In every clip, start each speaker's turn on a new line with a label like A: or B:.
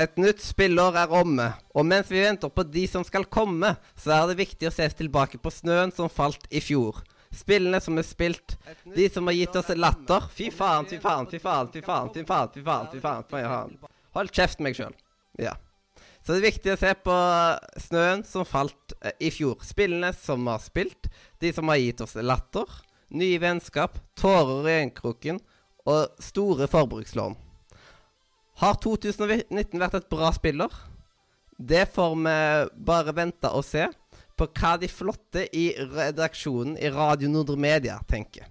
A: Et nytt spillår er omme, og mens vi venter på de som skal komme, så er det viktig å se tilbake på snøen som falt i fjor. Spillene som er spilt, de som har gitt oss latter Fy faen, fy faen, fy faen, fy faen, fy faen, fy faen, fy faen, fy faen. Hold kjeft meg sjøl. Ja. Så det er viktig å se på snøen som falt eh, i fjor. Spillene som har spilt, de som har gitt oss latter, nye vennskap, tårer i øyekroken og store forbrukslån. Har 2019 vært et bra spiller? Det får vi bare vente og se på hva de flotte i redaksjonen i Radio Nordre Media tenker.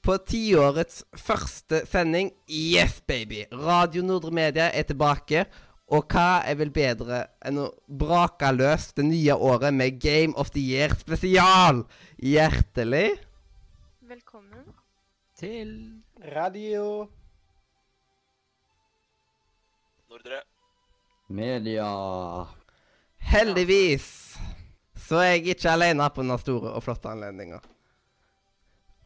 A: På tiårets første sending Yes, baby! Radio Nordre Media er tilbake. Og hva er vel bedre enn å brake løs det nye året med Game of the Year spesial? Hjertelig
B: Velkommen.
C: Til
D: Radio
E: Nordre.
C: media.
A: Heldigvis så er jeg ikke alene på denne store og flotte anledninga.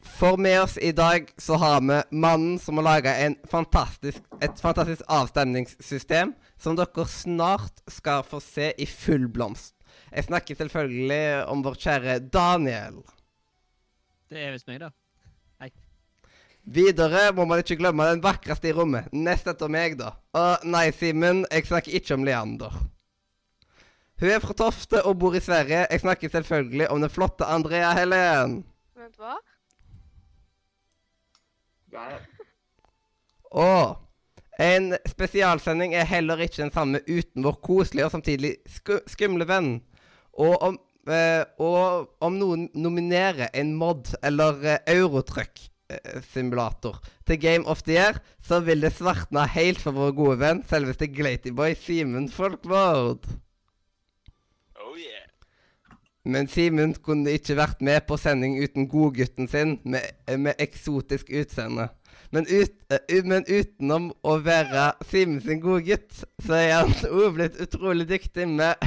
A: For med oss i dag så har vi mannen som har laga fantastisk, et fantastisk avstemningssystem som dere snart skal få se i full blomst. Jeg snakker selvfølgelig om vår kjære Daniel.
F: Det er visst meg, da.
A: Videre må man ikke glemme den vakreste i rommet. Nest etter meg, da. Å nei, Simen, jeg snakker ikke om Leander. Hun er fra Tofte og bor i Sverige. Jeg snakker selvfølgelig om den flotte Andrea Helen.
B: Vent, hva?
A: Og en spesialsending er heller ikke den samme uten vår koselige og samtidig sku skumle venn. Og om, eh, og om noen nominerer en mod eller eh, Eurotruck eh, simulator til Game of the Year, så vil det svartne helt for vår gode venn, selveste Glatyboy Simen Folkvord.
E: Oh yeah.
A: Men Simen kunne ikke vært med på sending uten godgutten sin med, med eksotisk utseende. Men, ut, uh, men utenom å være Simen sin godgutt, så er han òg blitt utrolig dyktig med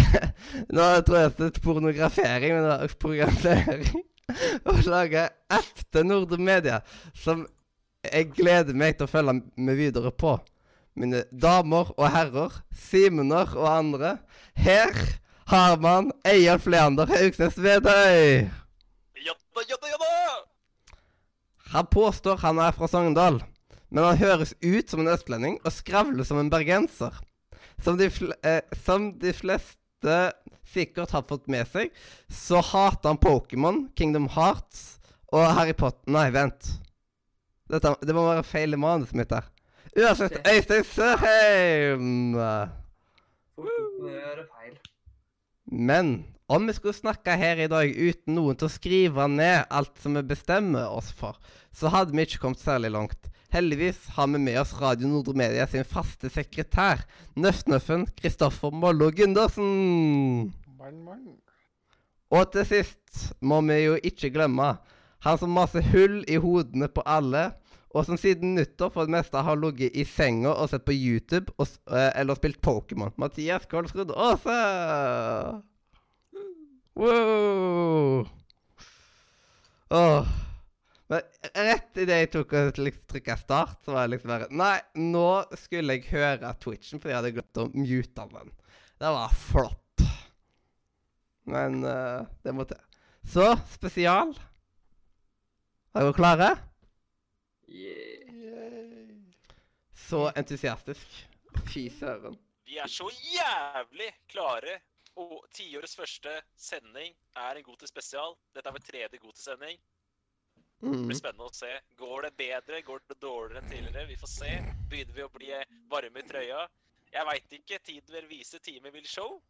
A: Nå tror jeg det er pornografering, men det er programmering. Å lage ekte Nordre Media, som jeg gleder meg til å følge med videre på. Mine damer og herrer, Simener og andre, her har man Eyolf Leander Haugsnes Vedøy.
E: Jadda, jadda, jadda!
A: Han påstår han er fra Sogndal, men han høres ut som en østlending og skravler som en bergenser. Som de, eh, som de fleste sikkert har fått med seg, så hater han Pokémon, Kingdom Hearts og Harry Potter Nei, vent. Dette, det må være feil i manuset mitt her. Uansett, Øystein Sørheim! Men om vi skulle snakke her i dag uten noen til å skrive ned alt som vi bestemmer oss for, så hadde vi ikke kommet særlig langt. Heldigvis har vi med oss Radio Nordre Media sin faste sekretær, Nøff-Nøffen Kristoffer Mollo Gundersen.
D: Mann, mann.
A: Og til sist må vi jo ikke glemme han som maser hull i hodene på alle, og som siden nyttår for det meste har ligget i senga og sett på YouTube og, eh, eller spilt Pokémon. Mathias Kolsrud Aase! Wow! Åh. Men rett idet jeg tok og liksom trykka start, så var jeg liksom bare Nei, nå skulle jeg høre Twitchen, fordi jeg hadde glemt å mute den. Det var flott. Men uh, det må til. Så spesial. Er dere klare? Så entusiastisk. Fy søren.
E: Vi er så jævlig klare. Og tiårets første sending er en Godte spesial. Dette er vår tredje Godte-sending. Det
A: Mm.
E: blir spennende å se. Går det bedre? Går det dårligere enn tidligere? Vi får se. Begynner vi å bli varme i trøya? Jeg veit ikke. Tiden vil vise, time vil show.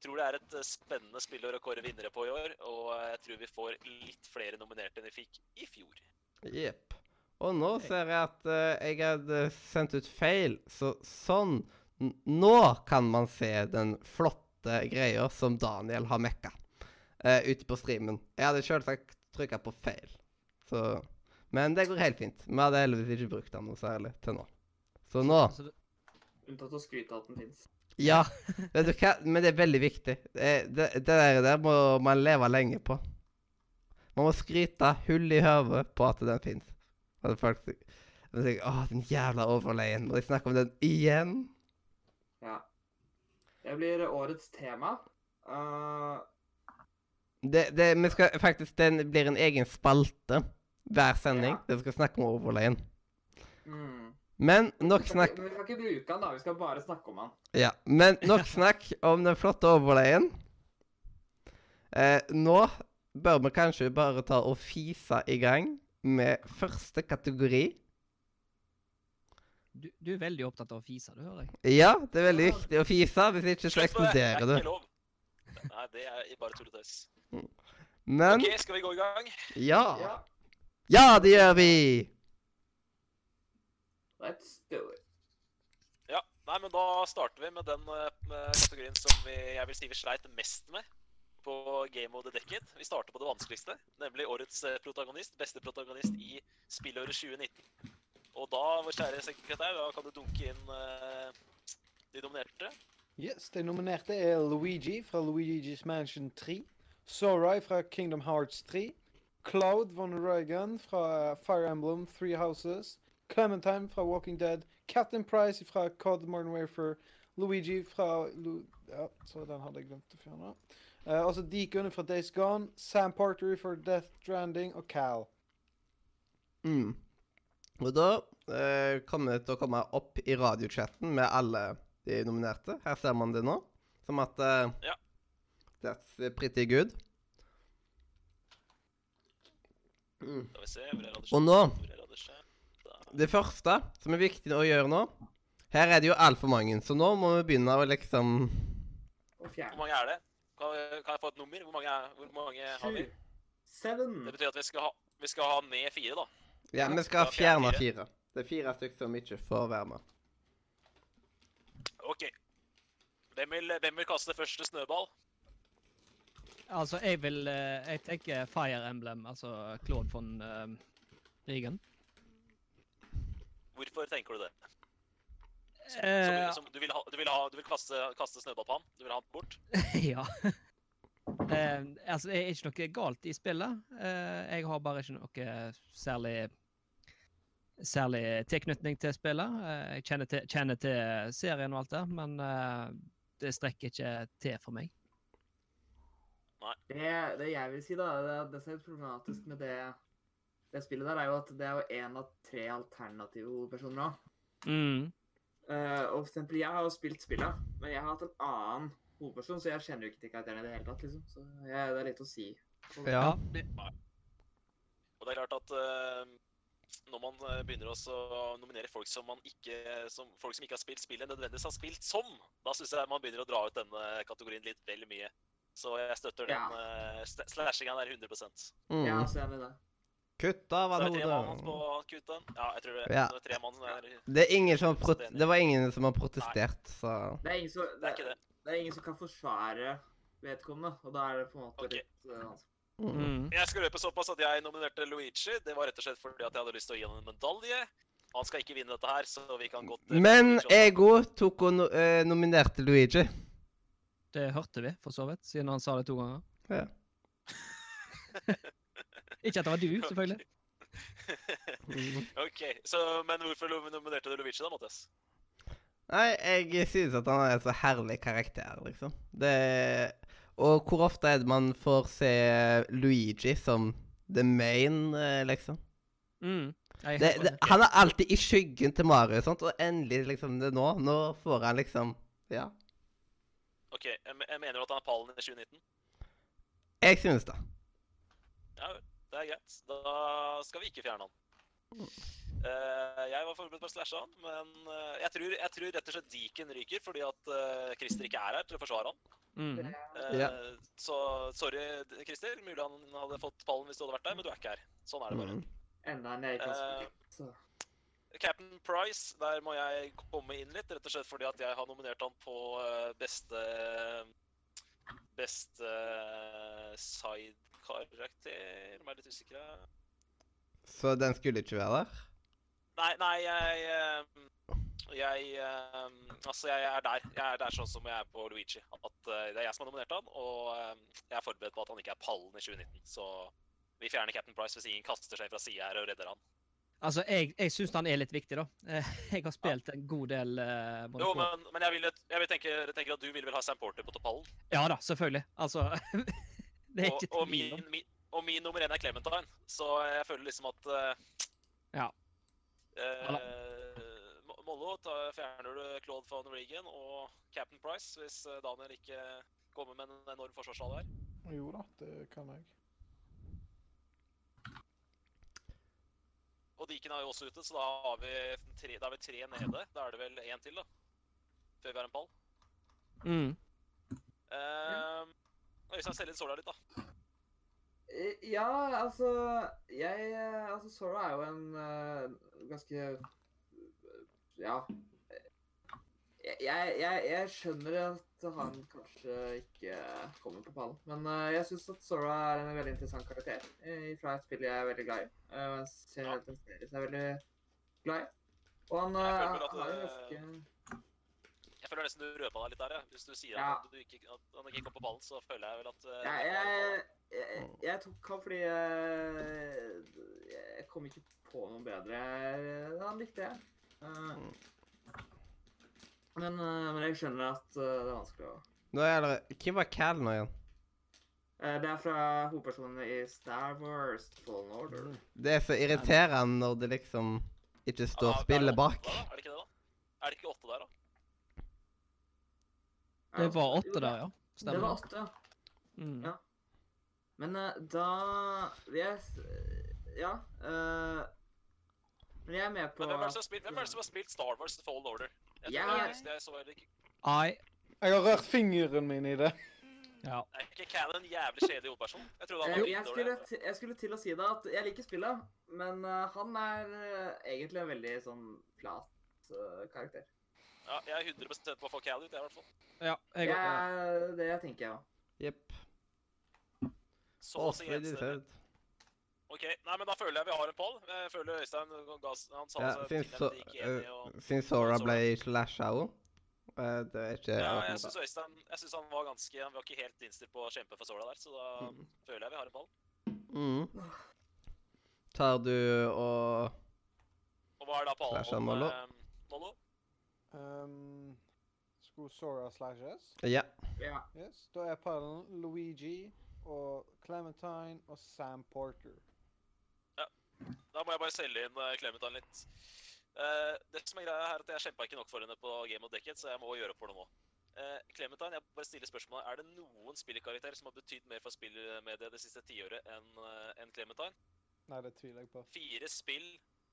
E: Tror det er et eh, spennende spillår å kåre vinnere på i år, og eh, jeg tror vi får litt flere nominerte enn vi fikk i fjor.
A: Jepp. Og nå ser jeg at uh, jeg hadde sendt ut feil, så sånn Nå kan man se den flotte greia som Daniel har mekka uh, ute på streamen. Jeg hadde selvsagt trykka på feil, så Men det går helt fint. Vi hadde heldigvis ikke brukt den noe særlig til nå. Så nå
D: Unntatt å skryte av at den fins.
A: Ja, vet du hva? Men det er veldig viktig. Det, det, det der, der må man leve lenge på. Man må skryte hull i hodet på at den fins. Folk tenker, Å, den jævla overleien. Må de snakke om den igjen?
D: Ja. Det blir årets tema. Uh,
A: Det, det, vi skal faktisk, Den blir en egen spalte hver sending.
D: Ja.
A: Den skal snakke om overleien.
D: mm.
A: Men nok snakk
D: vi skal ikke bruke han da. Vi skal bare snakke om han.
A: Ja, men nok snakk om den flotte overleien. Eh, nå bør vi kanskje bare ta og fise i gang med første kategori.
F: Du, du er veldig opptatt av å fise, du hører jeg.
A: Ja, det er veldig viktig å fise, hvis ikke så eksploderer
E: er
A: du.
E: Nei, det er bare tull og tøys.
A: Men
E: OK, skal vi gå i gang?
A: ja.
D: Ja.
A: Ja, det gjør vi!
D: Let's do it.
E: Ja. Nei, men da starter vi med den eh, med kategorien som vi, jeg vil si vi sleit mest med på Game of the Decade. Vi starter på det vanskeligste, nemlig årets eh, protagonist. Beste protagonist i spillåret 2019. Og da, vår kjære sekretær, da kan du dunke inn eh, de nominerte.
G: Yes, De nominerte er Luigi fra Luigi's Mansion 3, Sorai fra Kingdom Hearts 3, Cloud von Reagan fra Fire Emblem Three Houses, Clementine fra Walking Dead, Captain Price fra COD Modern Warfare, Luigi fra Lu Ja, så den hadde jeg glemt å fjerne. Uh, altså Deacon fra Days Gone, Sam Porter for Death Stranding og Cal.
A: Mm. Og da uh, kommer det til å komme opp i radiochatten med alle de nominerte. Her ser man det nå. Som at uh,
E: Ja.
A: That's pretty good. Mm. Og nå
E: Hvor er Radisha? Da.
A: Det første som er viktig å gjøre nå Her er det jo altfor mange, så nå må vi begynne å liksom
E: Hvor mange er det? Kan, kan jeg få et nummer? Hvor mange, er, hvor mange har vi?
D: Seven.
E: Det betyr at vi skal ha, vi skal ha ned fire, da.
A: Ja, vi skal
E: fjerne
A: fire. Det er fire stykker som ikke får være med.
E: OK. Hvem vil, hvem vil kaste første snøball?
F: Altså, jeg vil eh, Jeg tenker Fire Emblem, altså Claude von uh, Rigen.
E: Hvorfor tenker du det? Som,
F: Eh,
E: som, du, vil ha, du, vil ha, du vil kaste, kaste snøball på han? Du vil ha han bort?
F: ja. Eh, altså, det er ikke noe galt i spillet. Eh, jeg har bare ikke noe særlig Særlig tilknytning til spillet. Eh, jeg kjenner til, kjenner til serien og alt det, men eh, det strekker ikke til for meg.
D: Det, det jeg vil si, da, det, det som er problematisk med det, det spillet der, er jo at det er jo én av tre alternative hovedpersoner òg.
F: Mm.
D: Uh, og for eksempel, jeg har jo spilt spillet, men jeg har hatt en annen hovedperson, så jeg kjenner jo ikke til karakteren i det hele tatt, liksom. Så jeg, det er litt å si.
A: Ja.
E: Og det er klart at uh, når man eh, begynner også å nominere folk som man ikke som, folk som ikke har spilt spillet, nødvendigvis har spilt som, da syns jeg man begynner å dra ut denne kategorien litt vel mye. Så jeg støtter den
D: Ja.
E: uh, slashinga der 100 Så
A: Mm.
D: Er også enig i det.
A: Kutt av
E: det
A: alle
E: er tre mann på
A: hodet.
E: Ja, jeg tror det.
A: Ja.
E: Det er tre mann der.
A: Det er ingen som har prot det var ingen som har protestert, så
D: Det er ingen som,
E: Det er ikke det.
D: det er ingen som kan forsvare vedkommende, og da er det på en måte
E: okay.
D: litt uh,
A: mm.
E: Jeg skal røpe såpass at jeg nominerte Luigi. Det var rett og slett fordi at jeg hadde lyst til å gi ham en medalje. Han skal ikke vinne dette her, så vi kan godt eh,
A: Men Ego tok og no uh, nominerte Luigi.
F: det hørte vi, for så vidt, siden han sa det to ganger.
A: Ja.
F: Ikke at det var du, selvfølgelig.
E: OK, så, men hvorfor nominerte du Luigi, da, Mathias?
A: Nei, jeg synes at han er en så herlig karakter, liksom. Det Og hvor ofte er det man får se Luigi som the main, eh, liksom?
F: Mm.
A: Det, det, han er alltid i skyggen til Mario, sånt, og endelig liksom det nå. Nå får han liksom Ja.
E: OK, jeg, jeg mener at han er pallen i 2019.
A: Jeg synes det.
E: Ja vel, det er greit. Da skal vi ikke fjerne han. Uh, jeg var forberedt på å slashe han, men uh, jeg, tror, jeg tror rett og slett Deacon ryker fordi at uh, Christer ikke er her til å forsvare han.
F: Mm.
E: Eh,
A: Ja.
E: Så sorry, Christer. Mulig han hadde fått pallen hvis du hadde vært der, men du er ikke her. Sånn er det bare.
A: Mm.
D: Enda en spilt.
E: Captain Price, der må jeg komme inn litt, rett og slett fordi at jeg har nominert han på beste beste Beste side-karakter. Nå er litt usikker.
A: Så den skulle ikke være der?
E: Nei, nei, jeg eh, Jeg eh, Altså, jeg er der. Jeg er der sånn som jeg er på Luigi. At eh, det er jeg som har nominert han, og jeg er forberedt på at han ikke er pallen i 2019. Så vi fjerner Captain Price hvis ingen kaster seg fra sida her og redder han.
F: Altså, jeg, jeg syns han er litt viktig, da. Jeg har spilt en god del uh,
E: Jo, men, men jeg, vil, jeg, vil tenke, jeg tenker at du vil vel ha Sam Porter på toppallen?
F: Ja da, selvfølgelig. Altså
E: Og,
F: ikke
E: og, min, min, og min nummer én er Clementine, så jeg føler liksom at uh,
F: Ja.
E: Uh, Mollo fjerner du Claude van Regan og Captain Price hvis eh, Daniel ikke kommer med en enorm forsvarssalve her.
G: Jo da, det kan jeg.
E: Og Diken er jo også ute, så da har vi tre, da har vi tre nede. Da er det vel én til, da. Før vi har en pall.
F: Mm.
E: Uh, Øystein, selg inn Sola litt, da.
D: Eh, Ja, altså Jeg eh, Altså, Sora er jo en uh, ganske Ja. Jeg, jeg, jeg, jeg skjønner at han kanskje ikke kommer på pallen, men uh, jeg syns at Sora er en veldig interessant karakter uh, fra et spill jeg er veldig glad i. Uh, en serie en serie som jeg er veldig glad i. Og han
E: Jeg føler at,
D: har en
E: eh,
D: ganske
E: Jeg føler nesten du røpa deg litt der, ja. Hvis du sier
D: Ja.
E: at, du ikke, at han ikke kom på ballen, så føler jeg vel at uh, har en
D: jeg, jeg, jeg tok han fordi jeg, jeg kom ikke på noe bedre. Han likte jeg. Uh, men, eh, men jeg skjønner at eh, det er vanskelig å
A: Nå er det Hvem var Cal nå igjen?
D: Eh, Det er fra hovedpersonene i Star Wars Fallen Order.
A: Det er så irriterende når det liksom ikke står
E: ja,
A: spillet bak.
E: da? Er det ikke det, da? Er det ikke åtte der, da?
F: Det var åtte der, ja. Stemmer.
D: Det var åtte, ja.
F: Mm.
D: Ja. Men eh, da yes, Ja. Uh, men jeg er med på
E: Men hvem er det som har spilt, hvem det som har spilt Star Wars The Fallen Order? Jeg, yeah. jeg, jeg, så heller ikke
F: Ai.
G: Jeg har rørt fingeren min i det.
F: Ja.
E: Er ikke Cal en jævlig kjedelig hovedperson? Jeg trodde han
D: Eh,
E: var
D: jeg, skulle,
E: dårlig.
D: jeg skulle til å si det at jeg liker spillet, men uh, han er uh, egentlig en veldig sånn flat uh, karakter.
E: Ja, jeg er 100 på å få Cal ut, jeg i hvert fall.
F: ja jeg,
D: Det er det tenker jeg òg.
A: Jepp.
E: Så
A: Å,
E: det si
A: så
E: enstemmig. OK, nei, men da føler jeg vi har en poll. Jeg føler Øystein ga s- Han sa
A: Ja, syns så,
E: og
A: eh, Siden Sora ble slasha òg. Det er ikke
E: Ja, jeg syns Øystein Jeg synes han var ganske Han var ikke helt innstilt på å kjempe for Sora der, så da
A: Mm.
E: føler jeg vi har en ball.
A: mm. Tar du og
E: Og hva er da om,
A: Mollo?
E: Eh,
G: Um, skulle Sora slashes?
A: Ja.
D: Ja.
G: Yes. Da er pallen Luigi og Clementine og Sam Porter. Ja.
E: Da må jeg bare selge inn uh, Clementine litt. Uh, det som er greia her, er at jeg kjempa ikke nok for henne på Game of Decade, så jeg må gjøre opp for det nå. Uh, Clementine, jeg bare stiller spørsmålet, er det noen spillkarakter som har betydd mer for spillmediet det siste tiåret enn uh, en Clementine?
G: Nei, det tviler jeg på.
E: Fire spill.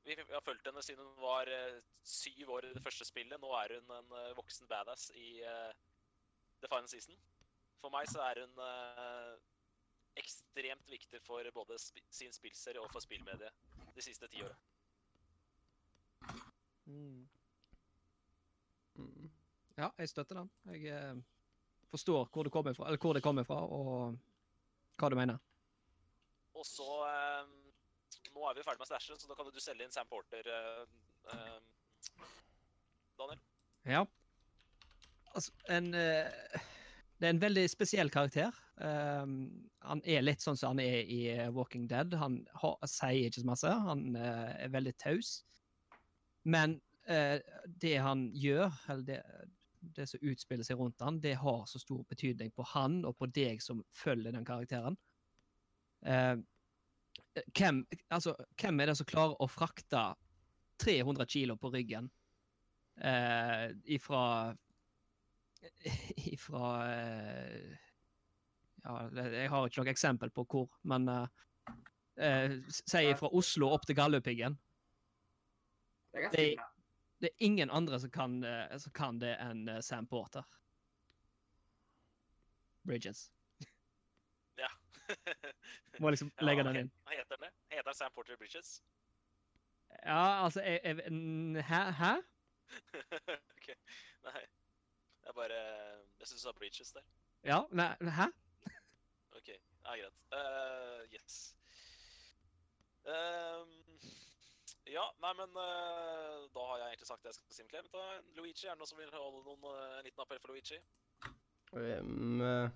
E: Vi, har fulgt henne siden hun var eh, syv år i det første spillet. Nå er hun en eh, voksen badass i eh, The Final Season. For meg så er hun ekstremt viktig for både sin spillserie og for spillmediet de siste ti åra.
G: Mm.
A: Mm.
F: ja, jeg støtter den. Jeg forstår hvor det kommer fra, eller hvor det kommer fra, og hva du mener.
E: Og så Nå er vi ferdig med Slasher, så da kan du selge inn Sam Porter, uh, uh, Daniel.
F: Ja. Altså, en uh, Det er en veldig spesiell karakter. Han er litt sånn som han er i Walking Dead. Han har, sier ikke så masse. Han er veldig taus. Men det han gjør, eller det, det som utspiller seg rundt han, det har så stor betydning på han og på deg som følger den karakteren. Eh, hvem, altså, hvem er det som klarer å frakte 300 kilo på ryggen eh, ifra Ifra eh, Ja, jeg har ikke noe eksempel på hvor, men eh, eh, Si fra Oslo opp til Galdhøpiggen.
D: Det
F: Det- Det er ingen andre som kan, eh, som kan det enn eh, Sam Porter. Bridges. Må liksom legge
E: ja,
F: den inn.
E: Hva heter den? Heter den Sam Porter Bridges?
F: Ja, altså jeg, jeg, Hæ? Hæ?
E: ok. Nei. Det er bare Jeg syns du sa Bridges der.
F: Ja? Nei, hæ?
E: OK. Ja, greit. Uh, yes. Um, ja, nei, men uh, da har jeg egentlig sagt det jeg skal si om Clementine. Luigi, er det noen som vil holde noen, eh, en liten appell for Luigi?
A: Um, eh,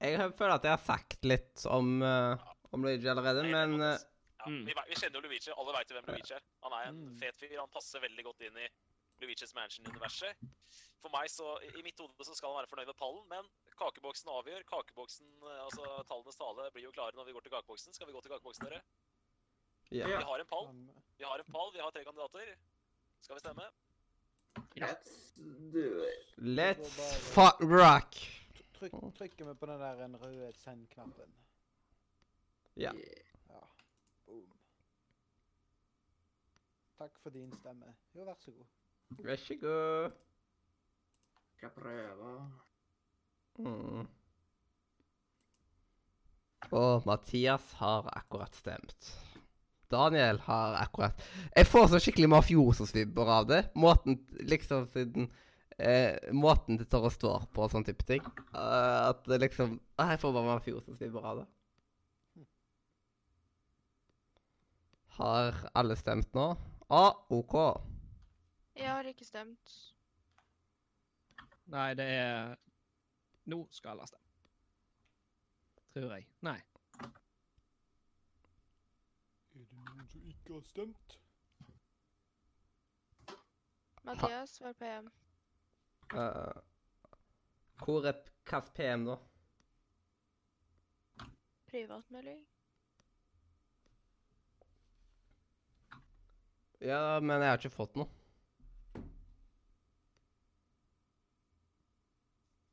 A: jeg føler at jeg har sagt litt om, uh, om Luigi allerede,
E: Nei,
A: men eh,
E: Ja,
F: Mm.
E: vi, vi kjenner jo Luigi. Alle veit hvem Luigi er. Han er en
G: Mm.
E: fet fyr. Han passer veldig godt inn i Luigi's Mansion-universet. For meg, så I i mitt hode så skal han være fornøyd med pallen, men kakeboksen avgjør. Kakeboksen, eh, altså Tallenes tale blir jo klare når vi går til kakeboksen. Skal vi gå til kakeboksen, dere?
A: Ja.
E: Vi har en pall. Vi har en pall, vi har tre kandidater. Skal vi stemme?
D: Let's do it.
A: Let's fuck rock.
G: Trykk, trykker vi på den der en røde send-knappen.
A: Ja.
D: Yeah.
G: Ja. Boom. Takk for din stemme. Jo, vær så god.
A: Vær så god.
D: Skal prøve?
A: Mm. Og Mathias har akkurat stemt. Daniel har akkurat Jeg får så skikkelig mafioso-svibber av det. Måten liksom siden eh, Måten det tør å stå på og sånn type ting. Uh, at det liksom ah, Jeg får bare mafioso-svibber av det. Har alle stemt nå? Ah, OK.
B: Jeg har ikke stemt.
F: Nei, det er Nå skal alle stemme. Tror jeg. Nei.
G: Er det noen som ikke har stemt?
B: Mathias var PM.
A: Uh, hvor er hvilken PM da?
B: Privatmelding.
A: Ja, men jeg har ikke fått noe.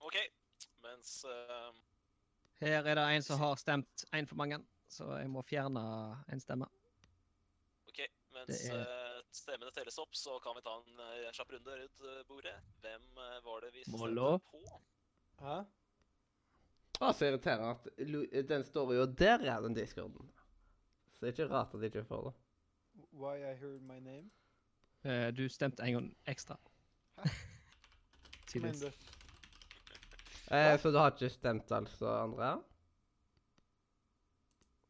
E: OK. Mens uh...
F: Her er det en som har stemt én for mange, så jeg må fjerne en stemme.
E: Mens
F: er-
E: eh, stemmene telles opp, så kan vi ta en eh, kjapp runde rundt eh, bordet. Hvem var det vi stemte på?
G: Hæ?
A: Å, så irriterende at den står jo der, ja, den discorden. Så det er ikke rart at de ikke får det.
G: Why I heard my name?
F: Uh, Du stemte en gang ekstra.
G: Hæ? Du?
A: Eh, så du har ikke stemt, altså, Andrea?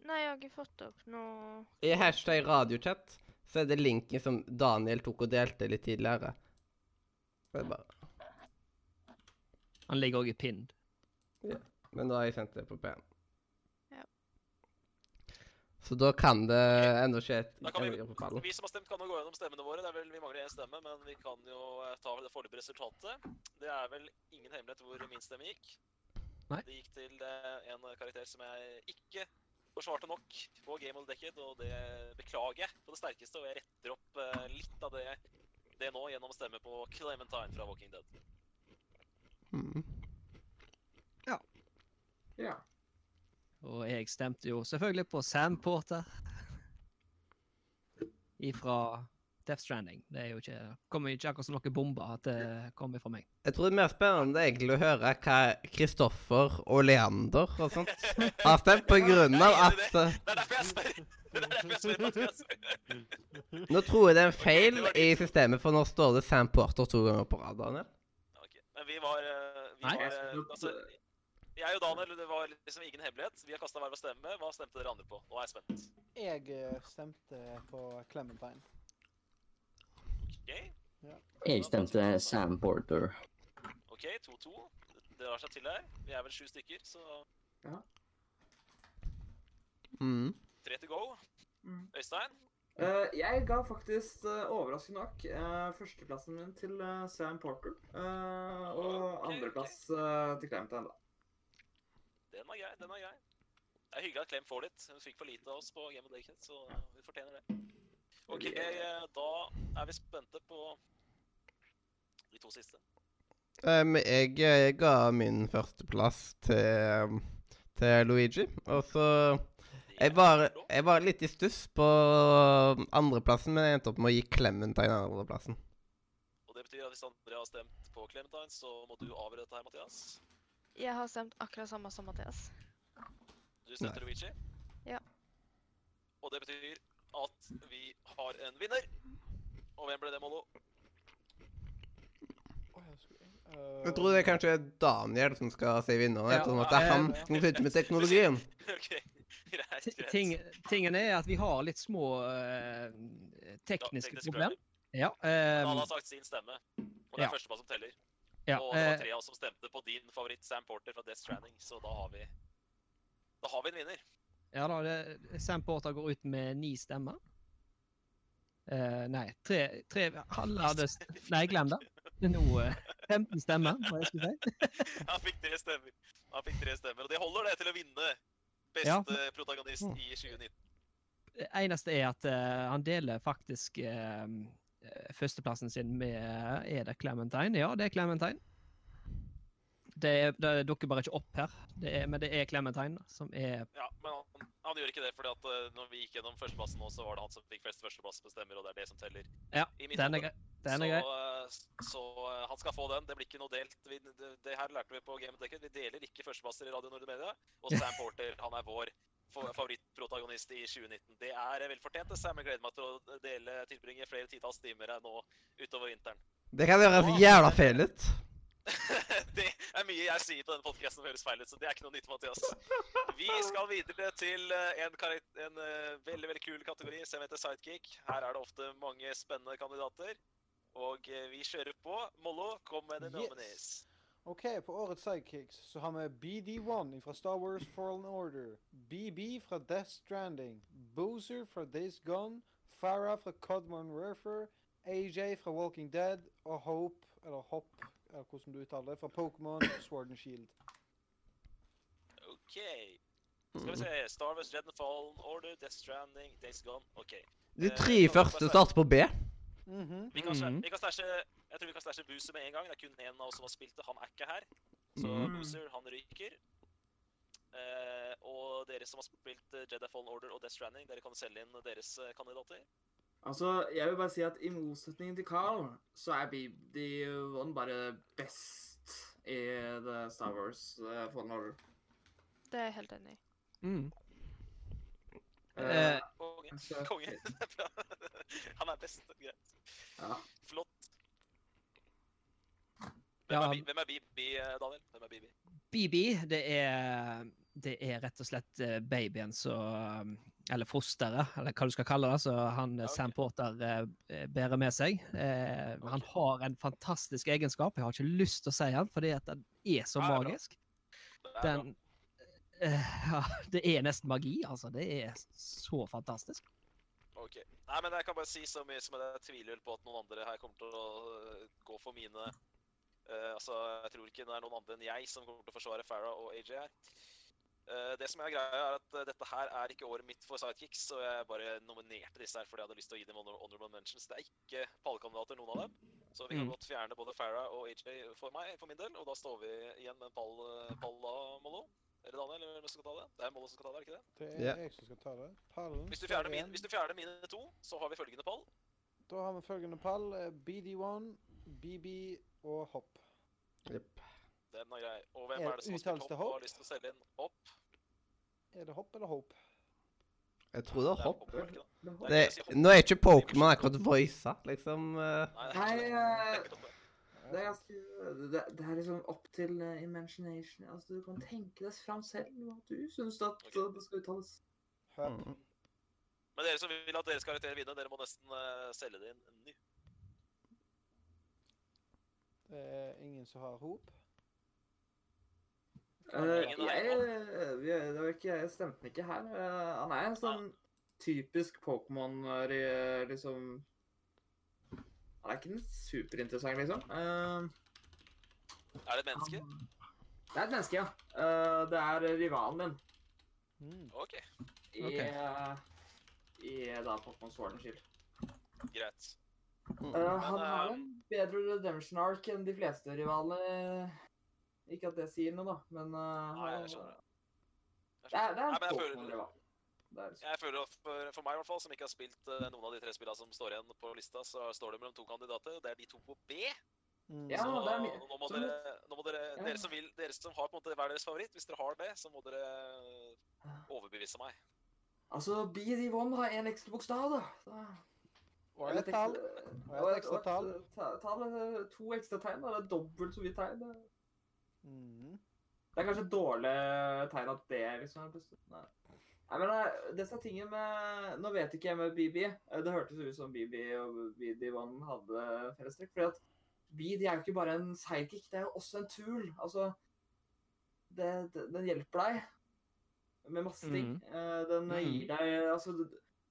B: Nei, jeg har ikke fått opp noe
A: I hashtag radiochat så er det linken som Daniel tok og delte litt tidligere. Det er bare
F: Han ligger òg i pinned.
A: Men da har jeg sendt det på PM.
B: Ja.
A: Så da kan det ennå skje et
E: vi-
A: på pallen.
E: Vi som har stemt, kan jo gå gjennom stemmene våre. Det er vel, Vi mangler én stemme, men vi kan jo eh, ta det foreløpige resultatet. Det er vel ingen hemmelighet hvor min stemme gikk.
F: Nei.
E: Det gikk til eh, en karakter som jeg ikke forsvarte nok på Game of the Decade, og det beklager jeg på det sterkeste. Og jeg retter opp eh, litt av det, det nå gjennom å stemme på Clementine fra Walking Dead.
A: Mm.
D: Ja.
F: Og jeg stemte jo selvfølgelig på Sam Porter. Ifra Death Stranding. Det er jo ikke, kommer ikke akkurat som noen bomber at det kommer fra meg.
A: Jeg tror det er mer spennende egentlig å høre hva Kristoffer og Leander og sånt har stemt, på grunn av at
E: Det er derfor jeg spør!
A: Nå tror jeg det er en feil i systemet, for nå står det Sam Porter to ganger på rad, Daniel.
E: Ok, Men vi var, eh, vi
F: Nei.
E: var eh, altså, Jeg og Daniel, det var liksom ingen hemmelighet. Vi har kasta hver vår stemme. Hva stemte dere andre på? Nå er jeg spent.
G: Jeg eh, stemte på Clementine.
E: OK,
C: Jeg stemte Sam Porter.
E: ok, 2-2. Det drar seg til her. Vi er vel sju stykker, så
A: Mm.
E: tre to go.
D: Mm.
E: Øystein?
D: Uh, jeg ga faktisk, uh, overraskende nok, uh, førsteplassen min til Sam Porter. eh, og
E: andreplass
D: andreplass uh, til Clementine, da.
E: Den var grei. den var grei. Det er hyggelig at Clem får litt. Hun fikk for lite av oss på Game of Day så vi fortjener det. OK, eh, da er vi spente på de to siste.
A: Um, jeg, jeg, ga min førsteplass til, til Luigi, og så jeg var, jeg var litt i stuss på andreplassen, men jeg endte opp med å gi Clementine andreplassen.
E: Og det betyr at hvis Andrea har stemt på Clementine, så må du avgjøre dette her, Mathias.
B: Jeg har stemt akkurat samme som Mathias.
E: Du stemte Luigi?
B: Ja.
E: Og det betyr at vi har en vinner. Og hvem ble det, Mollo?
G: Jeg eh,
A: Jeg tror det er kanskje Daniel som skal si vinneren,
F: Ja,
A: sånn at det er han
G: ja.
A: som sitter med teknologien.
E: okay. greit. Greit.
F: Ting, tingen er at vi har litt små
E: uh,
F: tekniske
E: teknisk
F: problem.
E: problem.
F: Ja.
E: Men han har sagt sin stemme. Og det er
F: ja.
E: førstemann som teller.
F: ja
E: og det var
F: eh,
E: tre av oss som stemte på din favoritt Sam Porter fra Death Stranding, så da har vi Da har vi en vinner.
F: Ja da, det, Sam Porter går ut med ni stemmer. Uh, nei, tre, tre Alle hadde Nei, glem det. Det nå eh, 15 stemmer, hva jeg skulle si.
E: Han fikk tre stemmer. Han fikk tre stemmer, Og det holder det til å vinne beste
F: Ja.
E: protagonist i 2019.
F: Det eneste er at uh, han deler faktisk førsteplassen sin med Er det Clementine? Ja, det er Clementine. Det, er, det dukker bare ikke opp her, det er, men det er Clementine som er
E: Ja, men han, han gjør ikke det, fordi at eh, når vi gikk gjennom førsteplassen nå, så var det han som fikk flest førsteplassbestemmer, og det er det som teller.
F: Ja, den er. Den er grei.
E: Så, eh, så eh, han skal få den. Det blir ikke noe delt. Vi, det, det her lærte vi på Game of Decade. Vi deler ikke førsteplasser i Radio Nord Media. Og Sam Porter, han er vår favorittprotagonist i 2019. Det er vel fortjent. det, Sam. Jeg gleder meg til å dele tilbringe flere titalls timer her nå utover vinteren.
A: Det kan høres jævla feil ut.
E: det er mye jeg sier på denne podcasten som høres feil ut, så det er ikke noe nytt, Mathias. Vi skal videre til eh, en, en eh, veldig veldig kul kategori som heter sidekick. Her er det ofte mange spennende kandidater. Og eh, vi kjører på. Mollo, kom med det
G: Yes.
E: nominees.
G: OK, på årets sidekicks så har vi BD1 fra Star Wars Fallen Order. BB fra Death Stranding. Boozer fra Days Gone. Farah fra Codmon Warfare. AJ fra Walking Dead. Og Hope, eller Hop, eller hvordan du uttaler det, fra Pokémon Sword and Shield.
E: OK. Skal vi se. Star Wars, Red and Fallen, Order, Death Stranding, Days Gone. OK.
A: De
E: Eh,
A: tre
E: kan
A: første starter på B.
G: Mhm.
E: Vi kan,
F: Mhm.
E: vi kan stashe, Jeg tror vi kan stashe Boozer med en gang. Det er kun én av oss som har spilt det. Han er ikke her. Så
A: mm.
E: Boozer, han ryker. Eh, og dere som har spilt eh, Jedi Fallen Order og Death Stranding, dere kan selge inn deres eh, kandidater.
D: Altså, jeg vil bare si at i motsetning til Carl, så er BD1 bare best i The Star Wars uh, Fallen Order.
B: Det er jeg helt enig i.
F: Mm.
D: Uh,
F: uh,
E: Konge.
D: så-
E: Konge. Er bra. Han er best. Greit.
D: ja.
E: Flott. Hvem
F: Ja,
E: er, hvem er BB, Daniel? Hvem er BB?
F: BB, det er, det er rett og slett babyen som Eller fosteret, eller hva du skal kalle det, så han
E: okay.
F: Sam Porter eh, bærer med seg. Eh, Han har en fantastisk egenskap. Jeg har ikke lyst til å si han, fordi at den er så
E: det er
F: magisk.
E: Det er.
F: Den eh, Ja, det er nesten magi, altså. Det er så fantastisk.
E: Ok. Nei, men jeg kan bare si så mye som jeg tviler på at noen andre her kommer til å øh, gå for mine uh, Altså, jeg tror ikke det er noen andre enn jeg som kommer til å forsvare Farah og AJ her. Eh, det som er greia, er at øh, dette her er ikke året mitt for sidekicks, så jeg bare nominerte disse her fordi jeg hadde lyst til å gi dem honorable mentions. Det er ikke pallkandidater, noen av dem. Så vi kan
F: Mm.
E: godt fjerne både Farah og AJ for meg, for min del, og da står vi igjen med en pall, øh, pall da, Mollo. Eller Daniel eller hvem som skal ta det? Det er Mollo som skal ta det, er ikke det?
G: Det er jeg som skal ta det. Pallen
E: Hvis du fjerner, min, hvis du fjerner mine to, så har vi følgende pall.
G: Da har vi følgende pall. eh, BD1, BB og Hopp.
A: Jepp.
E: Den er grei. Og hvem
G: Er-
E: er det som har spilt hopp og har lyst til å selge inn hopp?
G: Er det Hopp eller Hope?
A: Jeg tror det er hopp.
E: det? Det
A: nå er ikke Pokémon akkurat voisa, liksom. eh.
E: Nei, det er ikke det. Det er
D: er ganske det, det er liksom opp til uh, imagination. Altså, du kan tenke deg fram selv hva du syns at
E: Ok.
D: eh, det skal uttales.
A: Mm.
E: Men dere som vil at deres karakter vinner, dere må nesten uh, selge det inn ny.
G: Det er ingen som har Hop.
D: Eh,
E: Ingen
D: jeg,
E: er
D: vi, det var ikke, jeg stemte ikke her. Uh, han er en sånn typisk Pokémon eh, liksom Han er ikke den superinteressant, liksom. Uh,
E: Er det et menneske?
D: det er et menneske, ja. Eh, det er rivalen din.
G: Mm.
E: OK,
D: i, i da Pokémon Sword and Shield.
E: greit.
A: Mm.
D: Han har en bedre redemption arc enn de fleste rivalene. Ikke at det sier noe, da, men uh,
E: Nei, jeg skjønner det. Jeg
D: Det er,
E: skjønner.
D: det er
E: Nei, men jeg føler,
D: Pokémon-rival. Det er
E: jeg føler at for, for meg, i hvert fall, som ikke har spilt uh, noen av de tre spillene som står igjen på lista, så står det mellom to kandidater. og Det er de to på B.
G: Mm.
D: Ja,
E: så
D: det er
E: nå må dere, nå må dere,
D: Ja.
E: dere, som vil, dere som har på en måte hver deres favoritt, hvis dere har det, så må dere overbevise meg.
D: Altså, BD1 har én ekstra bokstav, da. da.
G: Og et tall. Og et ekstra tall.
D: er to ekstra tegn. da. Det er dobbelt så mye tegn.
G: Mm.
D: det er kanskje et dårlig tegn at det liksom Nei. Nei, men det, disse tingene med Nå vet ikke jeg med BB. Eh, Det hørtes ut som BB og BD1 hadde fellestrekk. fordi at BD er jo ikke bare en sidekick, det er jo også en tool. Altså det, det, Den hjelper deg. med masse ting.
F: Mhm.
D: Eh, den eh, gir deg Altså,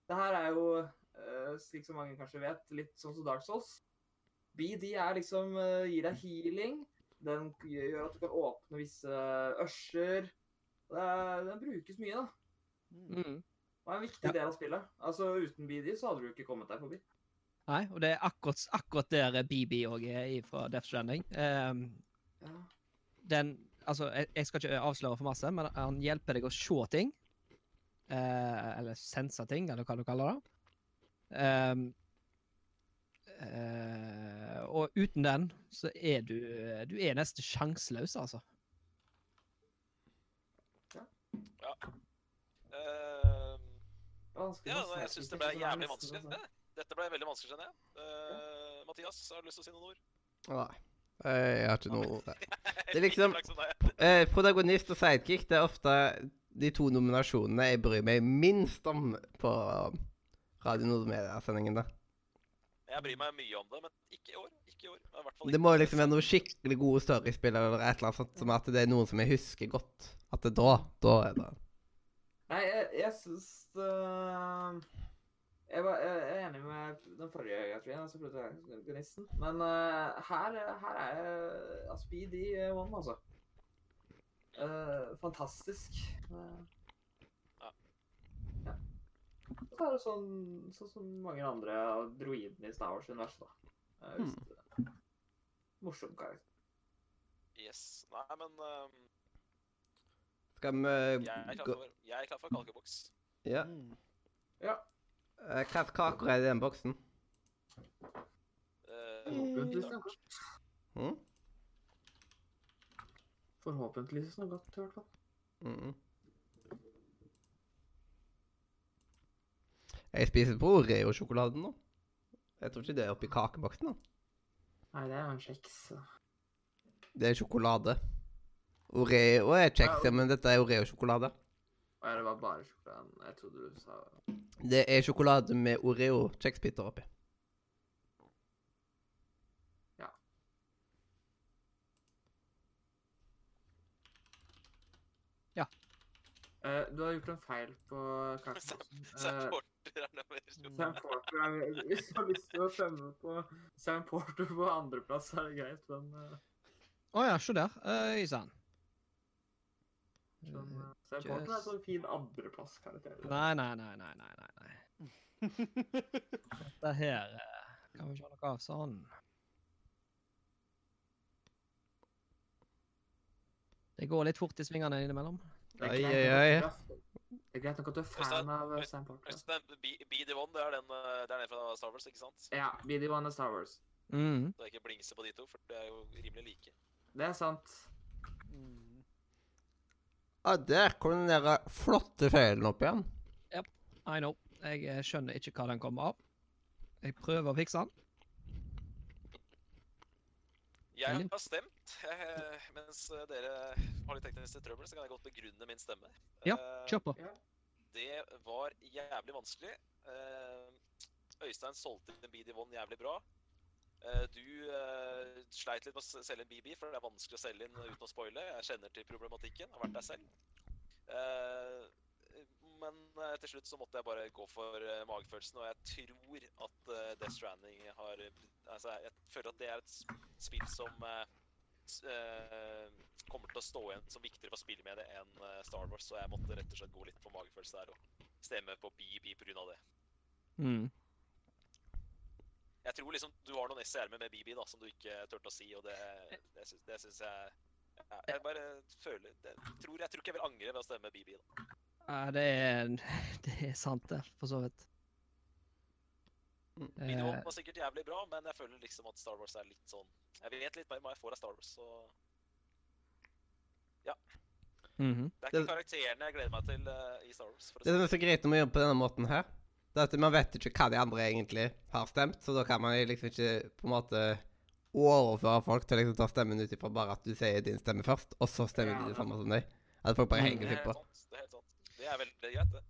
D: det, her er jo, eh, slik som mange kanskje vet, litt sånn som Dark Souls. BD er liksom eh, gir deg healing. Den gjør at du kan åpne visse ørser. Er, den brukes mye, da.
F: Mm.
D: Og er en viktig
F: Ja.
D: del av spillet. Altså, uten BD så hadde du ikke kommet deg forbi.
F: Nei, og det er akkurat, akkurat der BB òg er fra Death Stranding. Um,
D: Ja.
F: den Altså, jeg, jeg skal ikke avsløre for masse, men han hjelper deg å se ting. Uh, eller sense ting, eller hva du kaller det. Um, eh, og uten den så er du Du er nesten sjanseløs, altså.
D: Ja.
E: ja.
D: Uh, ja, nei,
E: jeg syns det ble jævlig vanskelig. Det- Dette ble veldig vanskelig, skjønner jeg. Uh, Mathias, har du lyst til å si noen ord?
A: Nei. Jeg har ikke noe ord.
E: Det
A: liksom-
E: Like som deg.
A: Eh, protagonist og sidekick det er ofte de to nominasjonene jeg bryr meg minst om på Radio Nordmedia-sendingen. da.
E: Jeg bryr meg mye om det, men ikke i år. Ikke i år. I hvert fall
A: Det
E: må
A: må liksom være noen skikkelig gode storyspillere eller et eller annet sånt, som at det er noen som jeg husker godt. At det da, da er det
D: Nei, jeg, jeg syns det jeg, var, jeg er enig med den forrige Katrin, altså protagonisten. Men uh, her, her er jeg altså, BD one, altså. Uh, fantastisk. Eh,
E: ja.
D: Så er det sånn, sånn som mange andre av droidene i Star Wars-universet, da. Eh, hvis det- Morsom karakter.
E: Yes. Nei, men um,
A: Skal vi
E: jeg, er for, jeg er klar for kalkeboks.
A: Ja.
G: Mm.
D: Ja.
A: Uh, Hvilke slags kaker er det i den boksen?
E: Eh,
D: Forhåpentligvis noe godt.
A: Mm?
D: Forhåpentligvis noe godt, i hvert fall.
A: Mm. Jeg spiser på Oreo-sjokoladen nå. Jeg tror ikke det er oppi kakebakten da.
D: Nei, det er jo en kjeks.
A: Det er sjokolade. Oreo er kjeks, ja, men dette er Oreo-sjokolade.
D: Ja, det var bare sjokoladen. Jeg trodde du sa
A: Det er sjokolade med Oreo-kjeksbiter oppi.
D: Eh, Du har gjort en feil på
E: Sam,
D: kakeboksen.
E: Sam
D: Eh,
E: Porter er nummer to.
D: Sam Porter er, Hvis du har lyst til å stemme på Sam Porter på andreplass, er det greit, men eh,
F: Å ja, se der. Uh, Isan.
D: sånn, eh, Sam Porter er sånn fin andreplass-karakter.
F: Nei, nei, nei, nei, nei, nei. nei. Dette her eh, kan vi se noe av sånn. Det går litt fort i svingene innimellom.
A: Ai, ai, ai.
D: Det er greit nok at du er fan av eh,
E: Parker.
D: Sam Porter.
E: BD1, det er den der det er den fra Star Wars, ikke sant?
D: Ja, BD1 og Star Wars.
F: Mm.
E: Det er ikke blingse på de to, for det er jo rimelig like.
D: Det er sant.
G: Mm.
A: Ah, der kom den der flotte feilen opp igjen.
F: I know. Jeg eh, skjønner ikke hva den kommer av. Jeg prøver å fikse den.
E: Jeg har stemt, eh, mens dere har litt tekniske trøbbel, så kan jeg godt begrunne min stemme.
F: Ja,
E: Eh,
F: Kjør på.
E: Det var jævlig vanskelig. Eh, Øystein solgte en BD1 jævlig bra. Eh, Du sleit litt med å selge en BB, for det er vanskelig å selge inn uten å spoile. Jeg kjenner til problematikken, har vært der selv. Eh, Men til slutt så måtte jeg bare gå for magefølelsen, og jeg tror at Death Stranding har Altså, jeg føler at det er et spill som eh, eh, kommer til å stå igjen som viktigere for spillmediet enn eh, Star Wars, så jeg måtte rett og slett gå litt på magefølelse der og stemme på BB pga. det.
F: Mm.
E: Jeg tror liksom du har noen ess i ermet med BB da, som du ikke turte å si, og det, det, syns, det syns jeg ja, Jeg bare føler det, tror, Jeg tror ikke jeg vil angre ved å stemme BB. da.
F: Ja, det er, det er sant, det, for så vidt.
A: Mm.
E: BD1
F: Eh,
E: var sikkert jævlig bra, men jeg føler liksom at Star Wars er litt sånn Jeg vet litt mer hva jeg får av Star Wars, så
F: mhm.
E: det er ikke karakterene jeg gleder meg til uh, i Star Wars. For å
A: Det som er så greit når å gjøre på denne måten her, det er at man vet ikke hva de andre egentlig har stemt, så da kan man liksom ikke på en måte overføre folk til å liksom ta stemmen ut ifra bare at du sier din stemme først, og så stemmer
D: Ja,
A: de det samme som deg. At folk bare
F: Mm.
A: henger seg på.
E: det er helt sant. Det er veldig greit, det.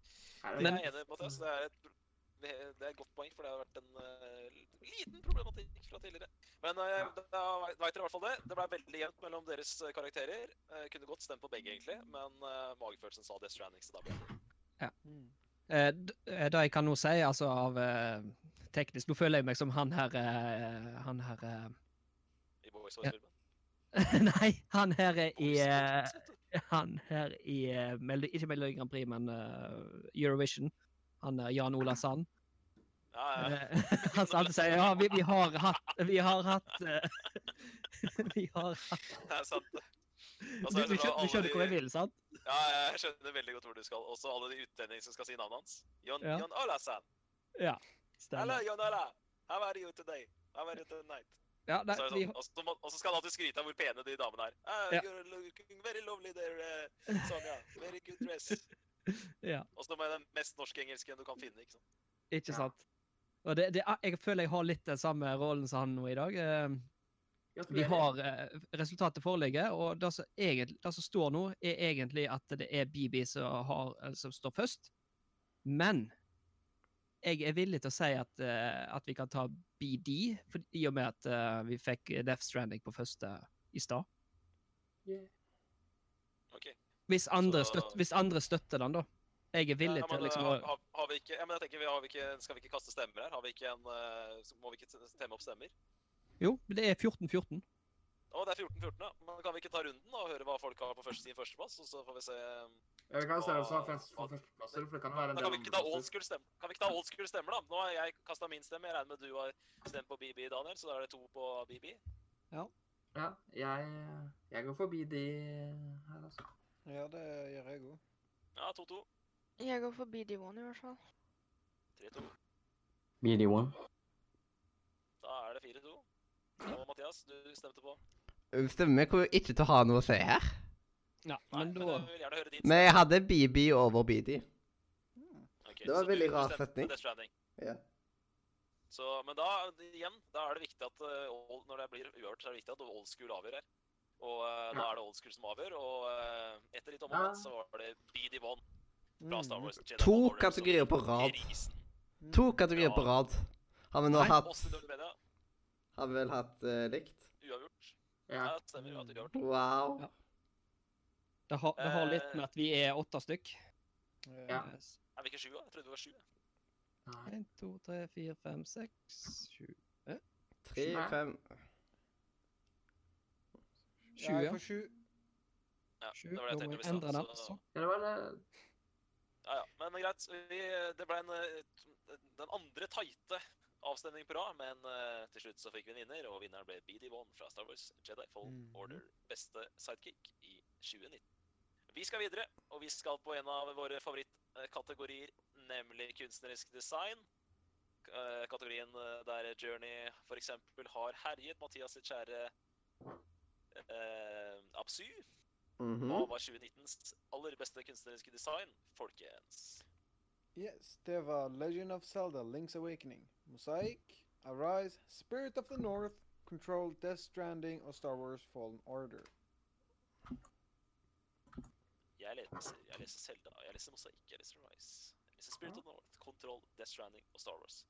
E: Det
D: det
E: er jeg enig Mathias. Det er et, det det er et godt poeng, for det har vært en uh, liten problematikk fra tidligere. Men eh, da veit dere i hvert fall det. Det ble veldig jevnt mellom deres eh, karakterer. Uh, kunne godt stemt på begge, egentlig, men uh, magefølelsen sa Death Stranding, så da ble det.
G: Mm.
F: Eh, det jeg kan nå si, altså av eh, teknisk Nå føler jeg meg som han her eh, Han her eh,
E: i Boys
F: Ja.
E: Voice-filmen.
F: Nei, han her er i eh. Han her i eh, Ikke Melodi Grand Prix, men Eurovision. Han Jan Ola Sand.
E: Ja, ja.
F: Eh, Han alltid sier ja, vi, vi har hatt Vi har hatt eh, Vi har hatt
E: Det er sant. det.
F: Du, du, skjønner hvor jeg vil, sant?
E: Ja, jeg skjønner veldig godt hvor du skal. Også alle de utlendingene som skal si navnet hans. Jon,
F: Ja.
E: Jon Olasan.
F: Ja.
E: Hello,
F: Stemmer.
E: Jon Ola. How are you today? How are you tonight?
F: Ja, nei,
E: Så sånn, og, så, og så skal han alltid skryte av hvor pene de damene er. Ah,
F: Ja.
E: You're looking very lovely there, uh, Sonja. Very good dress.
F: ja,
E: Og så med den mest norsk-engelsken du kan finne. ikke sant?
F: ikke
D: Ja.
F: sant? Og det, det, jeg føler jeg har litt den samme rollen som han nå i dag. Eh, Vi har eh, Resultatet foreligger, og det som, egentlig, det som står nå, er egentlig at det er BB som, har, som står først. Men jeg er villig til å si at, eh, at vi kan ta BD, for, i og med at eh, vi fikk Death Stranding på første i stad.
E: Ok.
F: Hvis, andre
E: Så-
F: støtter, hvis andre støtter den, da. Jeg er villig
E: Ja,
F: til liksom
E: uh,
F: å
E: har, har vi ikke, ja, men jeg tenker, vi har vi ikke, Skal vi ikke kaste stemmer her? Har vi ikke en, uh, må vi ikke temme opp stemmer?
F: Jo, det er 14-14.
E: Å, det er 14-14, ja. Men kan vi ikke ta runden da, og høre hva folk har på første, sin førsteplass? Og så får vi se um,
D: Ja, vi kan se hvem som har
E: Hva-
D: flest for førsteplasser, for det kan være en del
E: kan vi ikke ta old school stemmer, kan vi ikke ta old school stemmer da? Nå har jeg kasta min stemme. Jeg regner med du har stemt på BB, Daniel, så da er det to på BB.
D: Ja. Ja, jeg, jeg går forbi de her, altså.
G: Ja, det gjør jeg òg.
E: Ja, 2-2.
B: Jeg går for BD1 i hvert fall.
E: 3-2.
C: BD1.
E: Da er det 4-2. Og Mathias, du stemte på.
A: Stemmer Kommer ikke til å ha noe å si her.
F: Ja,
E: Nei,
F: men
E: men
F: da
E: jeg vil gjerne høre din
A: Men jeg hadde BB over BD.
E: Okay,
A: Det var en veldig rar setning. Ja.
E: Så, men da, igjen, da er det viktig at uh, når det blir uavgjort, så er det viktig at old school avgjør her. Og uh, da er det old school som avgjør, og uh, etter litt om
D: Ja.
E: så var det BD1 fra Star Wars. Jedi
A: Mm. To
E: Order,
A: kategorier på rad.
E: grisen.
A: To kategorier på rad. Har vi nå
F: Nei,
A: hatt Har vi vel hatt uh, likt?
E: uavgjort.
D: Ja.
E: Ja, stemmer jo at uavgjort.
A: Wow.
F: Ja. det har, det har litt med at vi er åtte stykk.
D: Ja.
E: Er vi ikke sju, da? Jeg trodde vi var sju.
D: Én,
F: 1, 2, 3, 4, 5, 6, 7
A: Tre, fem
F: Sju,
G: Ja, jeg
F: ja.
G: får sju.
E: Ja, det var det jeg tenkte vi
F: endre
E: sa.
F: den.
E: Så.
D: Ja, det var det.
E: ja, ja. Men greit. Vi, det ble en, eh, den andre tighte avstemning på rad, men uh, til slutt så fikk vi en vinner, og vinneren ble BD1 fra Star Wars Jedi Fall
G: mm.
E: Order. Beste sidekick i 2019. Vi skal videre, og vi skal på en av våre favorittkategorier, nemlig kunstnerisk design. Eh, Kategorien der Journey f.eks. har herjet Mathias sitt kjære eh, Absu.
A: Mhm.
E: Hva var 2019s aller beste kunstneriske design, folkens?
G: Yes, det var Legend of Zelda, Link's Awakening, Mosaic, Arise, Spirit of the North, Control, Death Stranding og Star Wars Fallen Order.
E: Jeg leser, jeg leser Zelda, jeg leser Mosaic, jeg leser Rise. Jeg leser Spirit of the North, Control, Death Stranding og Star Wars.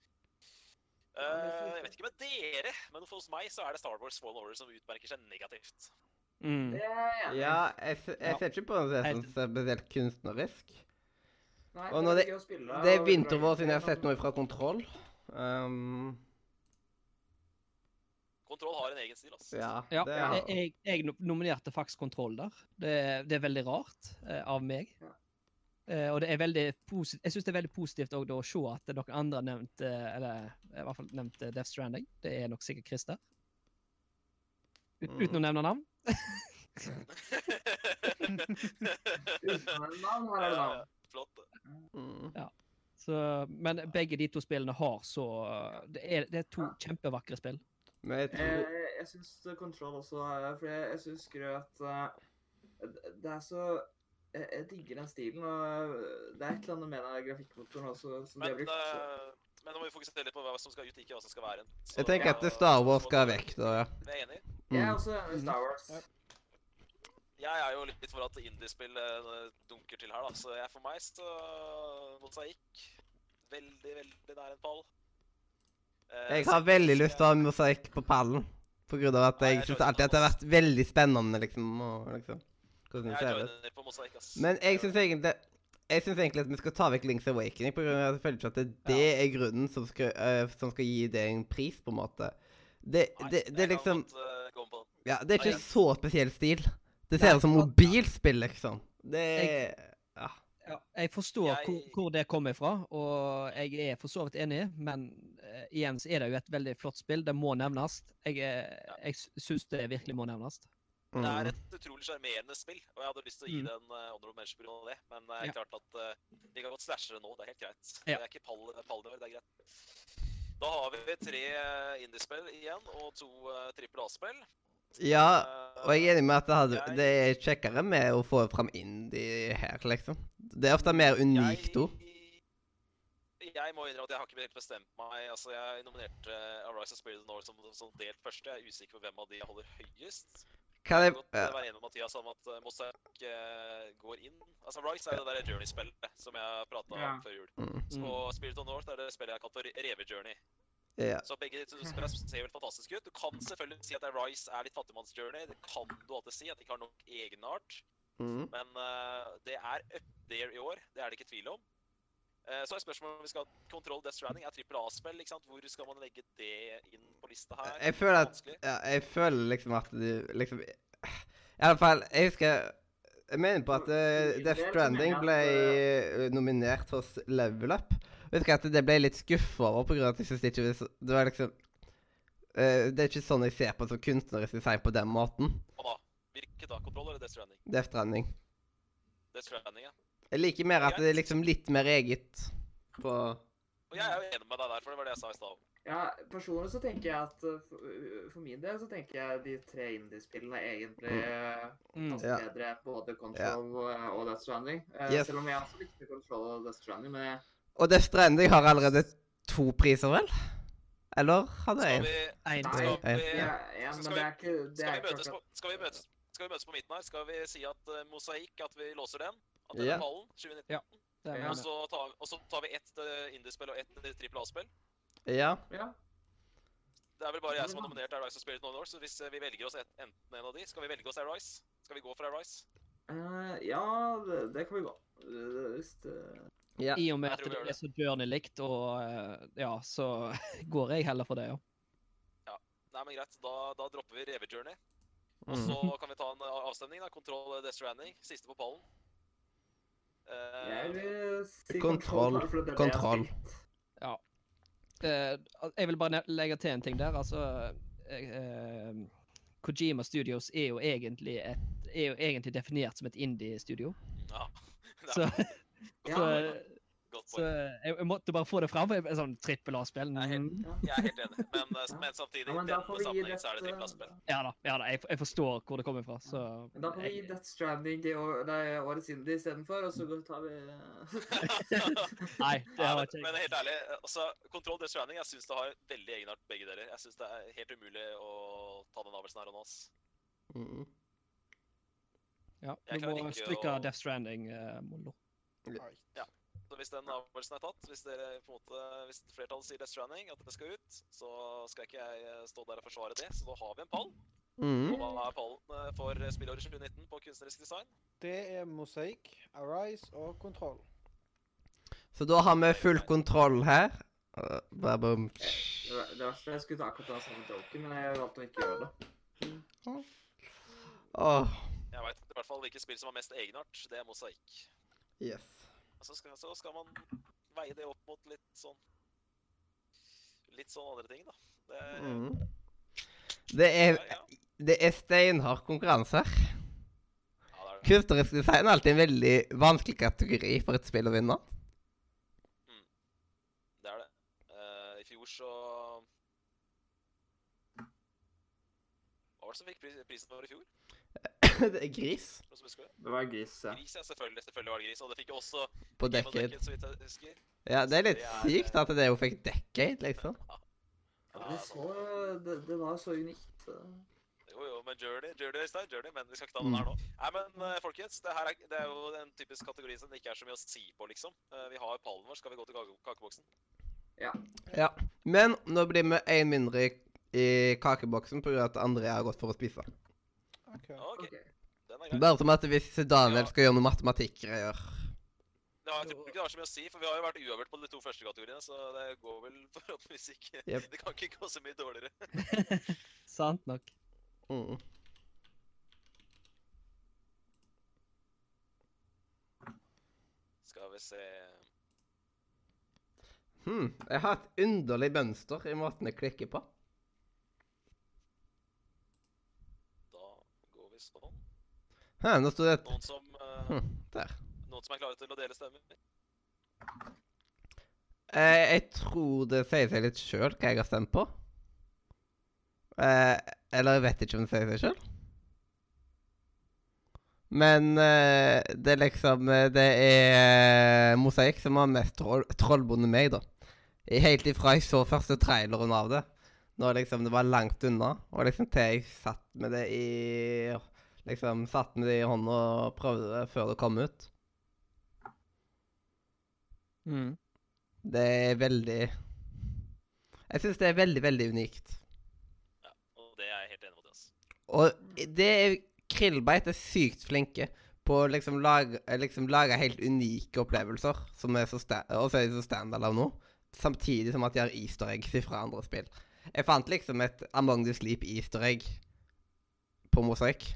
E: Eh, jeg vet ikke med dere, men for hos meg så er det Star Wars Fallen Order som utmerker seg negativt.
F: Mm.
D: Er i.
A: Ja, jeg, jeg ser ikke på det som spesielt kunstnerisk.
D: Nei,
A: Og når det-
D: spille,
A: Det er vinter-vår siden jeg har sett noe fra Kontroll. Um,
E: Kontroll har en egen stil, altså.
A: ja,
F: Ja, jeg, jeg nominerte faktisk Kontroll der. Det, det er veldig rart eh, av meg.
D: Ja.
F: Eh, og det er veldig jeg syns det er veldig positivt også da å se at noen andre har nevnt uh, Eller i hvert fall nevnt uh, Death Stranding. Det er nok sikkert Christer. Ut,
A: Mm.
F: Uten å nevne navn.
E: Flott.
A: mm.
F: Så, men begge de to spillene har så Det er, det er to
D: Ja.
F: kjempevakre spill.
A: Men jeg tror
D: Jeg, jeg syns Control også er For jeg, jeg syns at eh, det- det er så jeg, jeg digger den stilen, og det er et eller annet med den grafikkmotoren også som de
E: Men,
D: har brukt. så-
E: eh, men nå må vi fokusere litt på hva som skal ut, ikke hva som skal være en. Så-
A: Jeg tenker at Star Wars skal vekk, da. ja.
E: Jeg er enig.
D: Jeg er
A: Mm.
D: også enig Star Wars.
G: Ja.
E: Jeg er jo litt for at indiespill eh, dunker til her, da. Så jeg, for meg så Mosaikk veldig, veldig nær en pall. Eh,
A: Jeg har veldig lyst til å ha mosaikk på pallen. På grunn av at jeg
E: jeg
A: syns alltid at det har vært veldig spennende, liksom. Og, liksom hvordan det ser ut. Men jeg syns egentlig jeg synes egentlig at vi skal ta vekk Links Awakening, på grunn av at jeg føler ikke at det, det er grunnen som skal, uh, som skal gi det en pris, på en måte. Det,
E: Nei,
A: det, det er liksom
E: eh.
A: Ja, det er ikke så spesiell stil. Det ser ut som mobilspill, liksom. Det er Ja.
F: Ja, jeg forstår
E: Jeg-
F: hvor, hvor det kommer fra, og jeg er for så vidt enig, men uh, igjen så er det jo et veldig flott spill. Det må nevnes. Jeg, jeg syns det virkelig må nevnes.
E: Det er
A: Mm.
E: et utrolig sjarmerende spill, og jeg hadde lyst til å gi
F: Mm.
E: en uh, honorable mention pga. det, men det er
F: Ja.
E: klart at uh, vi kan godt slashe det nå, det er helt greit.
F: Ja.
E: Det er ikke pall, vår, det er greit. Da har vi tre uh, indiespill igjen, og to uh, trippel A-spill.
A: ja,
E: Eh,
A: og jeg er enig med at det, hadde,
E: jeg-
A: det er kjekkere med å få fram indie her, liksom. Det er ofte mer unikt òg.
E: Jeg må innrømme at jeg har ikke helt bestemt meg. Altså, Jeg nominerte uh, Arise of Spirit of North som, som delt første. Jeg er usikker på hvem av de jeg holder høyest.
A: Kan
E: Jeg godt
A: ja.
E: være enig med Mathias om at Mossack uh, går inn. Altså, Rise er jo det der Journey-spillet som jeg prata
D: Ja.
E: om før jul.
A: Mm.
F: Mm.
E: Og Spirit of North er det spillet jeg har kalt for Reve-journey.
A: ja.
E: Så begge de spillene ser helt fantastiske ut. Du kan selvfølgelig si at Rise er litt fattigmanns-journey. Det kan du alltid si, at de ikke har nok egenart.
A: Mm.
E: Men uh, det er up there i år. Det er det ikke tvil om. Uh, så er spørsmålet om vi skal ha Control Death Stranding. Er trippel A-spill. ikke sant? Hvor skal man legge det inn på lista her?
A: Jeg føler at ja, Jeg føler liksom at du liksom I alle fall, jeg husker Jeg mener på at uh, Death Stranding ble eh, nominert hos Level Up. Jeg husker at det ble litt skuffa over, på grunn av at jeg synes det ikke Det var liksom uh, Det er ikke sånn jeg ser på som kunstnerisk design på den måten.
E: Hva da? Hvilket da? Control eller Death Stranding?
A: Death Stranding.
E: Death Stranding, ja.
A: Jeg liker mer at det er liksom litt mer eget på
E: Og jeg er jo enig med deg der, for det var det jeg sa i stad.
D: Ja, personlig så tenker jeg at uh, for, uh, min del så tenker jeg de tre indiespillene er egentlig
F: Mm.
D: ganske
A: Ja.
D: bedre både Control ja. og Death Stranding.
A: Yes.
D: Selv om jeg også likte Control og Death Stranding, men jeg,
A: Og Death Stranding har allerede to priser, vel? Eller hadde jeg
F: Én
E: skal skal vi møtes på midten her? Skal vi si at uh, mosaikk, at vi låser den? At den
A: Ja.
E: er pallen? 2019?
F: Ja. Det
E: Og så tar, og så tar vi ett uh, indiespill og ett uh, trippel A-spill.
A: Ja.
D: Ja.
E: Det er vel bare jeg som har nominert Arise og Spirit noen år, så hvis uh, vi velger oss et, enten en av de, skal vi velge oss Arise? Skal vi gå for Arise?
D: Uh, ja, det, det kan vi gå. Hvis det
A: ja.
F: I og med at det er så journey-likt, og eh, ja, så går jeg heller for det, ja.
E: Nei, men greit. Da, da dropper vi Reve Journey. Og
A: Mm.
E: så kan vi ta en avstemning. da. Kontroll Death Stranding. Siste på pallen. Eh,
D: Jeg vil si
A: Kontroll.
D: har
A: Kontroll.
D: Ja.
F: Eh, jeg vil bare legge til en ting der. Altså eh, eh, Kojima Studios er jo egentlig et er jo egentlig definert som et indie-studio.
E: ja.
F: Så,
D: Ja,
F: så, så jeg, jeg måtte bare få det fram. for Sånn trippel A-spill.
E: Jeg
F: mm.
E: Jeg er helt enig. Men, uh, men samtidig,
D: Ja,
E: i
D: men da
E: denne
D: får
E: sammenhengen så er det trippel A-spill.
F: Ja da, ja da jeg, jeg forstår hvor det kommer fra. Så
D: Men da får vi gi Death Stranding i år, nei, årets indie istedenfor, og så tar vi
F: Nei, det
E: Ja,
F: har
E: men,
F: ikke
E: men helt ærlig, altså, Control Death Stranding, jeg syns det har veldig egenart, begge dere. Jeg syns det er helt umulig å ta den avgjørelsen her og nå.
A: Mm.
F: Ja,
E: vi
F: du må stryke
E: å-
F: Death Stranding, uh, Mollo.
E: Så hvis den avgjørelsen er tatt, hvis, dere, på en måte, hvis flertallet sier Death Stranding, at det skal ut, så skal ikke jeg eh, stå der og forsvare det. Så da har vi en pall.
A: Mm.
E: Og hva er pallen eh, for spillåret 2019 på kunstnerisk design?
G: Det er Mosaikk, Arise og Kontroll.
A: Så da har vi full kontroll her. Uh, bare bom.
D: Det verste jeg skulle ta akkurat den samme joken, men jeg valgte å ikke gjøre det.
A: Oh.
E: Jeg veit i hvert fall hvilket spill som har mest egenart. Det er mosaikk.
A: yes.
E: Så skal, så skal man veie det opp mot litt sånn Litt sånn andre ting, da. Det,
A: Mm. Det er,
E: ja, ja.
A: det er steinhard konkurranse her.
E: ja, er.
A: Kunstnerisk design er alltid en veldig vanskelig kategori for et spill å vinne.
E: det, er det. Eh, I fjor så Hva var det som fikk prisen for i fjor?
A: det er gris
E: det?
D: Det var gris, ja.
E: Gris, ja. Selvfølgelig, selvfølgelig var det gris. Og det fikk jo også
A: på
E: dekket. så vidt jeg husker.
A: Ja, det er litt
E: Det er,
A: sykt at det jo fikk Decade, liksom.
E: Ja,
D: Det,
E: altså.
D: så, det, det var så unikt.
E: Jo, jo, men Journey, Journey, Øystein, Journey, men vi skal ikke ta den her nå. Nei, men eh, folkens, det her er, det er jo en typisk kategori som det ikke er så mye å si på, liksom. Eh, vi har pallen vår, skal vi gå til kakeboksen?
A: Ja. ja. Men nå blir vi én mindre i, i kakeboksen pga. at André har gått for å spise.
G: Ok.
E: OK, den er grei.
A: Bare som at hvis Daniel
E: Ja.
A: skal gjøre noe matematikkgreier
E: Ja, jeg tror ikke det har så mye å si, for vi har jo vært uavgjort på de to første kategoriene, så det går vel forhåpentligvis ikke
A: yep.
E: Det kan ikke gå så mye dårligere.
F: Sant nok.
A: mm.
E: Skal vi se
A: hmm. Jeg har et underlig mønster i måten jeg klikker på.
E: Da vi sånn.
A: Hæ, nå sto det et
E: Noen som, eh,
A: hm, Der.
E: noen som er klare til å dele stemmer?
A: Eh, jeg tror det sier seg litt sjøl hva jeg har stemt på. Eh, eller jeg vet ikke om det sier seg sjøl. Men eh, det er liksom eh, Det er Mosaikk som har mest troll, trollbonde meg, da. Helt ifra jeg så første traileren av det. Når liksom det var langt unna. Og liksom til jeg satt med det i Liksom satt med det i hånda og prøvde det før det kom ut.
F: Mm.
A: Det er veldig Jeg syns det er veldig, veldig unikt.
E: Ja, og det er jeg helt enig med Mathias.
A: Og det er Krillbeit er sykt flinke på å liksom lage, liksom lage helt unike opplevelser, som er så sta og så er de så standalone nå. Samtidig som at de har easter eggs fra andre spill. Jeg fant liksom et Among the Sleep easter egg på Mosaikk.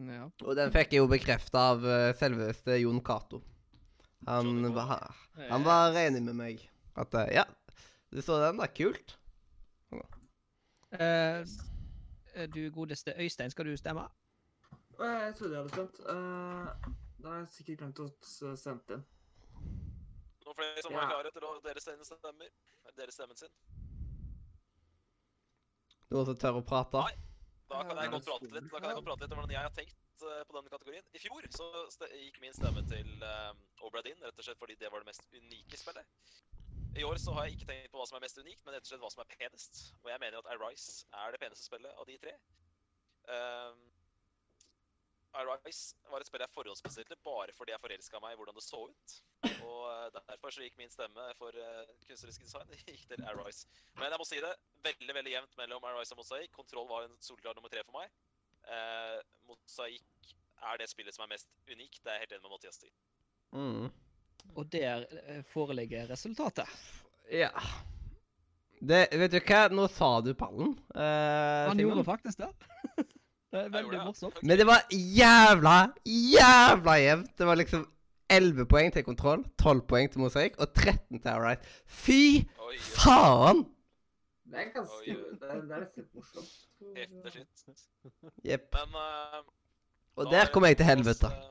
F: Ja.
A: Og den fikk jeg jo bekrefta av uh, selveste Jon Cato. Han, var- han var enig med meg. At eh, ja, du så den, da. Kult.
F: Uh, du godeste Øystein, skal du stemme?
D: Eh, Jeg trodde jeg hadde stemt. Uh, Da har jeg sikkert glemt å stemme inn.
E: Noen flere som
D: Ja.
E: er klare til å dere stemmer? Deres stemmen sin?
A: Noen som tør å prate?
E: Nei. Da kan jeg
D: det
E: godt prate litt Da kan jeg godt prate litt om hvordan jeg har tenkt eh, på denne kategorien. I fjor så gikk min stemme til um, Obradin, rett og slett fordi det var det mest unike spillet. I år så har jeg ikke tenkt på hva som er mest unikt, men rett og slett hva som er penest. Og jeg mener at Arise er det peneste spillet av de tre. Um, Arise var et spill jeg forhåndsbestilte bare fordi jeg forelska meg i hvordan det så ut. Og eh, derfor så gikk min stemme for uh, kunstnerisk design gikk til Arise. Men jeg må si det, veldig veldig jevnt mellom Arise og Mosaic. Kontroll var en solklar nummer tre for meg. Uh, Mosaic er det spillet som er mest unikt. Det er jeg helt enig med Mathias i.
A: Mm.
F: Og der eh, foreligger resultatet.
A: Ja. Det, vet du hva, nå sa du pallen. Uh,
F: Han
A: Simen.
F: gjorde faktisk det. Det er veldig morsomt.
A: Men det var jævla, jævla jevnt. Det var liksom 11 poeng til kontroll, 12 poeng til mosaikk og 13 til Alright. Fy
E: Oi, oi,
A: faen!
D: Det er ganske
E: Oi.
D: Det er, det er litt morsomt.
E: heftig shit.
A: Jepp.
E: Men uh,
A: Og der
E: har
A: kom jeg til helvete.
E: eh,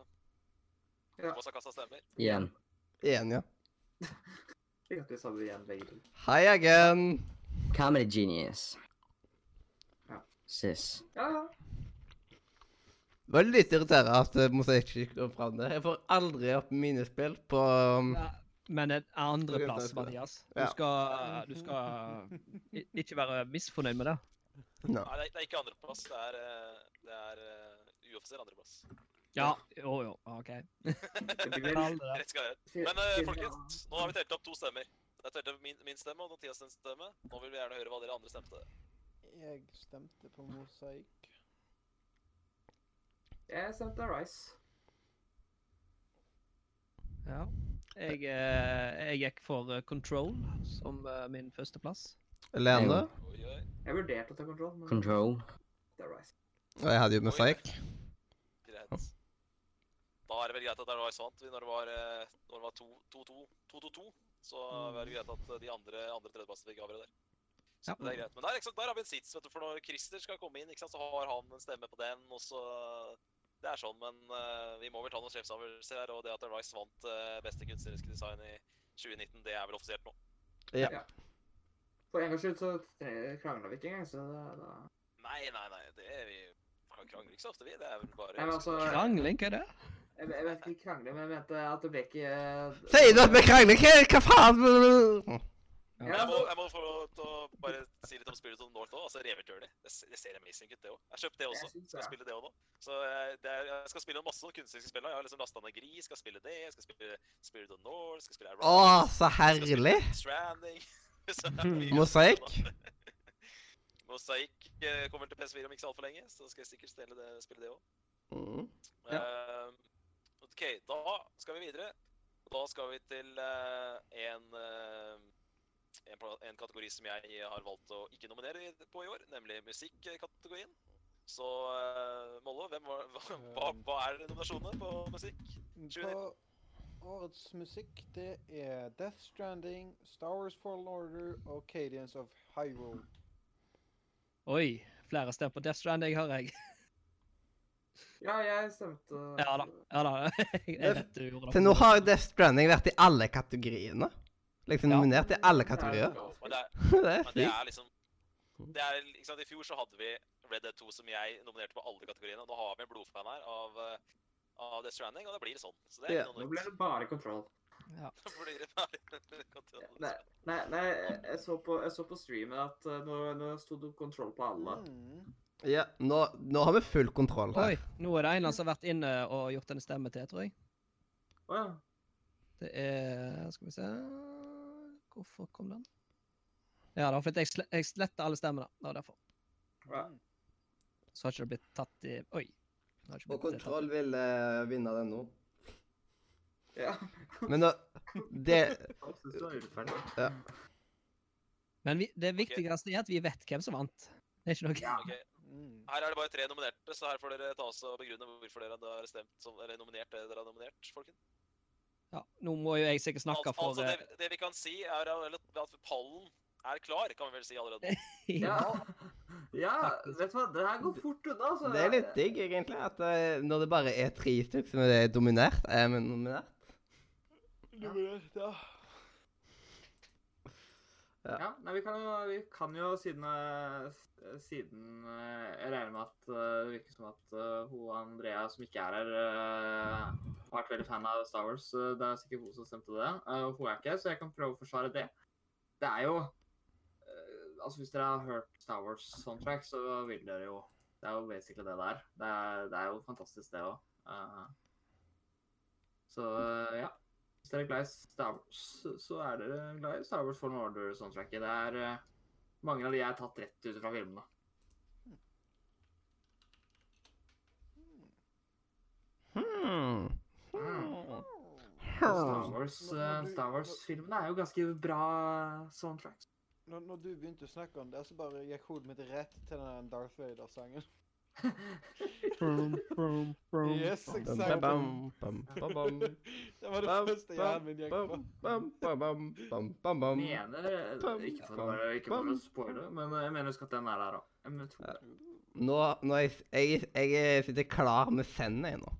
D: Ja.
E: Thomas har kasta stemmer.
C: Igjen.
A: Igjen, ja.
D: Vi sa det igjen begge to.
A: Hei again.
C: Comedy genius.
D: Ja.
C: Sis.
D: Ja, ja.
A: Det var litt irriterende at Mosaic ikke kom fram det. Jeg får aldri opp minispill på um,
F: Ja, men en andreplass, Mathias. Du
A: Ja.
F: skal, du skal ikke være misfornøyd med det.
A: no.
E: Nei, det er, ikke andreplass. Det er, eh, det er uh, uoffisiell andreplass.
F: Ja, jo, jo, OK.
E: Rett skal være Men
D: uh,
E: folkens, nå har vi telt opp to stemmer. Det er telt opp min, min stemme og Mathias stemme. Nå vil vi gjerne høre hva dere andre stemte.
G: Jeg stemte på mosaikk.
D: Jeg stemte Rice.
F: Ja. Jeg, eh, jeg gikk for eh, Control som eh, min førsteplass.
E: Lene? Jeg.
D: Jeg vurderte å ta Control. men
C: Control.
D: det er Rice.
A: Og jeg hadde jo fake.
E: Greit. Da er det vel greit at det er Rice vant når det var når det var 2-2. 2-2-2. Så var det greit at de andre, andre tredjeplassene fikk avgjøre der. Så
F: Ja.
E: det er greit. Men der, der har vi en sits, vet du, for når Christer skal komme inn, ikke sant, så har han en stemme på den, og så Det er sånn, men uh, vi må vel ta noen sjefsavgjørelser her, og det at Rice vant uh, beste kunstneriske design i 2019, det er vel offisielt nå.
A: Ja.
D: For en gangs skyld så krangla vi ikke engang, så da, da
E: Nei, nei, nei, det er vi krangler ikke så ofte, vi. Det er vel bare
D: Nei, altså
F: Krangling, hva er det?
D: jeg, jeg vet ikke krangling, men jeg mente at det ble ikke uh...
A: Sier du at vi krangler? Hva, hva faen?
D: Ja,
E: Jeg må, jeg må få lov til å bare si litt om Spirit of North òg. Altså Revet Journey. Det, det ser amazing ut, det òg. Jeg har kjøpt det også.
D: Jeg
E: Skal spille det òg nå. Så eh, det er, jeg skal spille masse sånne kunstneriske spill. Jeg har liksom lasta ned Gris, skal spille det. Jeg skal spille Spirit of North, skal spille
A: Å, så herlig.
E: Stranding. Så mye
A: Mosaikk?
E: Mosaikk eh, kommer til PS4 om ikke så altfor lenge, så skal jeg sikkert stille det, spille det òg.
A: Mm.
E: OK, da skal vi videre. Da skal vi til uh, en, eh, en, en kategori som jeg har valgt å ikke nominere på i år, nemlig musikkategorien. Så uh, Mollo, hvem var, hva, hva, hva er nominasjonene på musikk?
G: På årets musikk, det er Death Stranding, Star Wars Fallen Order og Cadians of Hyrule.
F: Oi, flere stemmer på Death Stranding, hører jeg.
D: Ja, jeg stemte
F: Ja da. ja da. Jeg vet du gjorde det.
A: Til nå har Death Stranding vært i alle kategoriene. Liksom nominert i alle kategorier.
E: Men det er,
A: Det er
E: men det er liksom det er, ikke sant, I fjor så hadde vi Red Dead 2 som jeg nominerte på alle kategoriene. og Nå har vi en blodfan her av, eh, av Death Stranding, og det blir sånn. Så det er
A: Ja.
D: Nå ble det bare kontroll.
E: Ja. blir det bare kontroll.
D: Nei, nei, nei jeg, så på, jeg så på streamen at uh, nå, nå sto det kontroll på alle.
G: Mm.
A: Ja, nå, nå har vi full kontroll
F: Oi,
A: her.
F: nå er det en som har vært inne og gjort en stemme til, tror jeg.
D: Å ja.
F: Det er Skal vi se Hvorfor kom den? Ja, det var fordi jeg, sle jeg sletta alle stemmene. Det var derfor.
D: Ja.
F: Så har ikke det blitt tatt i Oi.
A: Og
F: kontroll tatt.
A: vil uh, vinne den nå.
D: ja.
A: Men da Det
D: synes det urettferdig.
F: Men vi, det viktigste er at vi vet hvem som vant. Det er ikke noe
D: Ja.
E: Ok,
G: Mm.
E: Her er det bare tre nominerte, så her får dere ta oss og begrunne hvorfor dere har stemt som, eller nominert det dere har nominert, folkens.
F: Ja, Nå må jo jeg sikkert snakke for
E: altså
F: eh,
E: det, det vi kan si, er at pallen er klar, kan vi vel si allerede.
D: Ja. ja, vet du hva, det her går fort unna. altså.
A: Det er litt digg, egentlig, at eh, når det bare er tre stykker som er dominert, er vi nominert.
G: Nominert, ja.
D: Ja, nei, vi kan jo, vi kan jo siden, eh, siden eh, Jeg regner med at eh, det virker som at hun Andrea som ikke er her, har vært veldig fan av Star Wars. det er sikkert hun som stemte det. Eh, hun er ikke så jeg kan prøve å forsvare det. Det er jo Altså, hvis dere har hørt Star Wars soundtrack, så vil dere jo Det er jo basically det der. Det er, det er jo fantastisk, det òg. så ja. Hvis dere er glad i Star Wars, så- er dere glad i Star Wars Fallen Order-soundtracket. Det er eh, Mange av de er tatt rett ut fra filmene.
A: Hmm.
D: Hmm. Star Wars-filmene Wars-filmene er jo ganske bra soundtracks.
G: Når, når du begynte å snakke om det, så bare gikk hodet mitt rett til den Darth Vader-sangen. Yes, exactly.
A: bam, bam, bam, bam.
G: Det var det
A: Bam,
G: første hjernen min gikk på.
A: bam, bam, bam, bam, bam.
D: Mener Ikke for å være- ikke for å spoile, men jeg mener husk at den er der òg.
A: Nå, nå er jeg, jeg, jeg sitter klar med sendet, jeg nå.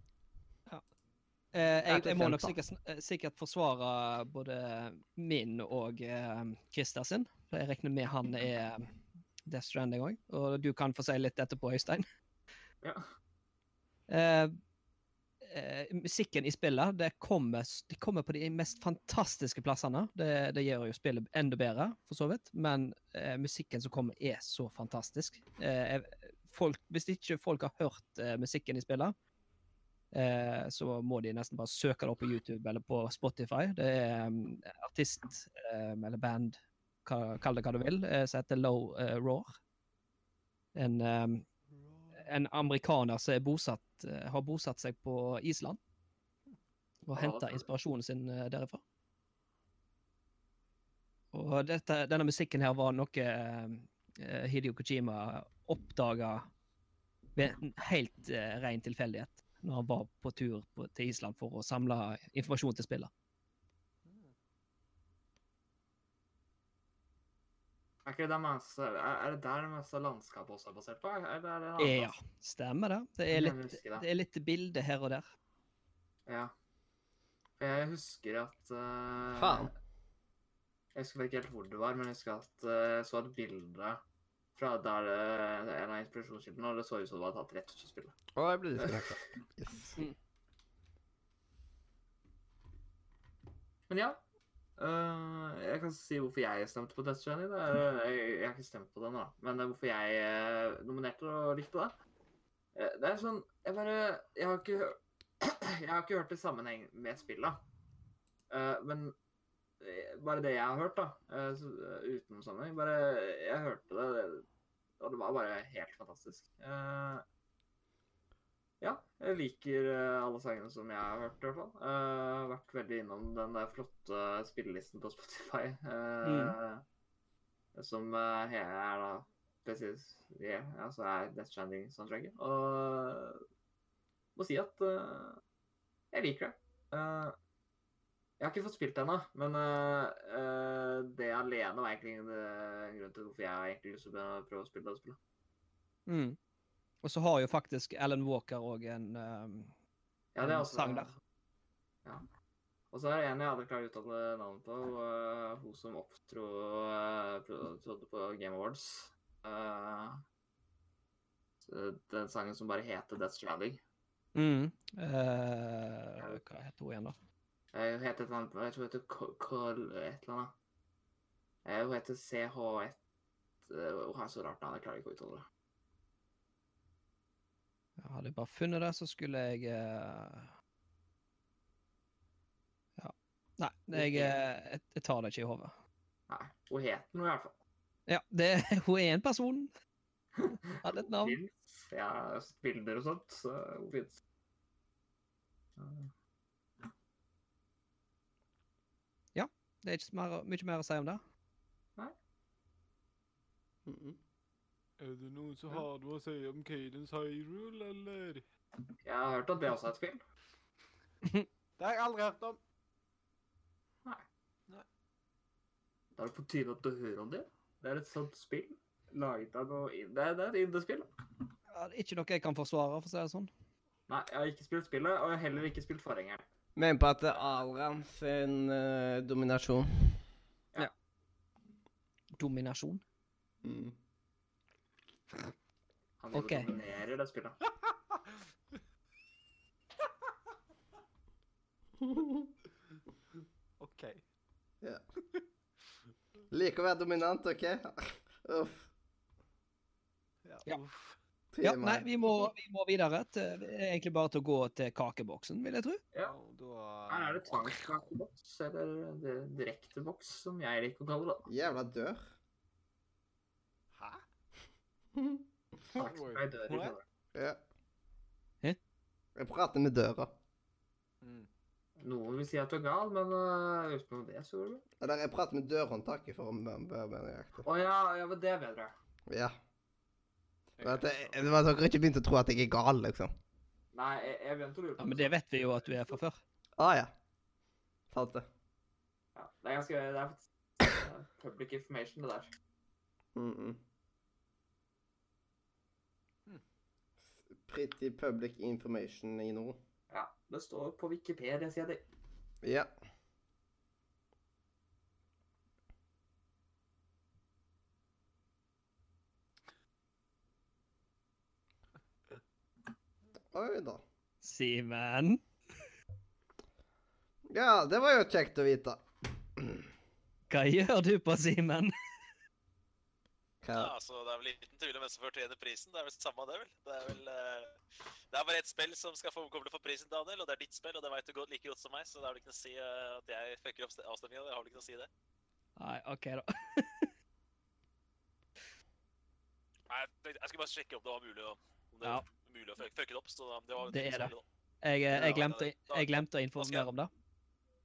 F: Eh, jeg, jeg må nok sikkert, eh, sikkert forsvare både min og eh, Christer sin. Jeg regner med han er Death Stranding òg. Og du kan få si litt etterpå, Øystein.
D: Ja.
F: Eh, uh, musikken i spillet det kommer, de kommer på de mest fantastiske plassene. Det, det gjør jo spillet enda bedre, for så vidt. Men uh, musikken som kommer, er så fantastisk. Folk, hvis ikke folk har hørt musikken i spillet, så må de nesten bare søke det opp på YouTube eller på Spotify. Det er um, artist um, eller band, kall det hva du vil, som heter Low Roar. En, um, en amerikaner som bosatt, eh, har bosatt seg på Island. Og
D: Ja,
F: henta inspirasjonen sin eh, derifra. Og dette, denne musikken her var noe Hidio Hideo Kojima oppdaga ved en helt eh, ren tilfeldighet når han var på tur på, til Island for å samle informasjon til spillet.
D: Er ikke det der masse Er, er det der masse meste landskapet også er basert på? Eller er det en annen
F: Ja,
D: plass?
F: stemmer det. Det er litt,
D: det.
F: det er litt bilde her og der.
D: Ja. Jeg husker at uh,
A: Faen.
D: Jeg husker ikke helt hvor det var, men jeg husker at uh, jeg så et bilde fra der eh, en av inspirasjonskildene, og det så ut som det var tatt rett ut av spillet.
A: Å, jeg ble distrahert. Yes.
D: Men ja. Eh, jeg kan si hvorfor jeg stemte på Death Stranding. Jeg, jeg har ikke stemt på den, da. Men det er hvorfor jeg eh, nominerte og likte det. Eh, det er sånn Jeg bare Jeg har ikke, jeg har ikke hørt det i sammenheng med spillet. Uh, men Bare det jeg har hørt, da, uh, eh, sammenheng Bare Jeg hørte det, det- og det var bare helt fantastisk. Ja, jeg liker eh, alle sangene som jeg har hørt, i hvert fall. Uh, vært veldig innom den der flotte spillelisten på Spotify. eh, Som uh, he- er da presis yeah, altså er Death Stranding-soundtracket. Og må si at uh, jeg liker det. Uh, jeg har ikke fått spilt det ennå, men det alene var egentlig en grunn til hvorfor jeg har egentlig lyst til å prøve å spille det spillet.
F: Mm. Og så har jo faktisk Alan Walker òg en um,
D: Ja,
F: en
D: også
F: sang der.
D: Ja. Og så er det en jeg hadde klart å uttale navnet på, Uh, hun som opptro uh, på Game Awards. Uh, den sangen som bare heter Death Stranding.
F: Mm. Uh, hva heter hun igjen, da?
D: Hun heter et eller annet Jeg tror hun heter Carl et eller annet. Hun heter CH1 eh, Hun har så rart navn, jeg klarer ikke å uttale det.
F: Ja, hadde jeg bare funnet det, så skulle jeg eh, Ja. Nei, jeg, eh, jeg, jeg tar det ikke i hodet.
D: Nei, hun het noe i hvert fall.
F: Ja, det, hun er en person. Hadde et navn.
D: Ja, Jeg har bilder og sånt, så hun fins.
F: Det er ikke mer, mye mer å si om det.
A: Mm-mm.
G: Er det noen som har noe å si om Cadence Hyrule, eller?
D: Jeg har hørt at det også er et spill.
G: Det har jeg aldri hørt om. Nei. Nei.
D: Da er det på tide at du hører om det. Det er et sånt spill. Laget av noe in- Det er, det er et indiespill.
F: Ja, det er ikke noe jeg kan forsvare, for å si det sånn.
D: Nei, jeg har ikke spilt spillet, og jeg har heller ikke spilt forhengeren.
A: Mener på at det er Aran sin eh, dominasjon.
F: Dominasjon.
A: Mm.
D: Han
F: okay.
D: dominerer det spillet.
G: OK.
A: Ja. Liker å være dominant, OK? Uff.
G: Ja.
F: Ja. Ja, nei, vi må, vi må videre. Til, det egentlig bare til å gå til kakeboksen, vil jeg tro.
D: Ja.
G: Da
D: Her er det tvangskakeboks, eller det direkteboks, som jeg liker å kalle det.
A: Jævla dør.
G: Hæ?
D: Faktisk, jeg dør i kjelleren.
A: Ja.
F: Hæ?
A: Jeg prater med døra.
G: Mm.
D: Noen vil si at du er gal, men uh, utenom det så går det bra.
A: Eller jeg prater med dørhåndtaket for å være mer nøyaktig.
D: Å ja, ja, men det er bedre.
A: Ja. Det var at jeg- det var at dere ikke begynte å tro at jeg er gal, liksom.
D: Nei, jeg, jeg begynte å lure på
F: Ja, men det vet vi jo at du er fra før.
A: Ah, ja. Sant det.
D: Ja, det er ganske Det er faktisk eh, public information, det der.
A: Mm -mm. Pretty public information i nord.
D: Ja, det står på Wikipedia, sier de.
A: Ja. Oi da.
F: Simen.
A: Ja, det var jo kjekt å vite.
F: Hva gjør du på Simen?
E: Ja, altså, Det er vel liten tvil om hvem som fortjener prisen. Det er vel samme det, vel. Det er vel uh, Det er bare ett spill som skal få kommer for prisen, Daniel, og det er ditt spill. Og det vet du godt, like godt som meg, så det har vel ikke noe å si uh, at jeg fucker opp avstemninga. Jeg har vel ikke noe å si, det.
F: Nei, OK, da.
E: Nei, jeg jeg skulle bare sjekke om det var mulig å, om det
F: Ja.
E: var mulig å fucke det opp. Så det var
F: Det er det. Jeg, eh, jeg, glemte, jeg glemte å
E: da
F: informere om det.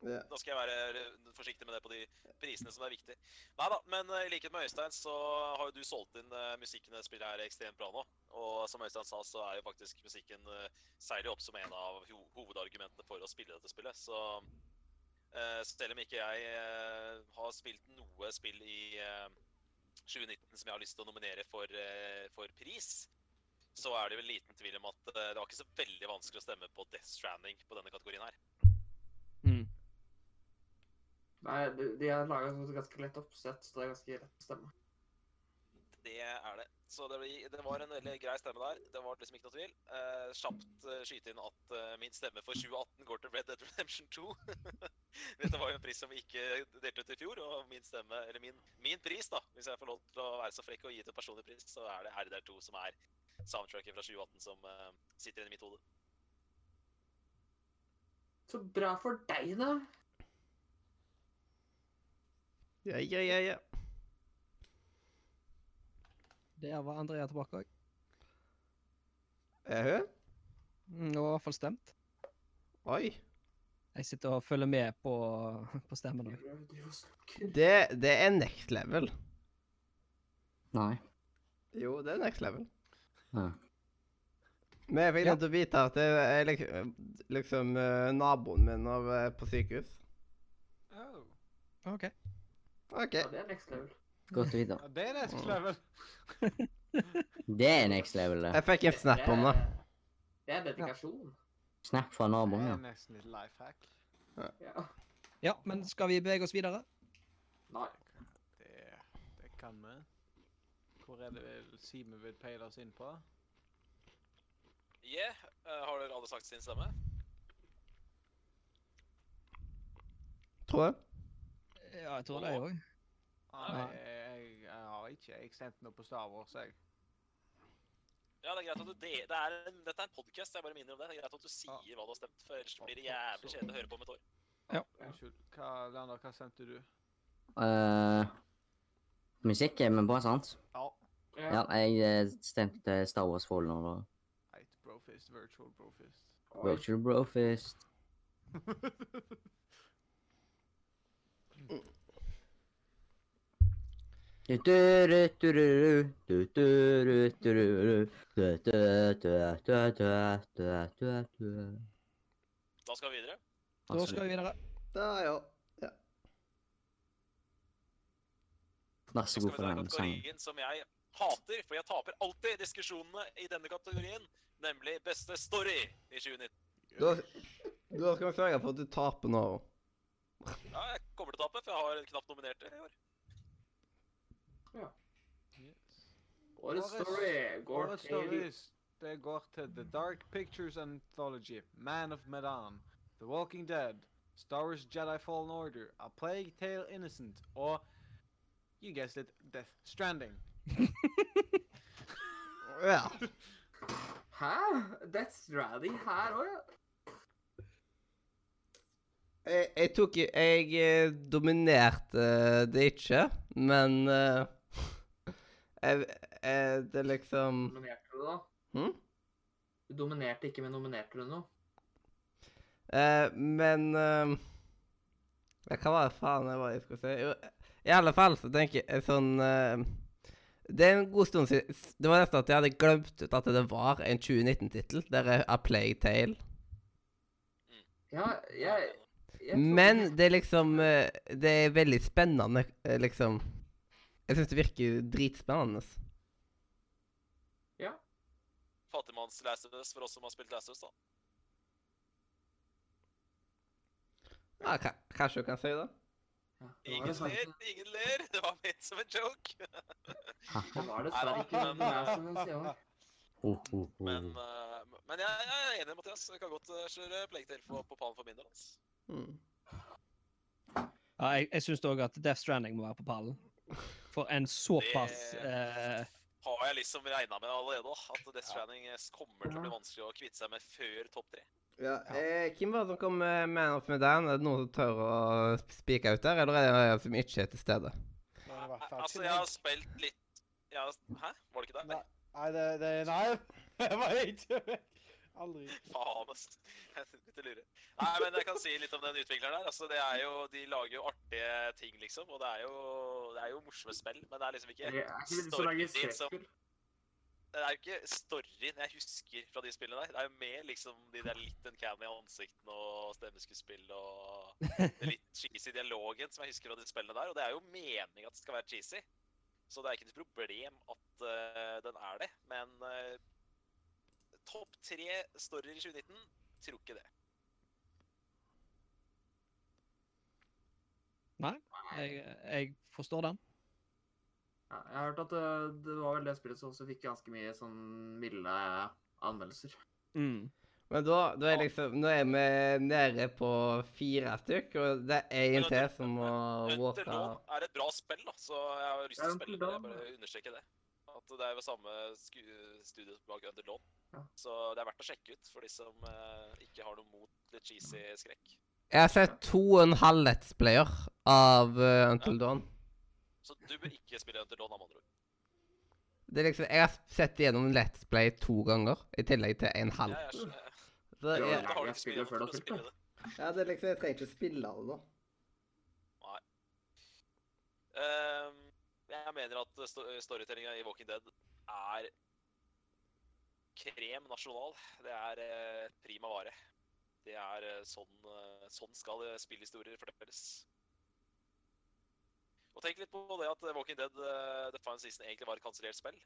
E: Da skal jeg være forsiktig med det på de prisene som er viktige. Nei da, men eh, i likhet med Øystein så har jo du solgt inn eh, musikken i spiller her ekstremt bra nå. Og som Øystein sa, så er jo faktisk musikken eh, seiler opp som en av ho hovedargumentene for å spille dette spillet. Så uh, selv om ikke jeg uh, har spilt noe spill i uh, 2019 som jeg har lyst til å nominere for, for pris, så er det vel liten tvil om at det var ikke så veldig vanskelig å stemme på Death Stranding på denne kategorien her.
D: Nei, de, er har laga et ganske lett oppsett, så det er ganske lett stemme.
E: Det er det. Så det, det var en veldig grei stemme der. Det var liksom ikke noe tvil. Eh, kjapt eh, skyte inn at eh, min stemme for 2018 går til Red Dead Redemption 2. Dette var jo en pris som vi ikke delte ut i fjor, og min stemme, eller min, min pris, da, hvis jeg får lov til å være så frekk og gi til personlig pris, så er det RDR2 som er soundtracket fra 2018 som eh, sitter inni mitt hode.
D: Så bra for deg, da.
A: Ja, ja, ja, ja.
F: Der var Andrea tilbake òg.
A: Er hun?
F: Hun var i hvert fall stemt.
A: Oi.
F: Jeg sitter og følger med på, på stemmen òg.
A: Det, det er next level.
C: Nei.
A: Jo, det er next level.
C: Ja.
A: Men jeg fikk
F: Ja.
A: til å vite at det er liksom, liksom naboen min av, eh, på sykehus.
G: Oh.
F: OK.
A: OK.
D: Ja, det er next level.
C: Godt å vite.
G: Ja, det er next level.
C: Det er next level, det.
A: Jeg fikk en snap om det.
D: Det er dedikasjon.
C: Snap fra
G: Det er
C: ja.
G: nesten litt life hack.
D: Ja.
F: Ja, men skal vi bevege oss videre?
D: Nei.
G: Det, det kan vi. Hvor er det vel Simen vil peile oss inn på?
E: Yeah, Uh, har dere alle sagt sin stemme?
A: Tror jeg.
F: Ja, jeg tror det, jeg òg.
G: Nei, jeg, jeg har ikke. Jeg sendte noe på Star Wars, jeg.
E: Ja, det er greit at du de det er en, Dette er en podkast, jeg bare minner om det. Det er greit at du sier hva du har stemt, for ellers blir det jævlig kjedelig å høre på om et år.
G: Unnskyld. Hva, Leander, hva stemte du?
C: Uh, musikk er men bare sant?
G: Ja.
C: Ja, jeg eh, stemte Star Wars Fallen da.
G: Heit Brofist, Virtual Brofist.
C: Virtual Brofist.
E: Da skal vi videre.
F: Da skal vi videre.
A: Da, ja. ja.
C: Vær
E: Så
C: god for
E: ta
C: den sangen.
E: som jeg hater, for jeg taper alltid diskusjonene i denne kategorien, nemlig beste story i 2019.
A: Du har ikke vi sørge for at du taper nå.
E: Ja, jeg kommer til å tape, for jeg har knapt nominert det i år.
G: Yes.
D: Årets story går
G: Årets
D: til
G: stories, det går til The Dark Pictures Anthology, Man of Medan, The Walking Dead, Star Wars Jedi Fallen Order, A Plague Tale Innocent og You guessed it, Death Stranding.
A: Ja.
D: Hæ? Death Stranding her òg, ja?
A: Jeg, jeg tok Jeg eh, dominerte det ikke, men uh, jeg, jeg, Det liksom
D: Nominerte du, da?
A: Hm?
D: Du dominerte ikke, men nominerte du noe?
A: Uh, men uh, Hva var det faen jeg var jeg skulle si? Jo, I alle fall så tenker jeg sånn eh, Det er en god stund siden Det var nesten at jeg hadde glemt ut at det var en 2019-tittel. Der er A Plague Tale.
D: Ja, jeg,
A: Men det er liksom eh, Det er veldig spennende, eh, liksom. Jeg syns det virker dritspennende.
E: Fattigmanns Last of Us for oss som har spilt Last of Us, da.
A: Ja, ka- kanskje du kan si det?
D: Ja, det
E: Ingen
D: dessverre
E: ler, ingen ler. Det var ment som en joke.
D: Det var dessverre ikke men, også.
C: Oh, oh, oh.
E: Men, eh, men jeg, jeg er enig, Mathias. Jeg kan godt kjøre Plague Tale på, på pallen for min del. Altså.
A: Mm.
F: Ja, jeg jeg syns òg at Death Stranding må være på pallen. For en såpass
E: Det-
F: eh,
E: Har jeg liksom regna med allerede at Death Stranding eh, kommer til å bli vanskelig å kvitte seg med før topp tre.
A: Ja, eh, var det som kom med Man of Medan? Er det noen som tør å spike ut der, eller er det en som ikke er til stede?
G: Det i hvert fall
E: Altså, jeg har spilt litt jeg har, Hæ? Var det ikke
G: Nei, nei, det, det Nei, jeg var ikke. Aldri.
E: Faen, ass. Jeg lurer. Nei, men jeg kan si litt om den utvikleren der. Altså, det er jo, De lager jo artige ting, liksom. Og det er jo, det er jo morsomme spill, men det er liksom ikke
D: Er ikke
E: storyen som? Det er jo ikke storyen jeg husker fra de spillene der. Det er jo mer liksom de der litt uncanny ansiktene og stemmeskuespill og den litt cheesy dialogen som jeg husker fra de spillene der. Og det er jo meningen at det skal være cheesy. Så det er ikke noe problem at uh, den er det. Men eh, topp tre storyer i 2019 tror ikke det.
F: Nei, jeg, jeg forstår den.
D: Ja, jeg har hørt at det, det var vel det spillet som også fikk ganske mye sånn milde anmeldelser.
F: Mm.
A: Men da, da er liksom Nå er vi nede på fire stykk, og det er
E: én
A: til som må walke
E: Dawn er et bra spill, da, så jeg har lyst til å spille det. Jeg bare understreker det. At det er jo samme studio bak Under Dawn.
D: Ja.
E: Så det er verdt å sjekke ut for de som eh, ikke har noe mot litt cheesy skrekk.
A: Jeg har sett to og en halv Let's Player av uh, Until Dawn.
E: Så du bør ikke spille Until Dawn, av andre ord.
A: Det er liksom, Jeg har sett igjennom Let's Play to ganger, i tillegg til en halv.
E: Jeg er så- jeg-
A: Så
D: Ja,
A: jeg,
D: ja.
E: Har du
D: jeg
E: ikke
D: spiller
E: spillet
D: før du har
E: å
D: spilt det.
A: ja, det er liksom, jeg trenger ikke spille det nå.
E: Um, jeg mener at sto storytellinga i Walking Dead er krem nasjonal. Det er eh, prima vare. Det er eh, sånn, eh, sånn skal spillhistorier fortelles. Og tenk litt på det at Walking Dead uh, The Final Season egentlig var et kansellert spill.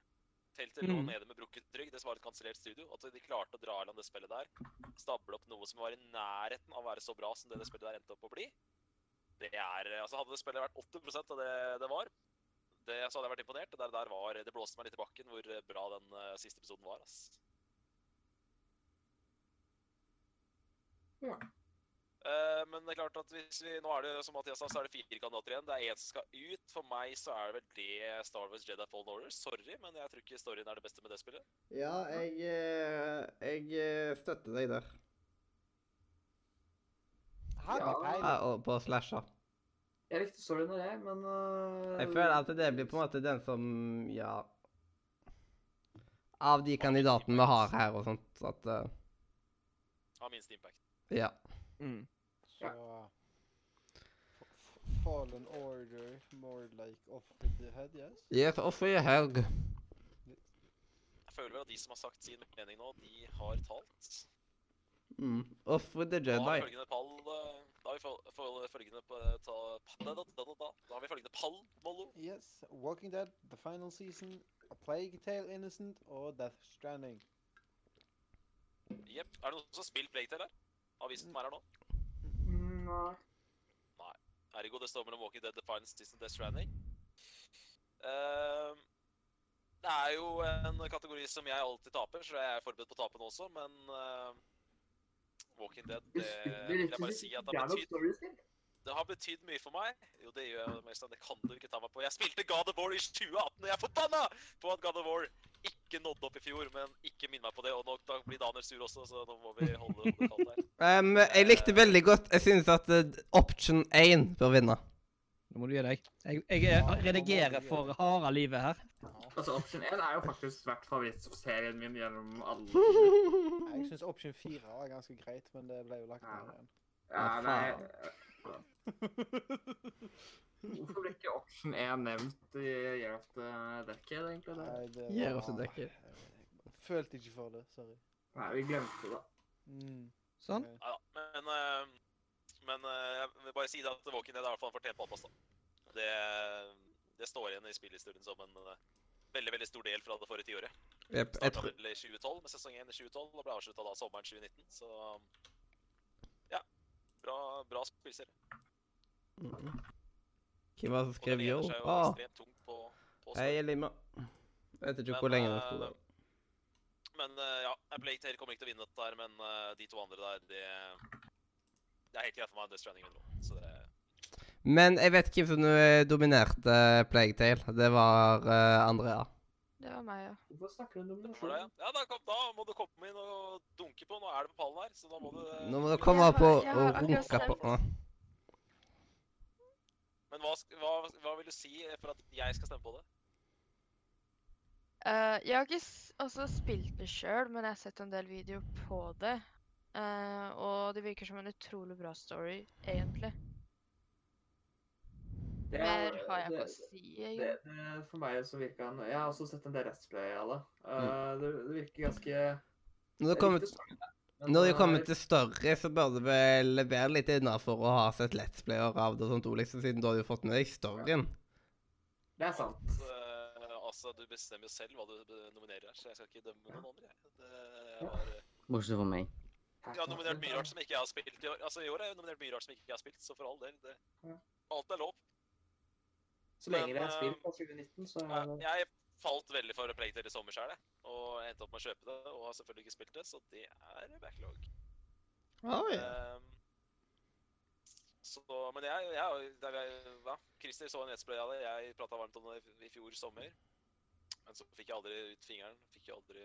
E: Teltet lå
F: Mm.
E: nede med brukket rygg. Det var et kansellert studio. At de klarte å dra i land det spillet der, stable opp noe som var i nærheten av å være så bra som det det spillet der endte opp å bli. Det er, altså Hadde det spillet vært 80 av det det var, det, så hadde jeg vært imponert. Det der, der var, det blåste meg litt i bakken hvor bra den uh, siste episoden var. ass.
D: Ja.
E: Uh, men det er klart at hvis vi, nå er det som Mathias sa, så er det fire kandidater igjen. Det er én som skal ut. For meg så er det vel det Star Wars Jedi Fallen Order. Sorry, men jeg tror ikke storyen er det beste med det spillet.
A: Ja, jeg, eh, jeg støtter deg der.
G: Her,
D: Ja.
A: og på slasher.
D: Jeg likte storyen av det, men uh,
A: Jeg føler at det blir på en måte den som Ja. Av de kandidatene vi har her og sånt, at uh,
E: Har minst impact.
A: Ja.
F: Mm.
G: Så Fallen order, more like off with the head, yes?
A: Yes, off the head.
E: Jeg føler vel at de som har sagt sin mening nå, de har talt.
A: Mm. Off with the
E: Jedi.
A: Jedi.
E: følgende pall eh, Da har vi følgende på, ta, da, da, da, har vi følgende pall, Mollo.
G: Yes, Walking Dead, the final season, A Plague Tale Innocent og Death Stranding.
E: Jepp. Er det noen som har spilt Tale her? Avisen som er her nå?
D: Nei. Nei.
E: Ergo det står mellom Walking Dead, The Final Season, Death Stranding. Ehm, det er jo en kategori som jeg alltid taper, så jeg er forberedt på å tape nå også, men ehm, Walking Dead, det vil jeg bare si at det har betydd det har betydd mye for meg. Jo, det gjør jeg, mest, Det kan du ikke ta meg på. Jeg spilte God of War i 2018, og jeg er forbanna på at God of War ikke nådde opp i fjor. Men ikke minn meg på det. Og nå, da blir Daniel sur også, så nå må vi holde det kaldt her.
A: Um, jeg likte veldig godt Jeg synes at eh, option 1 bør vinne.
F: Nå må du gi deg. Jeg, jeg eh, redigerer for harde livet her.
D: Altså, Option 1 er jo faktisk vært favorittserien min gjennom alle
G: Jeg syns option 4 var ganske greit, men det ble jo lagt ned igjen.
D: Ja,
A: Ja,
D: nei Hvorfor ble ikke Option 1 nevnt i Year of the Decade, egentlig? Det?
G: Nei, det var-
A: en dekke.
G: Jeg Følte ikke for det, sorry.
D: Nei, vi glemte det.
G: Mm.
F: Sånn.
G: ok.
E: Ja. Men, ehm, men eh, jeg vil bare si det at Walking Dead er i hvert fall en fortjent pallplass. da. Det, det står igjen i spillhistorien som en eh, veldig veldig stor del fra det forrige tiåret.
A: Yep, jeg
E: Starta
A: tror
E: vel i 2012 med sesong 1 i 2012 og ble avslutta da sommeren 2019. Så ja. Bra, bra spillserie.
A: Mm. Hvem var det som skrev yo?
E: tungt på, på
A: hei,
E: lima.
A: Lima. Vet ikke
E: Men,
A: hvor lenge det
E: skulle
A: være.
E: Men eh, ja, A Plague Tale kommer ikke til å vinne dette her, men eh, de to andre der, det, det er helt greit for meg. Death Stranding vinner nå. Så det
A: Men jeg vet hvem som eh, dominerte Plague Tale. Det var uh, Andrea.
B: Det var meg, ja.
D: Hvorfor snakker du om
E: for det,
D: nominasjon?
E: ja, da, kom, da må du komme inn og dunke på. Nå er du på pallen her, så da må du
A: Nå må du komme opp og, og runke på. ja.
E: Men hva, hva, hva vil du si for at jeg skal stemme på det?
B: Uh, jeg har ikke altså, spilt det sjøl, men jeg har sett en del videoer på det. Uh, og det virker som en utrolig bra story, egentlig.
D: Det
B: Mer
D: er-
B: har jeg ikke å si.
D: Det, det, for meg så virka han Jeg har også sett en del Let's Play av det.
A: Mm.
D: Uh, det. Det virker ganske
A: Når det kommer Når det kommer til story, så bør det vel være litt innafor å ha sett Let's Player av det og sånt, liksom, siden da har du fått med deg storyen.
D: Det er sant.
E: Eh, altså, du bestemmer jo selv hva du nominerer så jeg skal ikke dømme noen andre. Det var, eh,
C: Bortsett fra meg.
E: jeg har nominert mye rart som ikke jeg har spilt i år. Altså, i år har jeg nominert mye rart som ikke jeg har spilt, så for all del, det, alt er lov.
D: Så lenge det er spill på 2019, så er
E: Jeg,
D: det
E: jeg falt veldig for Plague Tale i sommer sjøl, og endte opp med å kjøpe det, og har selvfølgelig ikke spilt det, så det er backlog.
A: Oi.
E: Ehm, så, men jeg, jeg, det er- hva? Christer så en nettsplay av det. Jeg prata varmt om det i fjor sommer. Men så fikk jeg aldri ut fingeren. Fikk jeg aldri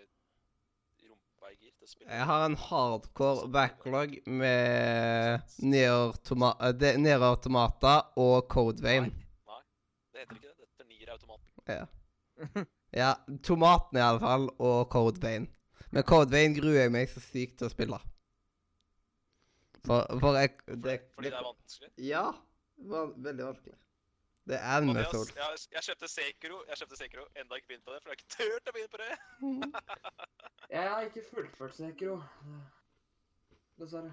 E: rumpa i gir til å spille.
A: Jeg har en hardcore backlog med Near eh, Automata og Code Vein.
E: Nei, ikke det heter ikke det. Det
A: Ja. ja. Tomaten i alle fall, og Code Vein. Men Code Vein gruer jeg meg så sykt til å spille. For, for jeg det,
E: Fordi det er vanskelig.
A: Ja. Veldig vanskelig. Det er en
E: Mathias, jeg, jeg kjøpte Sekro, Jeg kjøpte Sekro, Enda ikke begynt på det, for jeg har ikke turt å begynne på det.
D: Jeg har ikke fullført Sekro, Dessverre.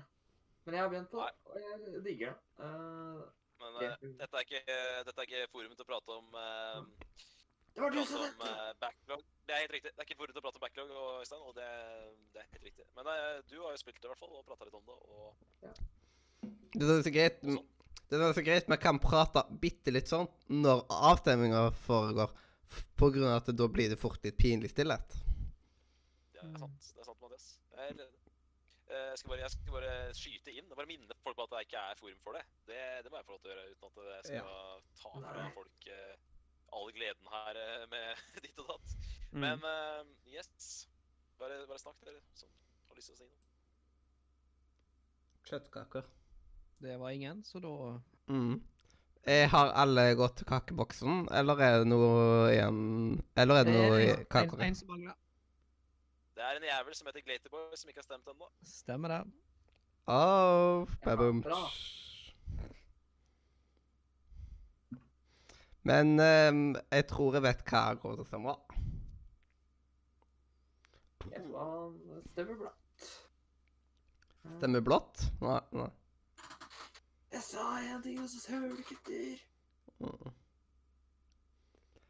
D: Men jeg har begynt på det, og jeg digger det. Eh,
E: Men eh, dette, er ikke, dette er ikke forumet til å prate om, uh,
D: det var du
E: prate
D: som
E: om eh, backlog. Det er helt riktig. Det er ikke forum til å prate om backlog, og, Øystein, og det, det er helt riktig. Men du har jo spilt det i hvert fall, og prata litt om det. og
A: Det er så greit
E: sånn.
A: Det er så greit vi kan prate bitte litt sånn når avstemminga foregår, på grunn av at da blir det fort litt pinlig stillhet.
E: Det er sant, det er sant, Mathias. Jeg, er helt enig. Jeg, skal bare, jeg skal bare skyte inn og bare minne folk på at det ikke er forum for det. Det, det må jeg få lov til å gjøre uten at jeg skal ta fra folk eh, all gleden her eh, med ditt og datt.
F: Mm.
E: Men uh, yes, bare, bare snakk dere som har lyst til å si noe.
A: Kjøttkaker.
F: Det var ingen, så da
A: Mm. Eh, har alle gått til kakeboksen, eller er det noe igjen Eller er det noe i
F: En,
A: kaker?
F: en som mangler.
E: Det er en jævel som heter Glaterboy, som ikke har stemt ennå.
F: Stemmer det.
A: Oh,
D: Ja,
A: babum.
D: Ja,
A: Men ehm, jeg tror jeg vet hva jeg kommer til å stemme.
D: Tror stemmer blått.
A: Stemmer blått? Nei. nei.
D: Jeg sa en ting, og så hører du ikke etter.
A: Mm.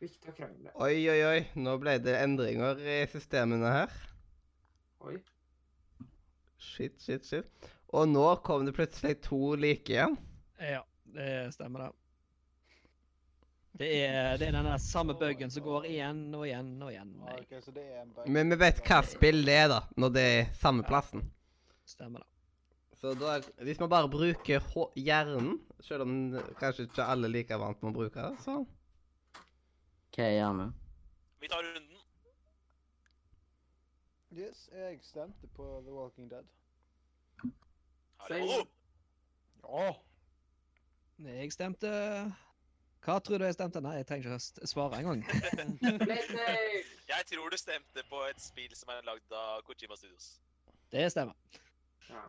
D: Viktig å krangle.
A: Oi, oi, oi. Nå ble det endringer i systemene her.
D: Oi.
A: Shit, shit, shit. Og nå kom det plutselig to like igjen.
F: Ja, det stemmer det. Det er, det er den der samme buggen som går igjen og igjen og igjen. Ah,
G: okay, så det er en bug.
A: Men vi vet hva spill det er, da, når det er samme plassen.
F: stemmer det.
A: Så da, hvis man bare bruker hjernen, selv om kanskje ikke alle er like vant med å bruke det, så
C: Hva er gjerne?
E: Vi tar runden.
G: Yes, jeg stemte på The Walking Dead.
E: Hallo!
G: Ja.
F: Jeg stemte Hva tror du jeg stemte? Nei, jeg trenger ikke å svare engang.
E: Jeg tror du stemte på et spill som er lagd av Kojima Studios.
F: Det stemmer.
D: Ja.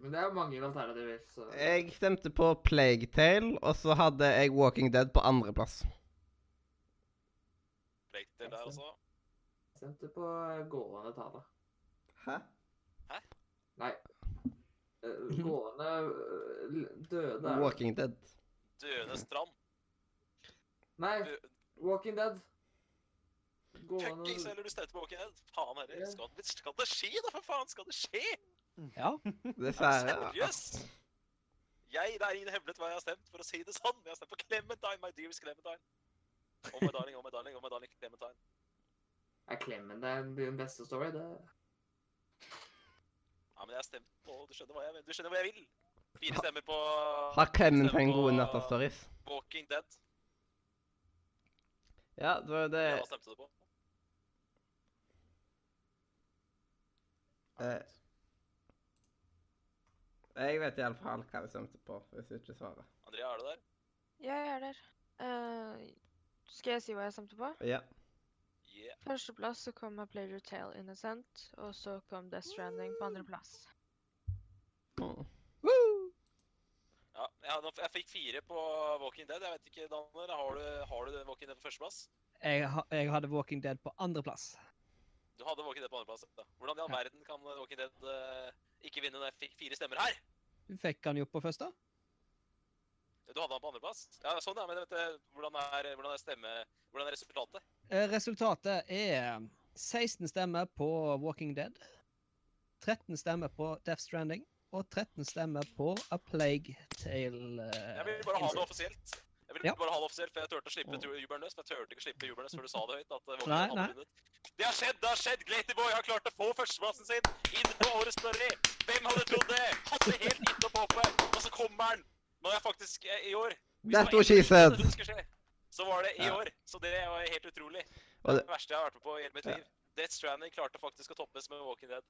D: Men det er mange alternativer, så
A: Jeg stemte på Plague Tale, og så hadde jeg Walking Dead på andreplass.
E: Tale der også.
D: Stemte på gående tale.
A: Hæ? Hæ?
D: Nei. Eh, Gående eh, døde.
A: Walking Dead.
E: Døende strand.
D: Nei,
E: Dø
D: Walking Dead. Gående
E: Fuckings heller du støter på Walking Dead. Faen heller. Skal, det- skal det skje, da? For faen, skal det skje?
F: Ja.
A: Dessverre.
E: Seriøst? Jeg, det er ingen hemmelighet hva jeg har stemt, for å si det sånn. Jeg har stemt på Clementine, my dearest Clementine. Oh my darling, oh my darling, oh my darling, Clementine.
D: Er Clemen den den beste story? Det
E: Ja, men jeg har stemt på Du skjønner hva jeg vil. Du skjønner hva jeg vil. Fire stemmer på
A: Har Clementine
E: stemmer på
A: gode nattastories?
E: Walking Dead.
A: Ja, det var det
E: Ja, hva stemte du på?
A: eh, Jeg vet iallfall hva jeg stemte på, hvis du ikke svarer.
E: Andrea, er du der?
B: Ja, Jeg er der. Uh, skal jeg si hva jeg stemte på?
A: Ja.
E: Yeah.
B: Førsteplass så kom A Player Tale Innocent, og så kom Death Stranding på andreplass.
A: Oh.
E: Ja, ja jeg fikk fire på Walking Dead. Jeg vet ikke, Danner, har du, har du Walking Dead på førsteplass?
F: Jeg, ha, jeg hadde Walking Dead på andreplass.
E: Du hadde Walking Dead på andreplass. Ja. Hvordan i all
F: Ja.
E: verden kan Walking Dead uh, ikke vinne når jeg fikk fire stemmer her?
F: Du fikk han jo på første.
E: Du hadde han på andreplass? Ja, sånn, ja. Men vet du, hvordan er, hvordan er stemme... Hvordan er resultatet?
F: Eh, Resultatet er 16 stemmer på Walking Dead, 13 stemmer på Death Stranding og 13 stemmer på A Plague Tale. eh,
E: Jeg vil bare ha det offisielt. Jeg vil
F: Ja.
E: bare ha det offisielt, for jeg turte å slippe
F: Åh.
E: Jubelnøs. Men jeg turte ikke slippe Jubelnøs før du sa det høyt. at uh,
F: Nei, nei.
E: Det har skjedd! Det har skjedd! Glatyboy har klart å få førsteplassen sin inn på årets story. Hvem hadde trodd det? Hadde helt gitt opp håpet. Og så kommer han når jeg faktisk eh, i år.
A: That's what she said.
E: Så var det i år. Så det var helt utrolig. Det
A: det-
E: er verste jeg har vært med på i hele mitt liv. Death Stranding klarte faktisk å toppes med Walking Dead.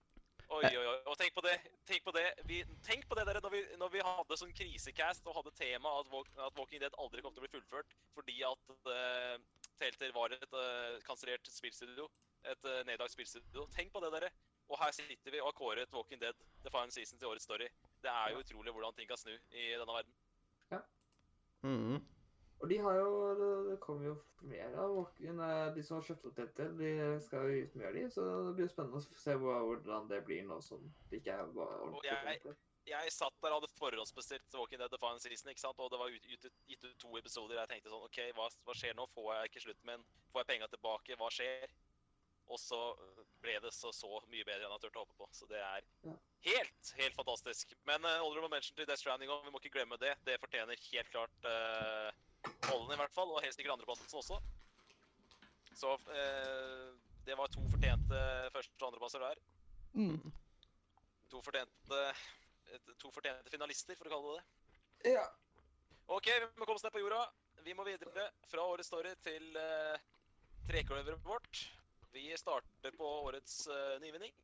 E: Oi, oi, oi. Og tenk på det, tenk på det, vi, tenk på det dere, når vi, når vi hadde sånn krisecast og hadde tema at, at Walking Dead aldri kom til å bli fullført fordi at uh, Telter var et uh, kansellert spillstudio. Et uh, nedlagt spillstudio. Tenk på det, dere. Og her sitter vi og har kåret Walking Dead The Final Season til årets story. Det er jo utrolig hvordan ting kan snu i denne verden.
A: Mm.
D: Og de har jo Det, det kommer jo mer av eh, De som har kjøpt opp dette, de skal jo ut med de, så det blir jo spennende å se hvordan det blir nå som det ikke er bare ordentlig.
E: jeg- Jeg satt der og hadde forhåndsbestilt Walking Dead The Final Season, ikke sant? og det var ut, ut, gitt ut to episoder. Jeg tenkte sånn OK, hva, hva skjer nå? Får jeg ikke slutt min? Får jeg penga tilbake? Hva skjer? Og så ble det så, så mye bedre enn jeg turte å håpe på. Så det er
D: Ja.
E: Helt, helt fantastisk. Men uh, honorable mention til Death Stranding òg, vi må ikke glemme det. Det fortjener helt klart uh, Holden i hvert fall, og helst ikke andreplassen også. Så uh, det var to fortjente første- og andreplasser der.
F: Mm.
E: To fortjente, to fortjente finalister, for å kalle det det.
D: Ja.
E: OK, vi må komme oss ned på jorda. Vi må videre fra årets story til uh, trekløveret vårt. Vi starter på årets uh, nyvinning.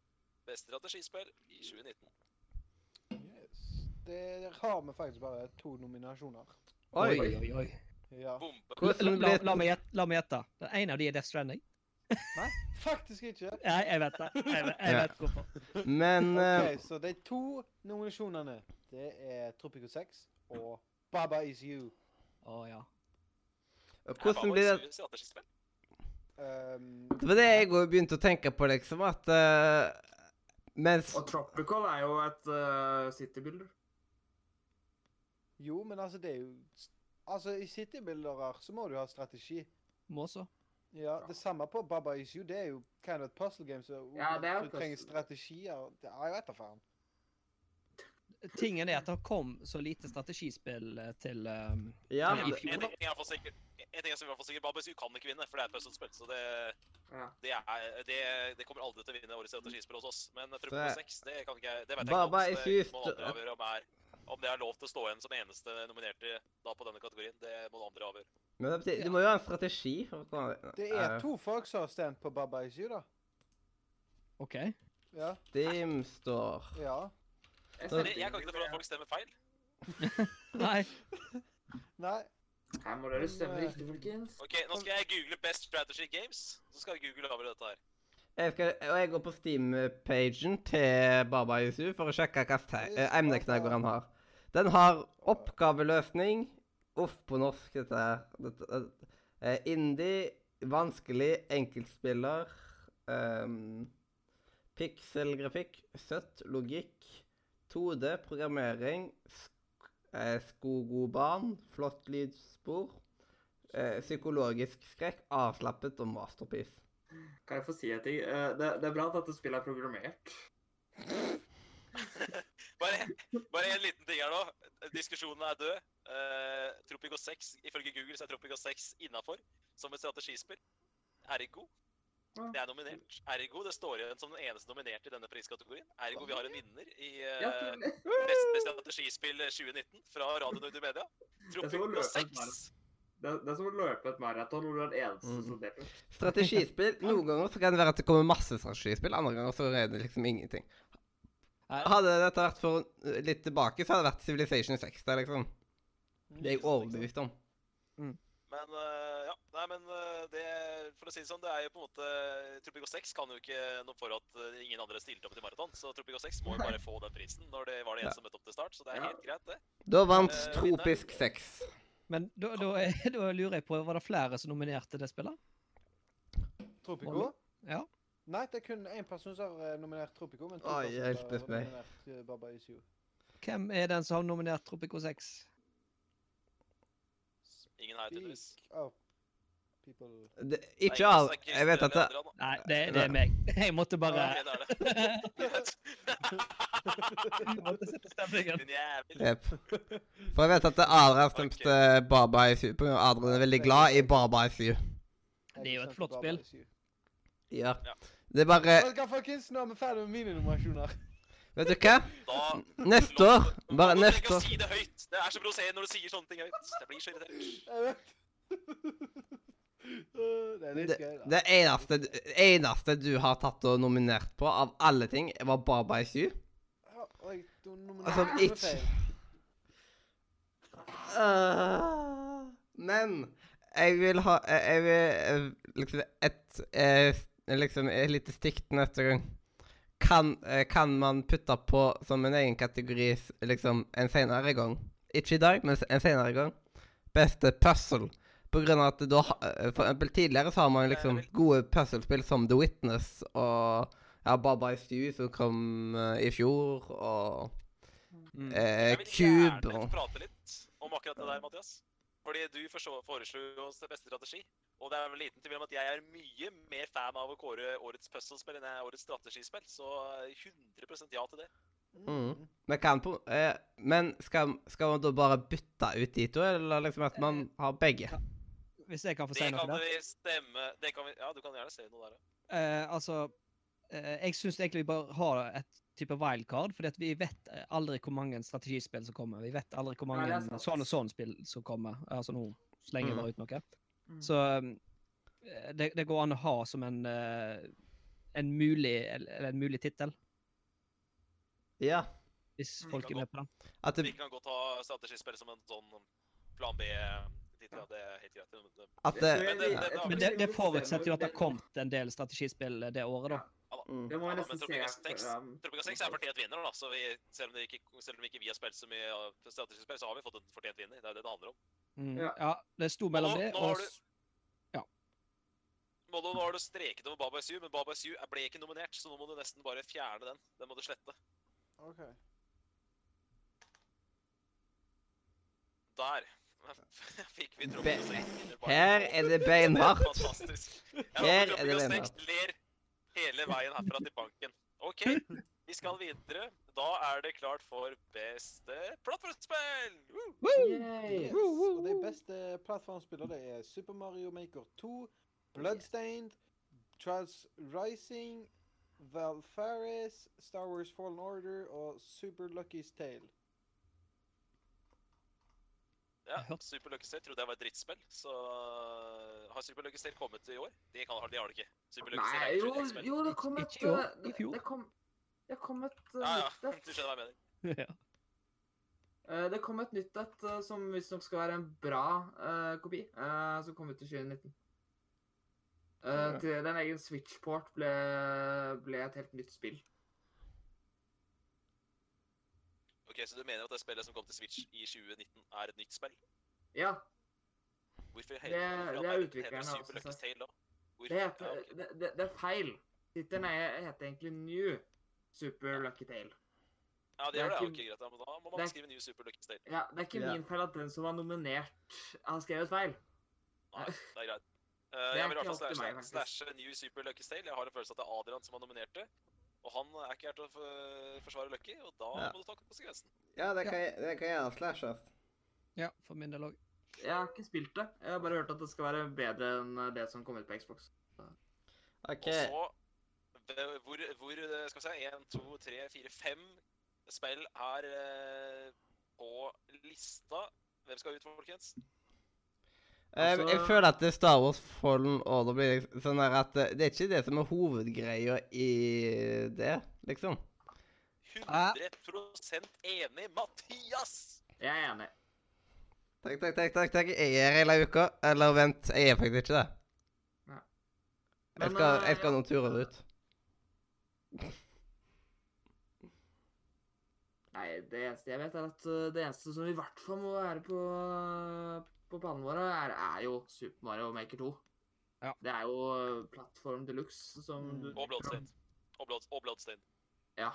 E: Beste strategispill i 2019.
G: Yes. Der har vi faktisk bare to nominasjoner.
A: Oi.
F: oi, oi. oi.
G: Ja.
E: Bombe.
F: La, la, la, meg gjette, la meg gjette. Den ene av de er Death Stranding.
G: Faktisk ikke.
F: Nei, jeg vet det. Jeg vet, jeg
A: Ja.
F: vet hvorfor.
A: Men uh...
G: Ok, så de to nominasjonene, det er Tropico 6 og Baba Is You.
F: Å ja.
A: hvordan blir det
G: Um,
A: Det var det jeg òg begynte å tenke på, liksom, at eh, Mens
D: Og Tropical er jo et uh, citybuilder.
G: jo, men altså, det er jo Altså, i citybuildere så må du ha strategi.
F: Må så.
G: Ja, det samme på Baba Is You. Det er jo kind of et puzzle game, så
D: Ja, det er
G: du trenger strategier. Det, er, jeg vet da faen.
F: Tingen er at det kom så lite strategispill eh, til um,
A: Ja,
F: i
E: En
F: fjor,
E: ting
F: da.
E: er en ting som i hvert fall sikkert Babus kan ikke vinne, for det er et puzzlespill. Så det,
D: Ja.
E: det, er, det, det kommer aldri til å vinne årets strategispill hos oss. Men
A: Så-
E: 6, det kan ikke Det vet jeg
A: Baba
E: ikke. om, så Det må andre avgjøre om, er, om det er lov til å stå igjen som eneste nominerte da på denne kategorien. Det må andre avgjøre.
A: Men det betyr- du må jo ha en strategi. for å
G: Det er to folk som har stemt på Baba Isu, da.
F: OK.
G: Ja.
A: Steam står
G: Ja.
D: Jeg,
E: jeg kan ikke tro at folk stemmer feil.
F: Nei.
G: Nei.
D: Her må dere stemme
G: eh,
D: riktig, folkens.
E: Ok, Nå skal jeg google Best Strategy Games. Så skal Google over dette her.
A: jeg skal, Og jeg går på Steam-pagen til Baba Yusu for å sjekke hvilke emneknagger han har. Den har oppgaveløsning Uff, på norsk, dette her. Dette, eh, indie, vanskelig, enkeltspiller um, Pikselgrafikk, søtt, logikk, 2D, programmering, sk eh, skogobarn, flott lydspor, eh, psykologisk skrekk, avslappet og masterpiece.
D: Kan jeg få si en ting? Eh, det, det er bra at dette spillet er programmert.
E: Bare, bare en liten ting her nå. Diskusjonen er død. Uh, Tropico 6, Ifølge Google så er Tropico 6 innafor som et strategispill. Ergo. Det er nominert. Ergo det står igjen som den eneste nominerte i denne priskategorien. Ergo vi har en vinner i uh,
D: det-
E: Beste strategispill 2019 fra Radio Nordre Media. Tropico 6.
D: det, det er som å løpe et maraton hvor du er den eneste
A: mm.
D: som deltar.
A: Strategispill. Noen ganger så kan det være at det kommer masse strategispill, andre ganger så er det liksom ingenting. Hadde dette vært for eh, litt tilbake, så hadde det vært Civilization 6 der, liksom. Det er jeg overbevist om.
E: Men uh, ja, nei, men uh, det For å si det sånn, det er jo på en måte Tropico 6 kan jo ikke noe for at uh, ingen andre stilte opp til maraton, så Tropico 6 må jo bare få den prisen når det var det en som møtte opp til start, så det er helt greit, det.
A: Da vant
E: Eh,
A: Tropisk 6.
F: Men da, da, da lurer jeg på, var det flere som nominerte det spillet?
G: Tropico?
F: Ja.
G: Nei, det er kun én person som har eh, nominert Tropico. Men to
A: Oi,
G: personer har nominert eh, Baba Isio.
F: Hvem er den som har nominert Tropico 6?
E: Ingen her, tydeligvis.
G: People.
A: Det, ikke
E: ikke
A: Jeg vet at det,
F: Nei, det, det er meg. Jeg måtte bare
E: Ok, det er det.
F: Måtte sette stemningen.
E: Din
A: For jeg vet at Adrian stemte Baba i Sy. på grunn Adrian er veldig glad i Baba i Sy.
F: Det er jo et flott spill.
G: Baba.
A: Ja. Det er bare
G: folkens? Nå er vi ferdig med mine nominasjoner.
A: Vet du hva?
E: Da
A: Neste år. Bare
E: du
A: neste
E: ikke
A: år.
E: si det høyt. Det er så provoserende når du sier sånne ting høyt. Det blir så irritert.
G: Jeg vet. det er litt
A: Det,
G: gøy, da.
A: det eneste, eneste du har tatt og nominert på, av alle ting, var Baba i Sy.
G: Ja, oi, du
A: Altså, ikke-
G: feil.
A: Øh, men jeg vil ha Jeg, jeg vil eh, liksom et eh, Liksom et lite stikk neste gang. Kan, eh, kan man putte på som en egen kategori liksom en senere gang? Ikke i dag, men en senere gang. Beste puzzle. På grunn av at da eh, For eksempel tidligere så har man liksom gode puzzlespill som The Witness og ja, Baba i Stew som kom uh, i fjor, og
F: Mm.
A: eh,
E: Jeg vil
A: Cube
E: gjerne prate litt om akkurat det der, Mathias. Fordi du foreslo oss det beste strategi. Og det er vel liten tvil om at jeg er mye mer fan av å kåre årets puzzlespill enn jeg er årets strategispill. Så 100 ja til det.
A: Mm. Men, kan på, eh, men skal, skal man da bare bytte ut de to, eller liksom at man har begge?
F: Hvis jeg kan få si
E: Det
F: noe
E: kan vi stemme det kan vi, Ja, du kan gjerne si noe der. ja.
F: Eh, altså, eh, jeg syns egentlig vi bør ha et type wildcard, fordi at vi vet eh, aldri hvor mange strategispill som kommer. Vi vet aldri hvor mange
D: det er
F: sånn og sånn-spill som kommer. Altså nå slenger jeg
A: Mm.
F: bare ut noe.
D: Mm.
F: Så eh, det, det går an å ha som en eh, en mulig, eller en mulig tittel,
A: Ja.
F: hvis
E: Mm,
F: folk er med på den.
A: At
E: Vi kan godt ha strategispill som en sånn plan B-tittel. Ja, det er helt greit. Det- det-
A: det,
E: Men det- det-
D: vi
F: det, det forutsetter jo at det har kommet en del strategispill det året, da.
A: Mm.
D: Det må
E: Ja,
D: nesten
E: men
D: se
E: Tropico 6
D: for, um,
E: Tropico 6 er fortjent vinner, da. Så vi, selv, om det ikke, selv om ikke vi har spilt så mye strategisk spill, så har vi fått en fortjent vinner. Det er det det handler om.
F: Mm.
D: Ja.
F: Ja, det sto mellom
E: Nå-
F: det
E: nå
F: og
E: har du-
F: Ja.
E: Mollo, nå har du streket over Baba Su, men Baba Su ble ikke nominert, så nå må du nesten bare fjerne den. Den må du slette.
G: OK.
E: Der fikk vi
A: Be-
E: Tropico 6 vinner. bare
A: Her er det beinhardt. Her er det beinhardt.
E: ler hele veien herfra til banken. OK, vi skal videre. Da er det klart for beste plattformspill!
G: Yes. Og de beste plattformspillene det er Super Mario Maker 2, Bloodstained, Trials Rising, Valfaris, Star Wars Fallen Order og Super Lucky's Tale.
E: Ja. Super Lucky State trodde jeg var et drittspill, så har Super Lucky State kommet i år? Det, kan, de har det ikke. Super Lucky State
D: Nei,
E: er ikke
D: jo,
E: et drittspill.
D: jo, det kom et
F: Ikke i år,
D: uh,
F: i fjor.
D: Det kom, det kom et uh,
E: Ja, ja,
D: nytt
E: du skjønner hva jeg mener.
F: ja.
D: Det kom et nytt et som visstnok skal være en bra uh, kopi, uh, som kom ut i 2019. Uh,
G: Ja.
D: til den egen Switchport ble, ble et helt nytt spill.
E: Ok, Så du mener at det spillet som kom til Switch i 2019, er et nytt spill?
D: Ja,
E: Hvorfor i
D: Det- det er
E: utvikleren det
D: også
E: Super Lucky
D: sagt.
E: Tale da? Hvorfor?
D: det, heter,
E: Ja, okay.
D: det, det, det er feil. Tittelen er- heter egentlig New Super Lucky Tale.
E: ja, det
D: det er
E: gjør det.
D: ikke-
E: Ok, greit. Men da må man
D: er-
E: skrive New Super Lucky Tale.
D: Ja, Det er ikke
A: Ja.
D: min feil at den som var nominert, har skrevet feil.
E: Nei, det er greit. Uh,
D: er
E: jeg vil i hvert fall slashe New Super Lucky Tale. Jeg har en følelse at det er Adrian som har nominert det. Og han er ikke her til å forsvare Lucky, og da
A: Ja.
E: må du ta konsekvensen.
A: Ja, det kan, det kan gjerne slashes.
F: ja, for min del òg.
D: Jeg har ikke spilt det. Jeg har bare hørt at det skal være bedre enn det som kom ut på Xbox.
A: OK.
E: Og så hvor, hvor eh, Skal vi se Én, to, tre, fire, fem spill er eh, på lista. Hvem skal ut, folkens?
A: Eh, jeg
D: Altså-
A: føler at det er Star Wars Fallen Order blir sånn der at eh, det er ikke det som er hovedgreia i det, liksom.
E: 100 enig, Mathias!
D: Jeg er enig.
A: Takk, takk, takk. takk, takk. Jeg er hele uka. Eller vent, jeg er faktisk ikke det. Jeg skal,
D: eh,
A: jeg skal noen turer ut.
D: Nei, det eneste jeg vet, er at det eneste som i hvert fall må være på, på planen våre, er, er jo Super Mario Maker 2.
F: Ja.
D: Det er jo plattform plattform deluxe som
G: Mm.
D: du
E: Og Bloodstained. Og, Blood, og Bloodstained.
D: Ja.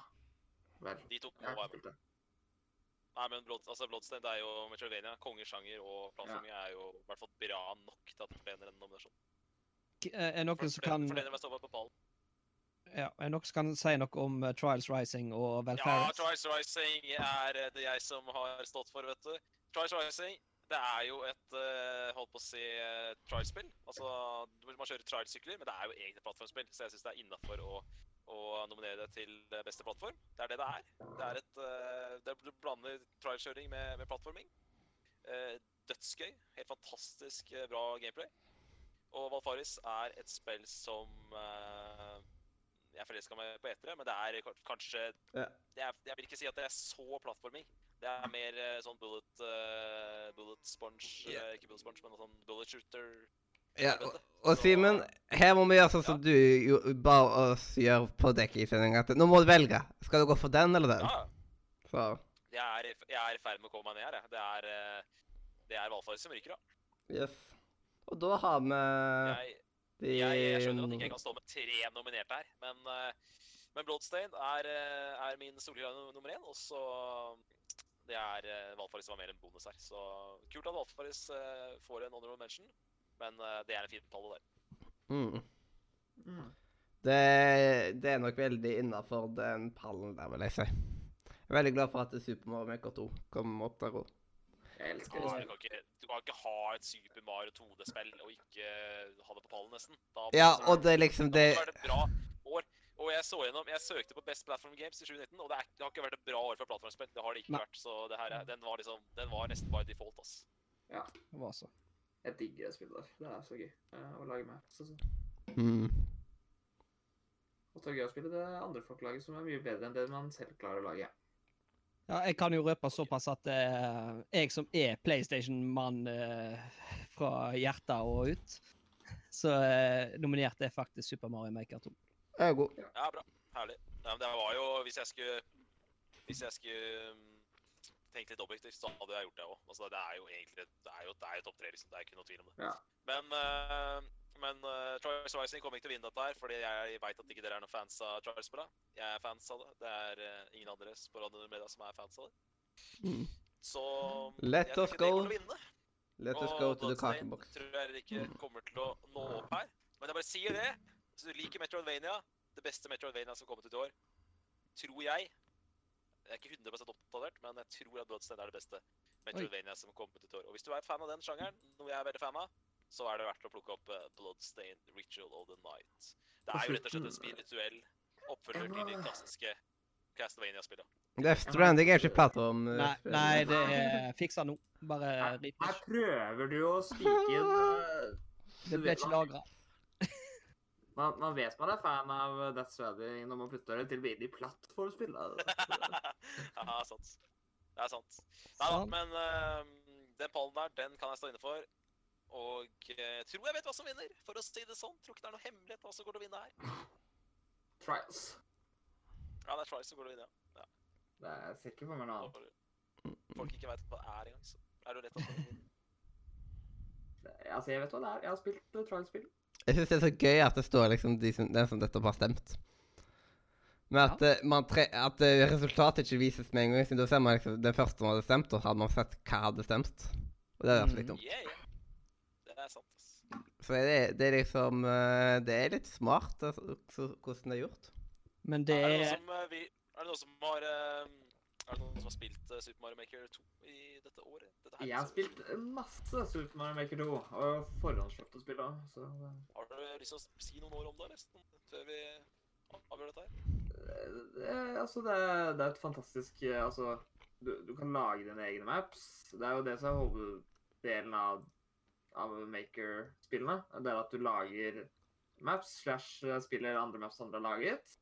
D: Vel.
E: De to må være med. Nei, men Blood, altså Bloodstained er jo Metroidvania, kongesjanger, og plattforming er jo i hvert fall bra nok til at det fortjener en nominasjon.
F: Eh, Er noen som kan ja, Er noen som kan si noe om eh, Trials Rising og
E: Ja, Trials Rising er eh, det jeg som har stått for, vet du. Trials Rising, det er jo et eh, holdt på å si trialspill. trial-spill. Altså, man kjører trial-sykler, men det er jo et plattformspill, så jeg syns det er innafor å, å nominere det til eh, beste plattform. Det er det det er. Det er et eh, det, Du blander trial-kjøring med, med plattforming. Eh, dødsgøy. Helt fantastisk eh, bra gameplay. Og Valfaris er et spill som eh, Jeg forelska meg på etere, men det er kanskje
A: Ja.
E: jeg, jeg vil ikke si at det er så plattforming. Det er mer eh, sånn bullet, uh, bullet sponge
A: Ja.
E: eh, Ikke bullet sponge, men sånn bullet shooter.
A: Ja, og, og Simen, her må vi gjøre sånn som du jo, ba oss gjøre på dekket i sendinga. Nå må du velge. Skal du gå for den eller den?
E: Ja,
A: Så,
E: jeg er, i- jeg er ferd med å komme meg ned her, jeg. Det er, eh, det er valgfag som ryker, da.
A: yes. Og da har vi
E: Jeg,
A: de
E: jeg, jeg skjønner at ikke kan stå med tre nominerte her, men, men Bloodstained er, er min solklare nummer én. Og så Det er uh, Valfaris som var mer en bonus her. Så kult at Valfaris uh, får en honorable mention, men uh, det er en fin tall der.
A: mm.
D: Mm.
A: det, det er nok veldig innafor den pallen der, vil jeg si. Jeg er veldig glad for at Super Mario Maker 2 kom opp der òg.
D: Jeg elsker det.
E: du, kan ikke, du kan ikke ha et Super Mario 2D-spill og ikke ha det på pallen, nesten. Da,
A: Ja, og det er liksom
E: da må
A: det
E: være bra. Og jeg så gjennom, jeg søkte på Best Platform Games i 2019, og det, er, det har ikke vært et bra år for plattformspill. Det har det ikke
F: Nei.
E: vært, så det her, er- den var liksom, den var nesten by default, ass.
F: Det var så.
D: Jeg digger det spillet der. Det er så gøy eh, å lage maps og sånn.
A: mm.
D: Og så er det gøy å spille det andre folk lager, som er mye bedre enn det man selv klarer å lage.
F: Ja, jeg kan jo røpe såpass at uh, jeg som er PlayStation-mann uh, fra hjertet og ut, så uh, nominert er faktisk Super Mario Maker 2.
A: Jeg er god.
E: Ja, bra. Herlig. Nei, men det var jo, hvis jeg skulle, hvis jeg skulle tenkt tenke litt objektivt, så hadde jeg gjort det også. Altså, det er jo egentlig, det er jo, det er jo topp tre, liksom. Det er ikke noe tvil om det.
D: Ja.
E: Men, uh, men uh, Trials Rising kommer ikke til å vinne dette her, fordi jeg vet at ikke dere er noen fans av Charles Bra. Jeg er fans av det. Det er uh, ingen andre på Radio Media som er fans av det.
A: Mm.
E: Så
A: Let
E: jeg tror
A: us
E: ikke det
A: go.
E: kommer til å vinne.
A: Let us
E: Og
A: go to the
E: Bloodstained
A: kakebox.
E: tror jeg ikke kommer til å nå opp her. Men jeg bare sier det. Hvis du liker Metroidvania, det beste Metroidvania som har kommet ut i år, tror jeg Jeg er ikke 100 oppdatert, men jeg tror at Bloodstained er det beste Metroidvania som har kommet ut i år. Og hvis du er fan av den sjangeren, noe jeg er veldig fan av, så er det verdt å plukke opp eh, Bloodstained Ritual of the Night. Det er jo rett og slett en spirituell oppfølger til de klassiske Castlevania-spillene.
A: Death Stranding er ikke plattform. eh,
F: Nei, nei det er fiksa nå. Bare rip.
D: her prøver du å spike inn eh,
F: Det ble ikke lagra.
D: Man, man vet man er fan av Death Stranding når man putter det til å bli inn i plattformspill.
E: ja, sant. Det er sant. Nei da, men uh, den pallen der, den kan jeg stå inne for. Og uh, tror jeg vet hva som vinner, for å si det sånn. Tror ikke det er noe hemmelighet hva som går til å vinne her.
D: Trials.
E: Ja, det er Trials som går til å vinne, ja.
D: Det er, ikke for meg noe annet.
E: Folk ikke vet hva det er engang, så er det jo lett å. Det,
D: altså, jeg vet hva det er. Jeg har spilt uh, Trials-spill.
A: Jeg syns det er så gøy at det står liksom de som, den som dette har stemt. Men at, eh, man tre, at uh, resultatet ikke vises med en gang. Siden da ser man liksom den første som hadde stemt, og hadde man sett hva hadde stemt. Og det er
F: Mm.
A: litt dumt.
E: Yeah, yeah. Det er sant.
A: Så det, det er liksom uh, Det er litt smart altså, hvordan det er gjort.
F: Men det
E: Er det
F: er
E: noen som, vi, er det noen som har Er det noen som har spilt eh, Super Mario Maker 2 i dette året? Dette
D: Jeg har spilt masse Super Mario Maker 2, og forhåndskjøpt å spille så
E: Har du lyst til å si noen ord om det? Sånn, Før vi avgjør dette her?
D: det, altså, det, det er et fantastisk eh, Altså, du, du kan lage dine egne maps. Det er jo det som er hoveddelen av, av Maker-spillene. Det er at du lager maps slash eh, spiller andre maps andre har laget.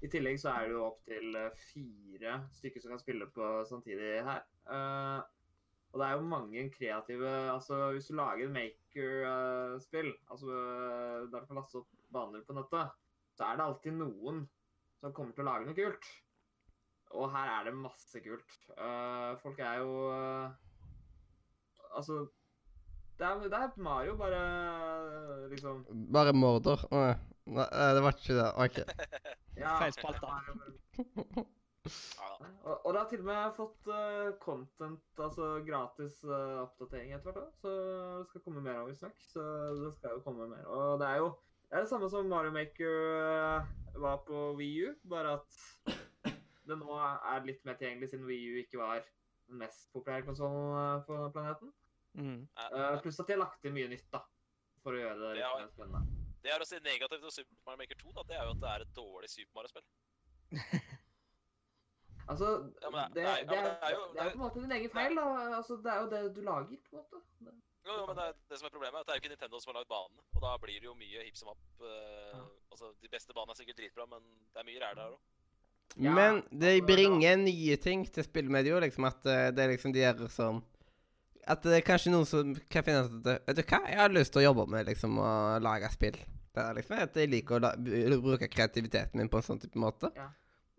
D: I tillegg så er det jo opptil fire stykker som kan spille på samtidig her. Uh, og det er jo mange kreative Altså, hvis du lager en Maker-spill, altså uh, der du kan laste opp baner på nettet, så er det alltid noen som kommer til å lage noe kult. Og her er det masse kult. Eh, folk er jo eh, Altså det er, det er Mario, bare eh, liksom
A: Bare morder. Nei. Nei, eh, det var ikke det. OK.
D: ja,
F: Feil spalte.
D: Og, og det har til og med fått uh, content, altså gratis uh, oppdatering etter hvert òg. Så det skal komme mer av visstnok. Så det skal jo komme mer. Og det er jo det er det samme som Mario Maker uh, var på Wii U, bare at det nå er litt mer tilgjengelig siden Wii U ikke var den mest populære konsollen på planeten.
F: mm.
D: Eh, pluss at de har lagt til mye nytt, da. For å gjøre det litt mer spennende.
E: Det er å si negativt om Super Mario Maker 2, da, det er jo at det er et dårlig Super Mario-spill.
D: Altså,
E: Ja, men
D: det,
E: det er-
D: det,
E: ja, men det er jo-
D: det er jo på en måte din egen feil, da. Altså, det er jo det du lager, på en måte. Det-
E: Jo, jo, men det, er, det som er problemet, er at det er jo ikke Nintendo som har lagd banene. Og da blir det jo mye hip som happ. Uh,
D: Ja.
E: Altså, de beste banene er sikkert dritbra, men det er mye ræl der òg.
D: Ja,
A: Men det
D: altså,
A: bringer nye ting til spillmediet, liksom at eh, det er liksom de her som At det er kanskje noen som kan finne ut at Vet du hva, jeg har lyst til å jobbe med liksom å lage spill. Det er liksom at jeg liker å la, bruke kreativiteten min på en sånn type måte. Ja.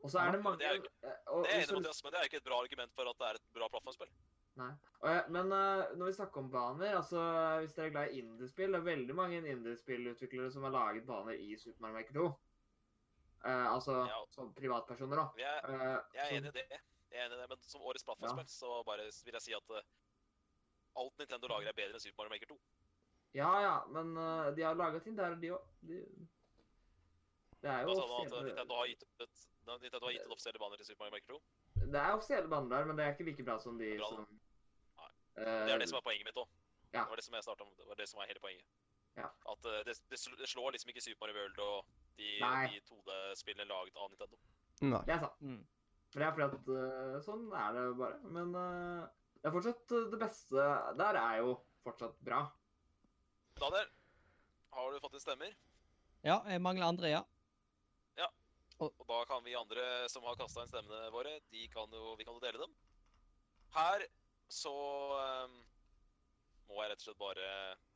D: Og så er det mange
E: det er
D: eh,
E: Det er enig med Mathias, men det er ikke et bra argument for at det er et bra plattformspill.
D: Nei. Og jeg, men uh, når vi snakker om baner, altså hvis dere er glad i indiespill, det er veldig mange indiespillutviklere som har laget baner i Super Mario Maker 2. Uh, altså
E: Ja.
D: som privatpersoner, da.
E: Jeg,
D: Eh,
E: jeg er enig i det. Jeg er enig i det, Men som årets plattformspill så bare vil jeg si at eh, alt Nintendo lager, er bedre enn Super Mario Maker 2.
D: Ja, ja, men uh, de har laga ting der, de òg. De... Det er jo
E: eh,
D: offisielle,
E: Nintendo har gitt ut Nintendo har gitt ut offisielle baner til Super Mario Maker 2?
D: det er offisielle baner der, men det er ikke like bra som de
E: Bra,
D: som
E: Nei.
D: eh,
E: Det er det som er poenget mitt òg.
D: ja.
E: Det var det som jeg starta med. Det var det som var hele poenget.
D: Ja.
E: At uh, det, det, det slår liksom ikke Super Mario World og de,
D: Nei.
E: de 2D-spillene laget av Nintendo.
A: Nei.
D: Det er sant.
F: Mm.
D: Men det er fordi at uh, sånn er det bare. Men eh, det er fortsatt eh, det beste der er jo fortsatt bra.
E: Daniel, har du fått inn stemmer?
F: Ja, jeg mangler Andrea.
E: Og da kan vi andre som har kasta inn stemmene våre, de kan jo, vi kan jo dele dem. Her så um, må jeg rett og slett bare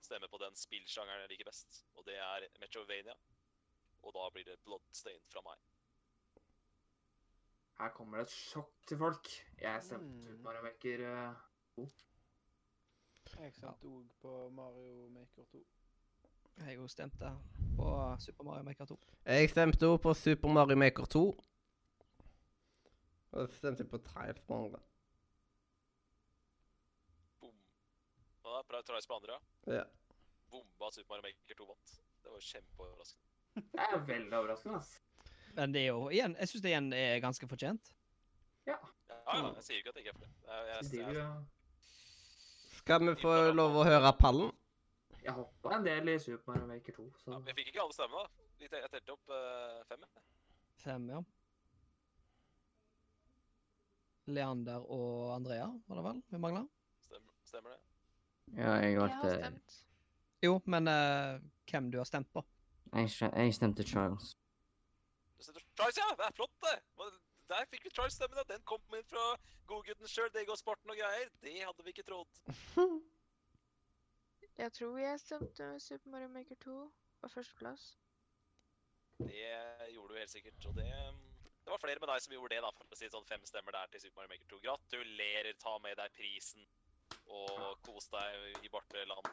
E: stemme på den spillsjangeren jeg liker best. Og det er Metrovania. Og da blir det Bloodstained fra meg.
D: Her kommer det et sjokk til folk. Jeg stemte
G: Mm.
D: Mario Maker 2.
G: Jeg stemte òg på Mario Maker 2.
F: Jeg òg stemte på Super Mario Maker 2.
A: Jeg stemte òg på Super Mario Maker 2. Og så stemte jeg på Trials på andre.
E: Bom. Og da prøver Trice på andre, ja.
A: Ja.
E: Bomba Super Mario Maker 2 vant. Det var kjempeoverraskende.
D: Det er veldig overraskende, ass.
F: Men det er jo igjen Jeg syns det igjen er ganske fortjent.
E: Ja, ja, jeg sier jo ikke at det ikke er for. Jeg, jeg, jeg, jeg,
A: Skal vi få lov å høre pallen?
D: Jeg hoppa en del i Super Mario Maker 2, så
E: ja, vi fikk ikke alle stemmene, da. Jeg telte opp uh, fem. jeg.
F: Fem, ja. Leander og Andrea, var det vel vi mangla?
E: Stemmer, stemmer det?
C: Ja, jeg
B: Jeg har
C: valgte
B: stemt.
F: Jo, men uh, hvem du har stemt på?
C: Jeg, jeg stemte Trials.
E: Setter Trice, ja! Det er flott, det! Der fikk vi Trice-stemmen, ja. Den kom inn fra godgutten sjøl, Dego Sporten og greier. Det hadde vi ikke trodd.
B: Jeg tror jeg stemte Super Mario Maker 2 på førsteplass.
E: Det gjorde du helt sikkert. Og det, det var flere med deg som gjorde det, da. For å si sånn, fem stemmer der til Super Mario Maker 2. Gratulerer, ta med deg prisen. Og kos deg i Barteland.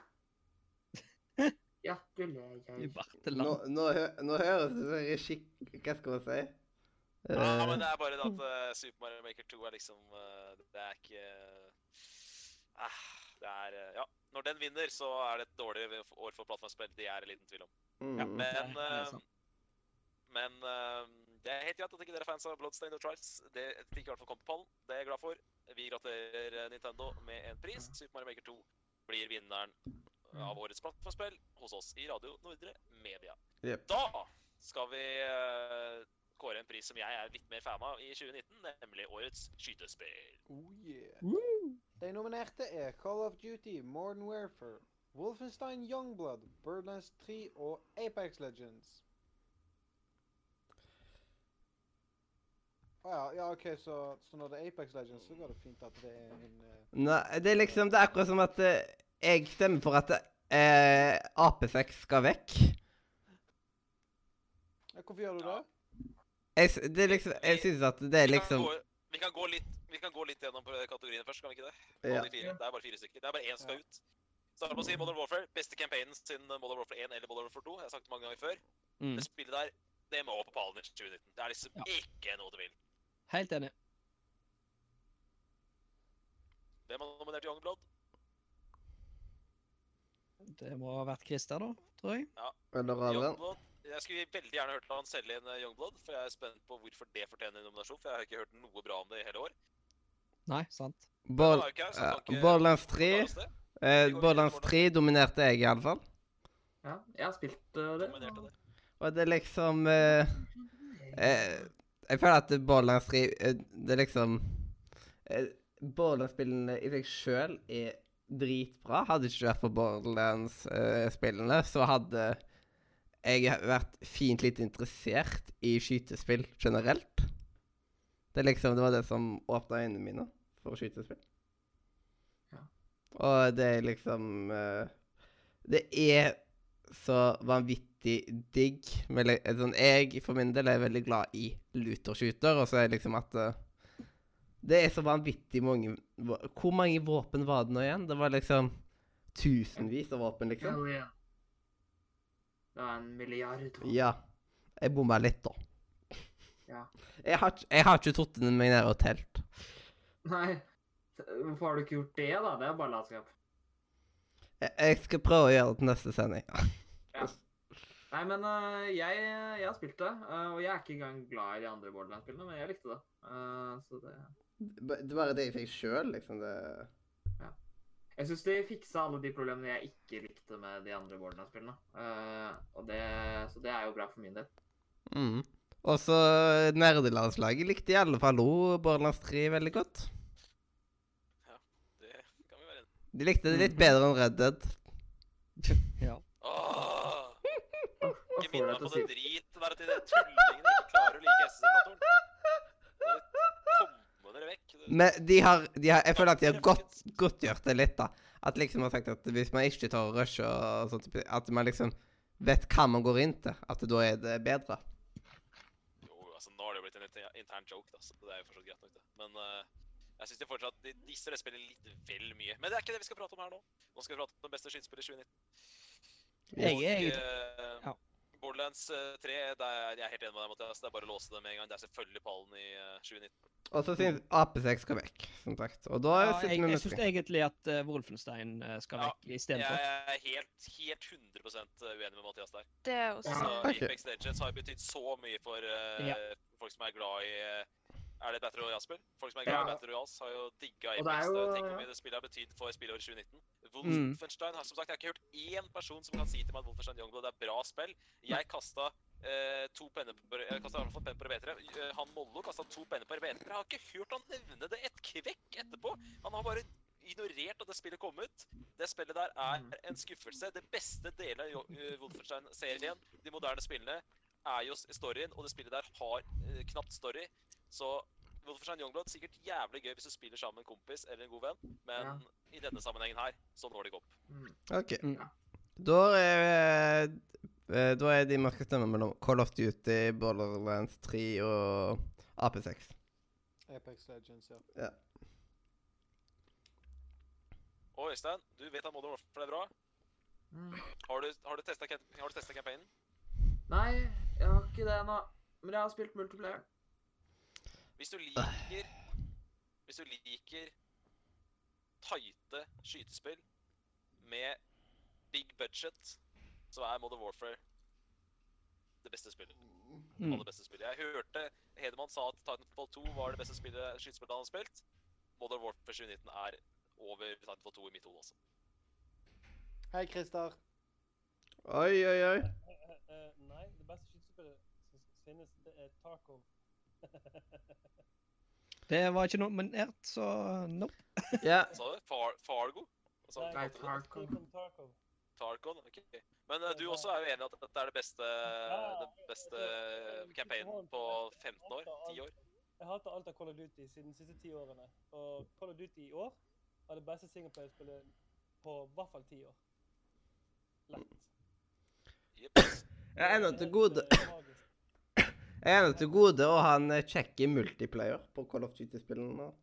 D: gratulerer.
F: I
A: Nå,
F: Barteland.
A: nå, hø- nå høres det veldig skikk... Hva skal man si?
E: Ja,
A: Eh,
E: men det er bare det at uh, Super Mario Maker 2 er liksom uh, Det er ikke eh, Det er Ja. Når den vinner, så er det et dårlig år for plattformspill. Det er det liten tvil om.
A: mm.
F: Ja.
E: Men,
F: det
E: men det er helt greit at ikke dere er fans av Bloodstained og Trials. Det fikk i hvert fall komme på pallen. Det er jeg glad for. Vi gratulerer Nintendo med en pris. Super Mario Maker 2 blir vinneren av årets plattformspill hos oss i Radio Nordre Media.
A: Yep.
E: Da skal vi eh, kåre en pris som jeg er litt mer fan av i 2019, nemlig årets skytespill.
G: Oh yeah. Woo! De nominerte er Call of Duty, Modern Warfare, Wolfenstein Youngblood, Birdlands 3 og Apex Legends. Å ja, ja, OK, så, så når det er Apex Legends, så går det fint at det er en uh...
A: Nei, det er liksom Det er akkurat som at eh, jeg stemmer for at eh, AP6 skal vekk.
G: ja, Hvorfor gjør du det?
A: Jeg, det er liksom, jeg syns at det er liksom
E: Vi kan gå litt, vi kan gå litt gjennom kategoriene først, kan vi ikke det?
A: Ja.
E: De fire. Det er bare fire stykker. Det er bare én som skal ut. Starter med å si Modern Warfare. Beste campaignen siden Modern Warfare 1 eller Modern Warfare 2. Jeg har sagt det mange ganger før.
F: Mm.
E: Det spillet der, det må på pallen i 2019. Det er liksom
F: Ja.
E: ikke noe du vil.
F: Helt enig.
E: Hvem har nominert Youngblood?
F: Det må ha vært Christer, da, tror jeg.
A: Eller Adrian.
E: Jeg skulle veldig gjerne hørt han selge inn eh, Youngblood, for jeg er spent på hvorfor det fortjener en nominasjon. For jeg har ikke hørt noe bra om det i hele år.
F: Nei, sant.
E: Er
A: ja, Borderlands 3
E: forklare oss det.
A: eh, Borderlands 3 dominerte jeg, iallfall.
D: Ja, jeg har spilt uh, det.
E: Det.
A: Og det er liksom eh, eh, Jeg føler at Borderlands 3 eh, Det er liksom Borderlands-spillene i seg sjøl er dritbra. Hadde ikke vært for Borderlands-spillene, så hadde jeg vært fint litt interessert i skytespill generelt. Det liksom, det var det som åpna øynene mine for skytespill.
D: Ja.
A: Og det er liksom eh, Det er så vanvittig digg. med sånn, jeg for min del er veldig glad i looter-shooter, og så er det liksom at eh, Det er så vanvittig mange Hvor mange våpen var det nå igjen? Det var liksom tusenvis av våpen, liksom.
D: Hell yeah. Det var en milliard.
A: Ja. Jeg bomma litt, da.
D: Ja.
A: Jeg har, jeg har ikke tatt meg ned og telt.
D: Nei, hvorfor har du ikke gjort det, da? Det er bare latskap.
A: Jeg, jeg skal prøve å gjøre det til neste sending.
D: Nei, men uh, jeg, jeg har spilt det, uh, og jeg er ikke engang glad i de andre Borderlands-spillene, men jeg likte det. Uh, så det
A: Det er bare det jeg fikk sjøl, liksom. Det
D: Jeg syns de fiksa alle de problemene jeg ikke likte med de andre Borderlands-spillene. Uh, og det, så det er jo bra for min del.
A: mm. Og så nerdelandslaget likte i alle fall òg Borderlands 3 veldig godt.
E: Ja, Det kan vi være enige.
A: De likte det litt bedre enn Red Dead.
F: Ja.
E: Åh! Ikke minn meg på det drit, være til de tullingene ikke klarer å like SS-simulatoren. Komme dere vekk. Det-
A: Men de har, de har Jeg føler at de har godt, godtgjort det litt, da. At liksom har sagt at hvis man ikke tar rush og sånt, at man liksom vet hva man går inn til. At da er det bedre.
E: Jo, altså nå har det jo blitt en litt intern joke, da, så det er jo fortsatt greit nok, det. Men uh, jeg syns de fortsatt de, disse det spiller litt vel mye. Men det er ikke det vi skal prate om her nå. Nå skal vi prate om beste skytespiller i 2019.
F: Jeg er jeg,
E: eh,
F: ja.
E: Borderlands eh, 3, det er, jeg er helt enig med deg, Mathias. Det er bare å låse det med en gang. Det er selvfølgelig pallen i eh, 2019.
A: Og så syns AP6 skal vekk, som sagt. Og da
F: ja, jeg, jeg syns egentlig at uh, Wolfenstein eh, skal
E: Ja,
F: vekk istedenfor.
E: Jeg er helt, helt 100% uenig med Mathias der.
B: Det er også
E: Altså,
A: Ok.
E: Apex Legends har betydd så mye for uh,
F: Ja.
E: folk som er glad i eh, Er det Battle Royale-spill? Folk som er glad i
D: Ja.
E: Battle Royals, har jo digga Apex.
D: jo-
E: Tenk hvor mye det spillet har betydd for spillåret 2019.
F: Mm.
E: Wolfenstein har som sagt, Jeg har ikke hørt én person som kan si til meg at Wolfenstein Youngblood er bra spill. Jeg kasta eh, to penner på Jeg kastet i penner på rebetere. Eh, Han Mollo kasta to penner på rebetere. Jeg har ikke hørt han nevne det et kvekk etterpå. Han har bare ignorert at det spillet kom ut. Det spillet der er
D: Mhm.
E: en skuffelse. Det beste delen av eh, Wolfenstein-serien, de moderne spillene, er jo storyen, og det spillet der har eh, knapt story. Så Wolfenstein Youngblood sikkert jævlig gøy hvis du spiller sammen med en kompis eller en god venn, men
D: Ja.
E: i denne sammenhengen her, så når det ikke opp.
D: Mm.
A: OK.
F: Mm.
A: Da er eh, Da er de mørke stemmene mellom Call of Duty, Borderlands 3 og AP6.
G: Apex Legends, ja. ja.
E: Og Øystein, du vet at Modern Warfare er bra.
D: Mm.
E: Har du, har du testa campaignen?
D: Nei, jeg har ikke det ennå. Men jeg har spilt multiplayer.
E: Hvis du liker Hvis du liker tighte skytespill med big budget, så er Modern Warfare det beste spillet.
F: Mm.
E: Aller beste spillet. Jeg hørte Hedemann sa at Titanfall 2 var det beste spillet, skytespillet han har spilt. Modern Warfare 2019 er over Titanfall 2 i mitt hode også.
G: Hei, Christer.
A: Oi, oi, oi.
H: Eh, nei, det beste skytespillet som finnes, det er Tarkov.
F: Det var ikke nominert, så nope.
A: Ja.
E: Sa du? Far, Fargo? Hva sa?
D: Nei? Tarkov.
H: Tarkov. Tarkov.
E: Ok. Men uh, du også er jo enig i at dette er det beste, det beste campaignen på 15 år? 10 år?
H: Jeg hater alt av Call of Duty siden de siste ti årene. Og Call of Duty i år er det beste singleplayerspillet på i hvert fall ti år. Lett.
E: Yep.
A: Jeg er ennå til gode
H: eh.
A: Jeg ennå til gode å ha en eh, kjekk multiplayer på Call of Duty-spillene.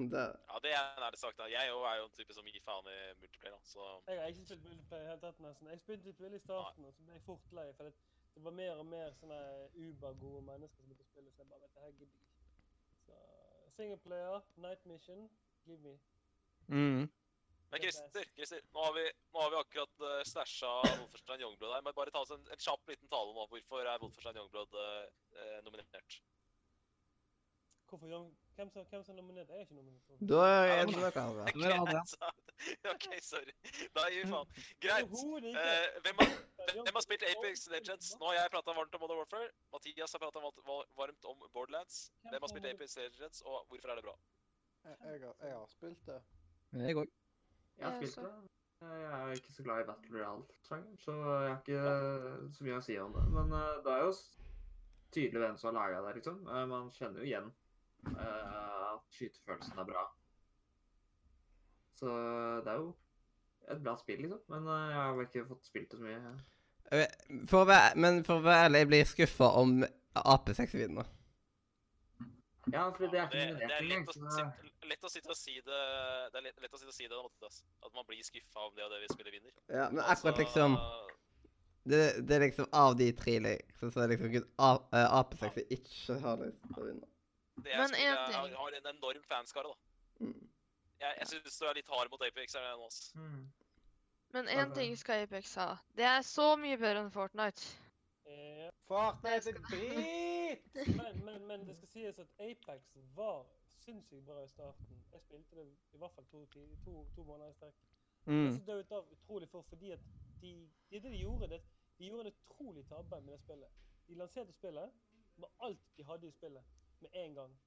A: Det
E: Ja, det er en ærlig sak. da. Jeg er jo en type som gir faen i multiplayer. da, så...
H: Jeg har ikke spilt multiplayer i hele tatt nesten. Jeg spilte litt i starten, og så ble jeg fort lei. For det, det var mer og mer sånne uber-gode mennesker som begynte å spille, så jeg bare vet det gidder jeg ikke. Så singleplayer, night mission, give me.
F: Mm.
E: Men
H: er
E: Christer. Christer nå, har vi, nå har vi akkurat uh, stæsja Wolferstein Youngblood her. Men bare ta oss en, en kjapp liten tale nå. Hvorfor er Wolferstein Youngblood eh, eh, nominert?
H: Hvorfor Young... Hvem som, hvem som er nominert? Jeg er ikke nominert.
A: Da er
F: det Adrian.
E: OK, sorry. Da gir vi faen. Greit.
H: Uh.
E: Eh, hvem, har, hvem har spilt Apex Legends? Nå har jeg prata varmt om Modern Warfare. Mathias har prata varmt om Borderlands. Hvem har spilt Apex Legends, og hvorfor er det bra?
G: Jeg, jeg, har, jeg har spilt det.
F: Jeg òg.
D: Jeg har spilt det. Jeg er ikke så glad i Battle Royale-sjangen, så jeg har ikke så mye å si om det. Men eh, det er jo tydelig hvem som har laga det, liksom. Eh, man kjenner jo igjen eh, at skytefølelsen er bra. Så det er jo et bra spill, liksom. Men eh, jeg har vel ikke fått spilt det så mye.
A: Eh, For å være, men for å være ærlig, jeg blir skuffa om AP6 vinner.
D: Ja, for det er
E: det,
D: ikke
E: det er lett å,
D: så-
E: sitte, lett å sitte og si det Det er lett, lett å sitte og si det. At man blir skuffa om det og det vi spiller vinner.
A: Ja, men
E: Altså,
A: akkurat liksom det, det er liksom av de tre liksom, så er det liksom kun eh, AP6 jeg ikke har lyst til å vinne.
E: Det er
B: Men
E: én
B: ting
E: jeg har, har en enorm fanskare, da.
A: Mm.
E: Jeg, jeg syns du er litt hard mot Apex. her nå, altså.
D: Mm.
B: Men én ting skal Apex ha. Det er så mye bedre enn Fortnite.
H: Eh,
G: Fortnite er drit!
H: men, men, men det skal sies at Apex var sinnssykt bra i starten. Jeg spilte det i hvert fall to, to, to måneder i strekk.
F: Mm.
H: Det døde av utrolig fort fordi at de, det, det de gjorde, det, de gjorde en utrolig tabbe med det spillet. De lanserte spillet med alt de hadde i spillet, med en gang.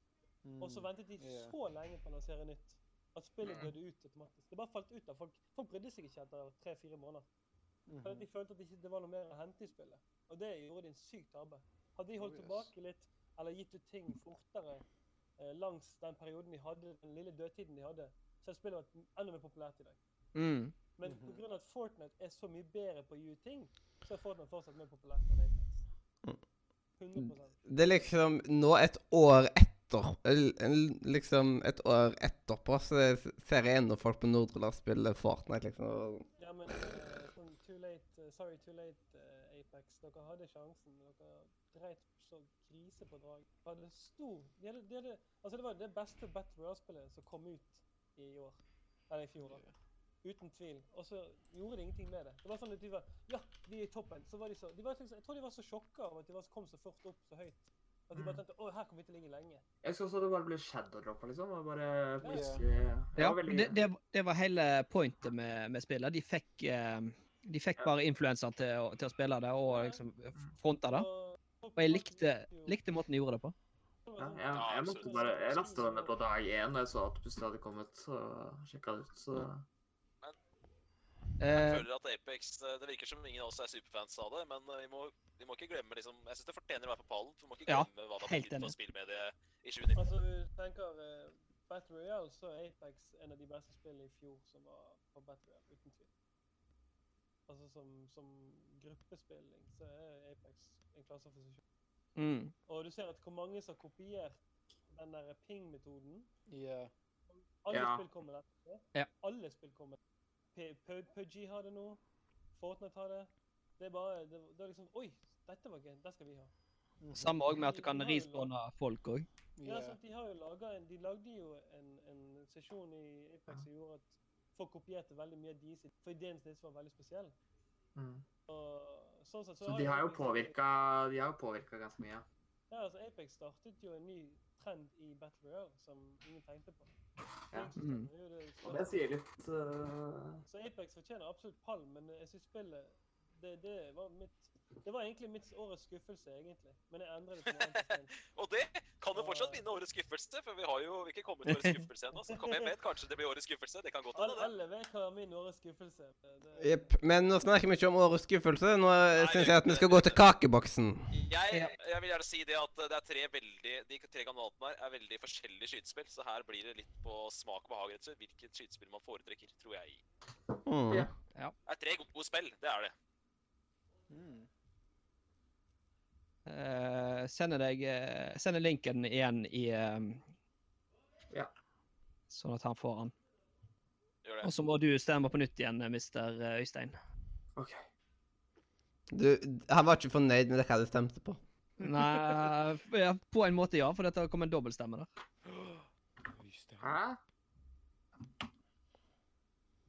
H: Og så ventet de
G: yeah.
H: så lenge på å lansere nytt at spillet døde ut automatisk. Det bare falt ut av folk. Folk brydde seg ikke etter tre-fire måneder. For at de følte at det ikke var noe mer å hente i spillet. Og det gjorde de en syk tabbe. Hadde de holdt
G: Oh, yes.
H: tilbake litt, eller gitt ut ting fortere eh, langs den perioden de hadde, den lille dødtiden de hadde, så hadde spillet vært enda mer populært i dag.
F: Mm.
H: Men
G: mm
H: på grunn av at Fortnite er så mye bedre på å gi ut ting, så er Fortnite fortsatt mer populært enn Apex. 100
A: Det er liksom nå et år etter el- Liksom et år etterpå så ser jeg ennå folk på Nordland spille Fortnite, liksom.
H: Ja, men eh, sånn too late, eh, sorry, too late, uh, Apex. Dere hadde sjansen. Dere dreit så krise på drag. Hadde stor de hadde, de hadde, Altså, det var det beste Battle Royale-spillet som kom ut i år. Eller i fjor, da. Uten tvil. Og så gjorde de ingenting med det. Det var sånn at de var Ja, vi er i toppen. Så var de så de var, liksom- Jeg tror de var så sjokka over at de var, kom så fort opp så høyt. At de bare tenkte å, her kommer vi til å ligge lenge.
D: Jeg husker også det bare ble shadow-droppa, liksom. Og bare
H: Ja.
D: plutselig det
F: Ja,
D: var veldig...
F: det, det, det var hele pointet med, med spillet. De fikk, eh, de fikk bare influensa til, til å spille det og liksom fronte det.
H: Og,
F: Og jeg likte, likte måten de gjorde det på.
D: Ja, jeg, jeg måtte bare Jeg lasta den ned på dag én da jeg så at det plutselig hadde kommet, så sjekka det ut. Så Men,
E: Jeg
F: Eh,
E: føler at Apex eh, Det virker som ingen av oss er superfans av det, men eh, vi må, vi må ikke glemme liksom Jeg syns det fortjener å være på pallen. For vi må ikke
F: Ja,
E: glemme hva det har betydd for spillmediet i 2019.
H: Altså, du tenker uh, Battle Royale, så er Apex en av de beste spillene i fjor som var på Battle Royale, uten tvil. Altså som, som gruppespilling, så er Apex en klasse for seg selv.
F: mm.
H: Og du ser at hvor mange som har kopiert den der ping-metoden.
G: Ja.
H: Alle
D: Ja.
H: spill kommer der.
F: Ja.
H: Alle spill kommer der. Pudgy har det nå. Fortnite har det. Det er bare det, det er liksom Oi, dette var gøy. Det skal vi ha.
G: Mm.
F: Samme òg med at du kan respawne folk òg.
H: Ja,
G: Ja.
H: sant, de har jo laget en, de lagde jo en, en sesjon i Apex som gjorde at folk kopierte veldig mye av de sitt, for ideen deres var veldig spesiell.
D: mm.
H: Og sånn sett så,
D: Så de har jo påvirka De har påvirka ganske mye.
H: Ja, altså Apex startet jo en ny trend i Battle Royale som ingen tenkte på.
D: Ja.
F: Mm.
H: Det
D: Og det sier litt uh,
H: Så Apex fortjener absolutt pall, men jeg syns spillet det, det var mitt Det var egentlig mitt årets skuffelse, egentlig. Men jeg endrer det til noe annet.
E: Og det kan jo fortsatt vinne årets skuffelse, for vi har jo ikke kommet til årets skuffelse ennå. Så kom jeg med, kanskje det blir årets skuffelse. Det kan godt hende,
H: alle vet hva min årets skuffelse er.
A: Jepp. Men nå snakker vi ikke om årets skuffelse. Nå syns jeg at vi skal gå til kakeboksen.
E: Jeg, jeg vil gjerne si det at det er tre veldig, de tre kandidatene her er veldig forskjellige skytespill, så her blir det litt på smak og behag, hvilket skytespill man foretrekker, tror jeg.
A: Mm.
D: Ja.
E: Det er tre gode spill, det er det.
G: Mm.
F: Eh, sender deg eh, Sender linken igjen i eh,
D: Ja.
F: Sånn at han får den. Og så må du stemme på nytt igjen, mister Øystein.
D: OK.
A: Du, han var ikke fornøyd med det hva du stemte på.
F: Nei, ja, på en måte ja, for dette kom en dobbeltstemme der.
D: Hæ?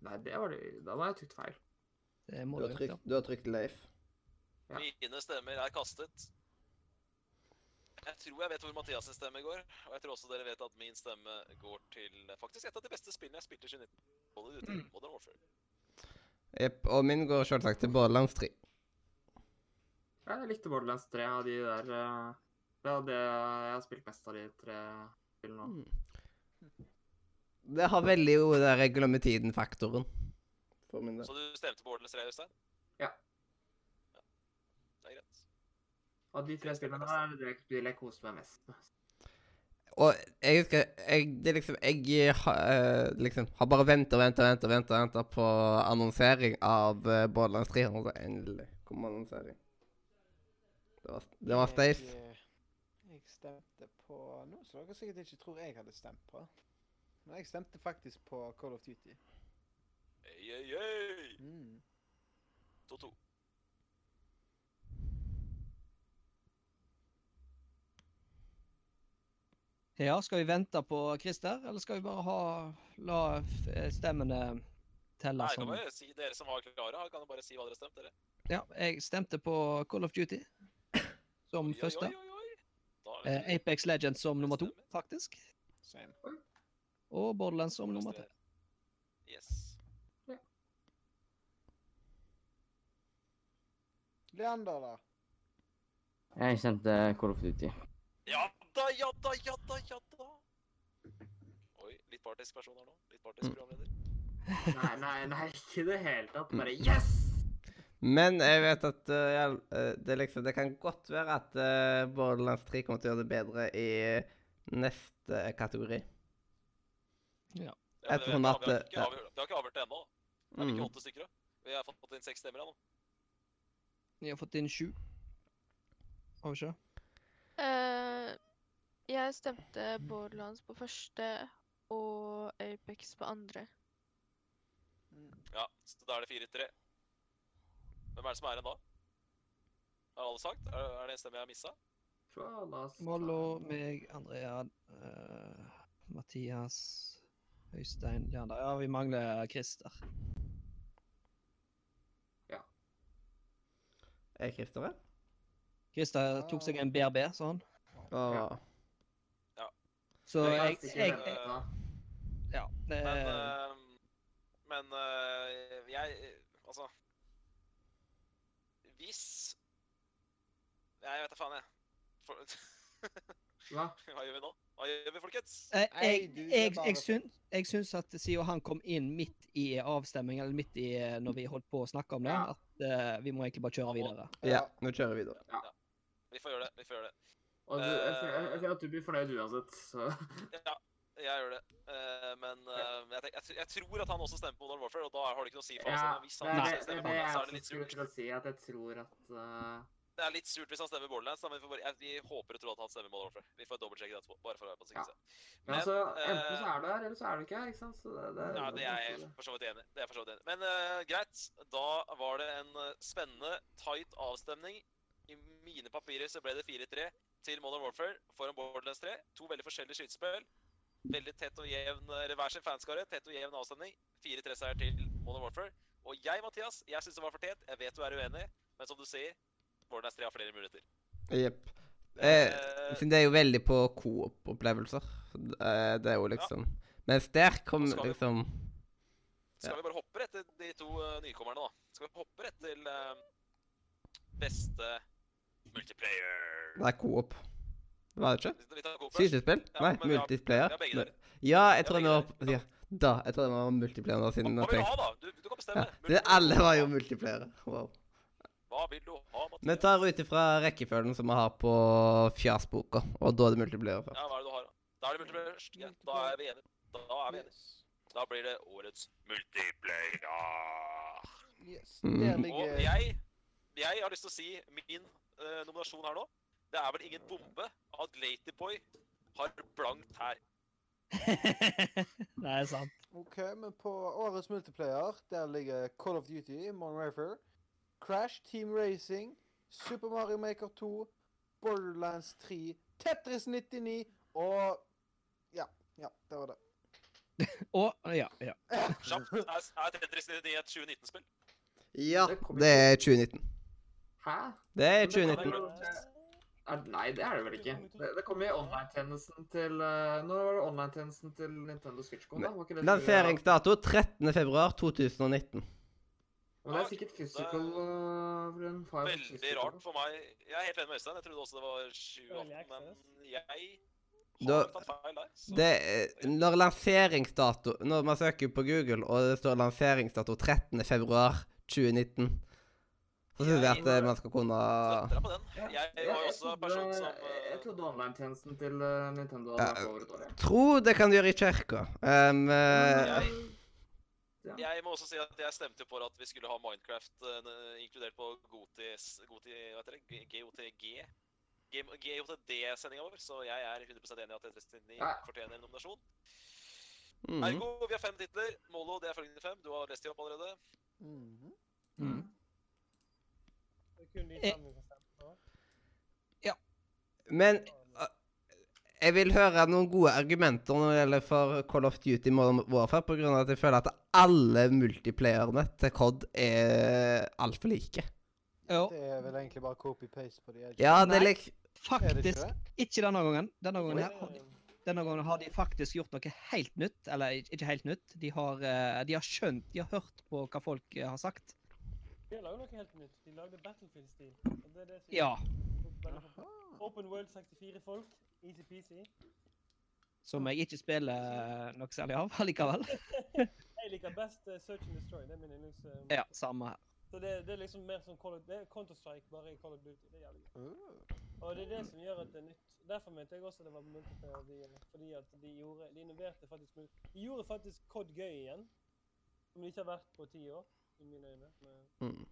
D: Nei, det var det Da var jeg trykt feil.
F: Det må
A: Du
F: du
A: har trykt, du har trykt Leif.
D: Ja.
E: Mine stemmer er kastet. Jeg tror jeg vet hvor Mathias' stemme går, og jeg tror også dere vet at min stemme går til faktisk et av de beste spillene jeg spilte i 2019. Call of Duty, Modern Warfare.
A: Jepp. Og min går selvsagt til Borderlands 3.
D: Ja, jeg likte Borderlands 3 av de der uh, Det er det jeg har spilt mest av de tre spillene nå.
A: Det har veldig jo den regler med tiden-faktoren.
E: Så du stemte på Borderlands 3, Øystein?
D: Ja. Av de tre spillene er det det spillet jeg koser meg mest med.
A: Og jeg husker jeg, det liksom, jeg eh, liksom, har bare venta og venta og venta, på annonsering av uh, Borderlands 3. Og så endelig kom annonsering. Det var, det var Stace.
G: Jeg, eh, jeg stemte på noe som dere sikkert ikke tror jeg hadde stemt på. Men jeg stemte faktisk på Call of Duty.
E: Hey, hey, hey.
G: Mm.
E: 2-2.
F: Ja, skal vi vente på Christer, eller skal vi bare ha la stemmene telle
E: Nei, kan bare si Dere som var klare, kan bare si hva dere stemte. dere.
F: Ja, jeg stemte på Call of Duty som
E: Oi,
F: første.
E: oi, oi,
F: Eh, Apex Legends som nummer to, faktisk.
G: Same.
F: Og Borderlands som nummer tre.
E: Yes.
G: Leander, da?
C: Jeg kjente Call of Duty.
E: Ja da, ja da, ja da, ja da. Oi, litt partisk person her nå. Litt partisk
A: Mm.
E: programleder.
D: Nei, nei, nei, ikke i det hele tatt. Bare yes!
A: Men jeg vet at uh, ja, eh, det, liksom, det kan godt være at uh, Borderlands 3 kommer til å gjøre det bedre i neste kategori.
E: Ja,
A: Ettersom at,
E: vi, har, vi, har ikke
A: ja.
E: vi har ikke avgjort det ennå. Det er ikke
A: Mm.
E: åtte stykker. Vi har fått inn seks stemmer ennå.
F: Vi har fått inn sju. Har vi ikke?
B: Eh, jeg stemte Borderlands på første og Apex på andre.
E: Ja, så da er det 4-3. Hvem er det som er igjen da? Har alle sagt? Er, er det en stemme jeg har missa?
F: Mollo, meg, Andrea, uh, Mathias, Øystein, Leander. Ja, vi mangler Christer.
A: Er Christer her?
F: Christer tok seg en BRB, sånn. han. Så
D: Jeg
F: jeg, jeg. Ja. Det,
E: Men, uh, men uh, jeg Altså Hvis Jeg vet da faen, jeg. For,
D: Hva?
E: hva gjør vi nå? Hva gjør vi, folkens?
F: Jeg,
G: jeg, er
F: jeg, jeg, syns, jeg syns at siden han kom inn midt i avstemning, eller midt i eh, når vi holdt på å snakke om det,
D: Ja.
F: at uh, vi må egentlig bare kjøre videre.
A: Ja, nå kjører vi videre.
E: Vi får gjøre det. vi får gjøre det.
D: Og du, jeg, føler at du blir fornøyd uansett, så
E: Ja, jeg gjør det. Eh, men eh, jeg, tenk, jeg, jeg tror at han også stemmer på Modern Warfare, og da har det ikke noe å si for ham.
D: Ja,
E: hvis
D: det
E: han
D: er det, det,
E: stemmer på Borderlands, så det litt surt.
D: si, at jeg tror at eh,
E: Det er litt surt hvis han stemmer Borderlands, men vi, får jeg, vi håper og tror at han stemmer Modern Warfare. Vi får dobbeltsjekke det etterpå, bare for å være på den
D: Ja. Men altså, enten så er du her, eller så er du ikke her, ikke sant? Så det, det,
E: Ja, det er jeg for så vidt enig. Det er for så vidt enig. Men uh, greit. Da var det en spennende, tight avstemning. I mine papirer så ble det 4-3 til Modern Warfare foran Borderlands 3. To veldig forskjellige skytespill. Veldig tett og jevn eller hver sin fanskare. Tett og jevn avstemning. 4-3-seier til Modern Warfare. Og jeg, Mathias, jeg syns det var for tett. Jeg vet du er uenig, men som du sier, Borderlands 3 har flere muligheter.
A: Jepp. Eh,
E: Eh,
A: siden det er jo veldig på coop-opplevelser. Eh, det er jo liksom Mens der kom
E: Skal vi-
A: liksom
E: Skal
A: Ja.
E: vi bare hoppe rett til de to uh, nykommerne, da? Skal vi hoppe rett til uh, beste multiplayer?
A: Nei, coop. Var det ikke? Skytespill?
E: Ja,
A: Nei, multiplayer.
E: Ja,
A: Ja, jeg tror det var ja, Da. Jeg tror det var multiplayer
E: Hva, vil du ha, da? Du, du kan bestemme.
A: det, Alle var jo multiplayer. Wow.
E: Hva vil du ha, Mathias?
A: Vi tar ut ifra rekkefølgen som vi har på fjasboka, og da er det multiplayer først.
E: Ja, hva er det du har, da? Da er det multiplayer først. Ja, da er vi enige. Da er vi enige. Da blir det årets multiplayer.
G: yes.
A: Mm.
E: Og jeg, jeg har lyst til å si min eh, nominasjon her nå. Det er vel ingen bombe at Ladyboy har blankt her.
F: det er sant.
G: OK, men på årets multiplayer, der ligger Call of Duty, Modern Warfare, Crash Team Racing, Super Mario Maker 2, Borderlands 3, Tetris 99 og Ja, ja, det var det.
F: Og ja, ja.
E: Kjapt. Er, er Tetris 99 et 2019-spill?
A: Ja,
D: det
A: er 2019.
D: Hæ?
A: Det er
D: Men det kan
A: 2019.
D: Er, nei, det er det vel ikke. Det, det kom i online-tjenesten til uh, Når var det online-tjenesten til Nintendo Switch kom? da? Var ikke det
A: Lanseringsdato 13. februar 2019.
D: Men det er sikkert physical uh,
E: Veldig
D: physical.
E: rart for meg. Jeg er helt enig med Øystein. Jeg trodde også det var 2018, men jeg har
A: Da-
E: tatt feil der. Så
A: Det når lanseringsdato Når man søker på Google, og det står lanseringsdato 13. februar 2019, Så syns jeg at eh, man skal kunne
E: Jeg var også person som eh,
D: Jeg trodde online-tjenesten til eh, Nintendo hadde vært over et år.
A: Tro det kan du gjøre i kirka. Um, eh,
E: Jeg- Jeg må også si at jeg stemte for at vi skulle ha Minecraft eh, inkludert på GOTG. GOTD-sendinga vår, så jeg er 100% enig i at Tetris 99
D: Ja.
E: fortjener en nominasjon.
A: mhm.
E: Ergo, vi har fem titler. Molo, det er følgende fem. Du har lest de opp allerede.
G: Mhm.
F: Mm.
H: Det er kun de
F: Eh.
H: fem vi kan stemme på.
A: Men uh, jeg vil høre noen gode argumenter når det gjelder for Call of Duty Modern Warfare, av at jeg føler at alle multiplayerne til COD er altfor like.
F: Jo,
G: Det er vel egentlig bare copy-paste på de.
A: Ja, det er
F: Nei.
A: Faktisk
G: Er det ikke
F: ikke denne gangen. Denne gangen, her, har de-
H: Eh,
F: denne gangen har de faktisk gjort noe helt nytt. Eller ikke helt nytt. De har, eh, de har skjønt, de har hørt på hva folk eh, har sagt.
H: De har laget noe helt nytt. De lagde Battlefield-stil. og det er det som-
F: Ja.
H: Open World 64 folk. Easy-peasy.
F: Som jeg ikke spiller eh, noe særlig av allikevel.
H: Jeg liker best uh, Search and Destroy. Det er min yndlings... Uh,
F: Ja, samme her.
H: Så det, det er liksom mer som Call of, det er Counter-Strike, bare i Call of Duty. Det er jævlig gøy.
G: Uh.
H: Og det er det som gjør at det er nytt. Derfor mente jeg også det var multiplayer. De, fordi at de gjorde, de innoverte faktisk De gjorde faktisk COD gøy igjen. Som det ikke har vært på ti år, i mine øyne. Men,
A: Mm.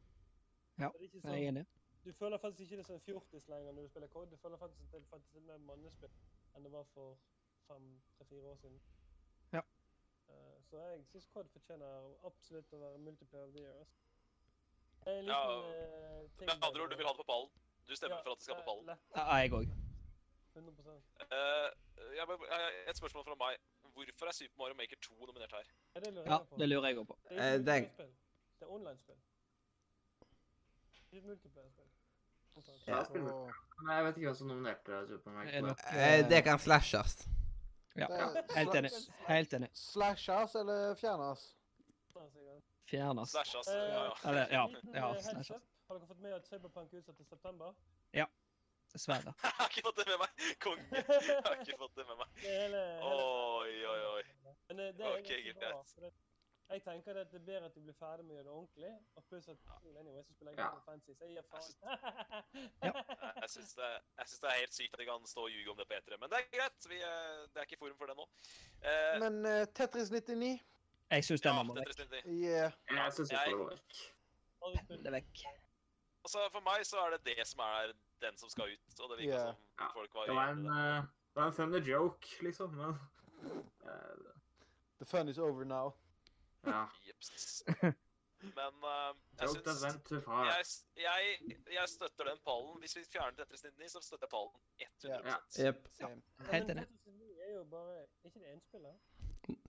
F: Ja,
H: er
F: Jeg er
H: sånn,
F: enig.
H: du føler faktisk ikke det som en fjortis lenger når du spiller COD. Du føler faktisk at det er faktisk et mer mannespill enn det var for fem-tre-fire år siden.
F: Ja.
H: Uh, så jeg syns COD fortjener absolutt å være multiplayer of the year. Altså. Er
E: Ja,
H: liten, eh, ting
E: Med andre ord, du vil ha det på pallen. Du stemmer
H: Ja,
E: for at det skal på
H: eh,
E: pallen.
H: lett,
F: Ja, jeg òg.
H: 100
E: uh, jeg eh, et spørsmål fra meg. Hvorfor er Super Mario Maker 2 nominert her?
H: Ja, det lurer jeg
F: òg på.
H: Det er
A: Eh, det er-.
H: Det er online-spill. Multiplayer-spill.
D: Ja, jeg spiller.
G: Og
D: jeg vet ikke hva som nominerte Super
F: Det er
A: Eh, det kan slashes.
F: Ja, helt enig. Helt enig.
G: Slashes eller
H: fjernes?
F: Fjernes.
E: Slash, altså.
H: Eh,
E: Ja, ja.
F: Eller, ja. ja
H: eh,
F: slashes.
H: Har dere fått med at Cyberpunk er utsatt til september? Ja.
F: Dessverre.
E: Jeg har ikke fått det med meg. Konge. Jeg har ikke fått det med meg. Oi, oi, oi.
H: Men eh, det er
E: Ok, greit.
H: Jeg tenker at det er bedre at du blir ferdig med å gjøre det ordentlig. Og pluss at anyway, så spiller jeg
D: Ja.
H: fancy, så jeg gir faen.
E: Jeg, jeg syns det, synes det er helt sykt at de kan stå og ljuge om det på E3. Men det er greit. Vi, eh, det er ikke forum for det nå. Uh,
G: Men uh, Tetris 99
F: Jeg syns den
E: ja,
F: må
E: det
F: vekk.
E: er.
G: Yeah.
D: Jeg syns ikke det var vekk.
F: Er vekk.
E: Altså, for meg så er det det som er den som skal ut. Og det virker
G: yeah.
E: som
D: Ja,
E: folk var
D: Det var en,
E: uh, det.
D: var en funny joke, liksom, men uh,
G: The fun is over now.
D: Ja.
E: Men uh, jeg syns jeg, jeg, jeg støtter den pallen. Hvis vi fjerner Tetris 9, så støtter jeg pallen 100
D: Ja.
A: Yep.
G: Ja.
F: Helt enig.
H: Tetris 99 er jo bare ikke det enspillet?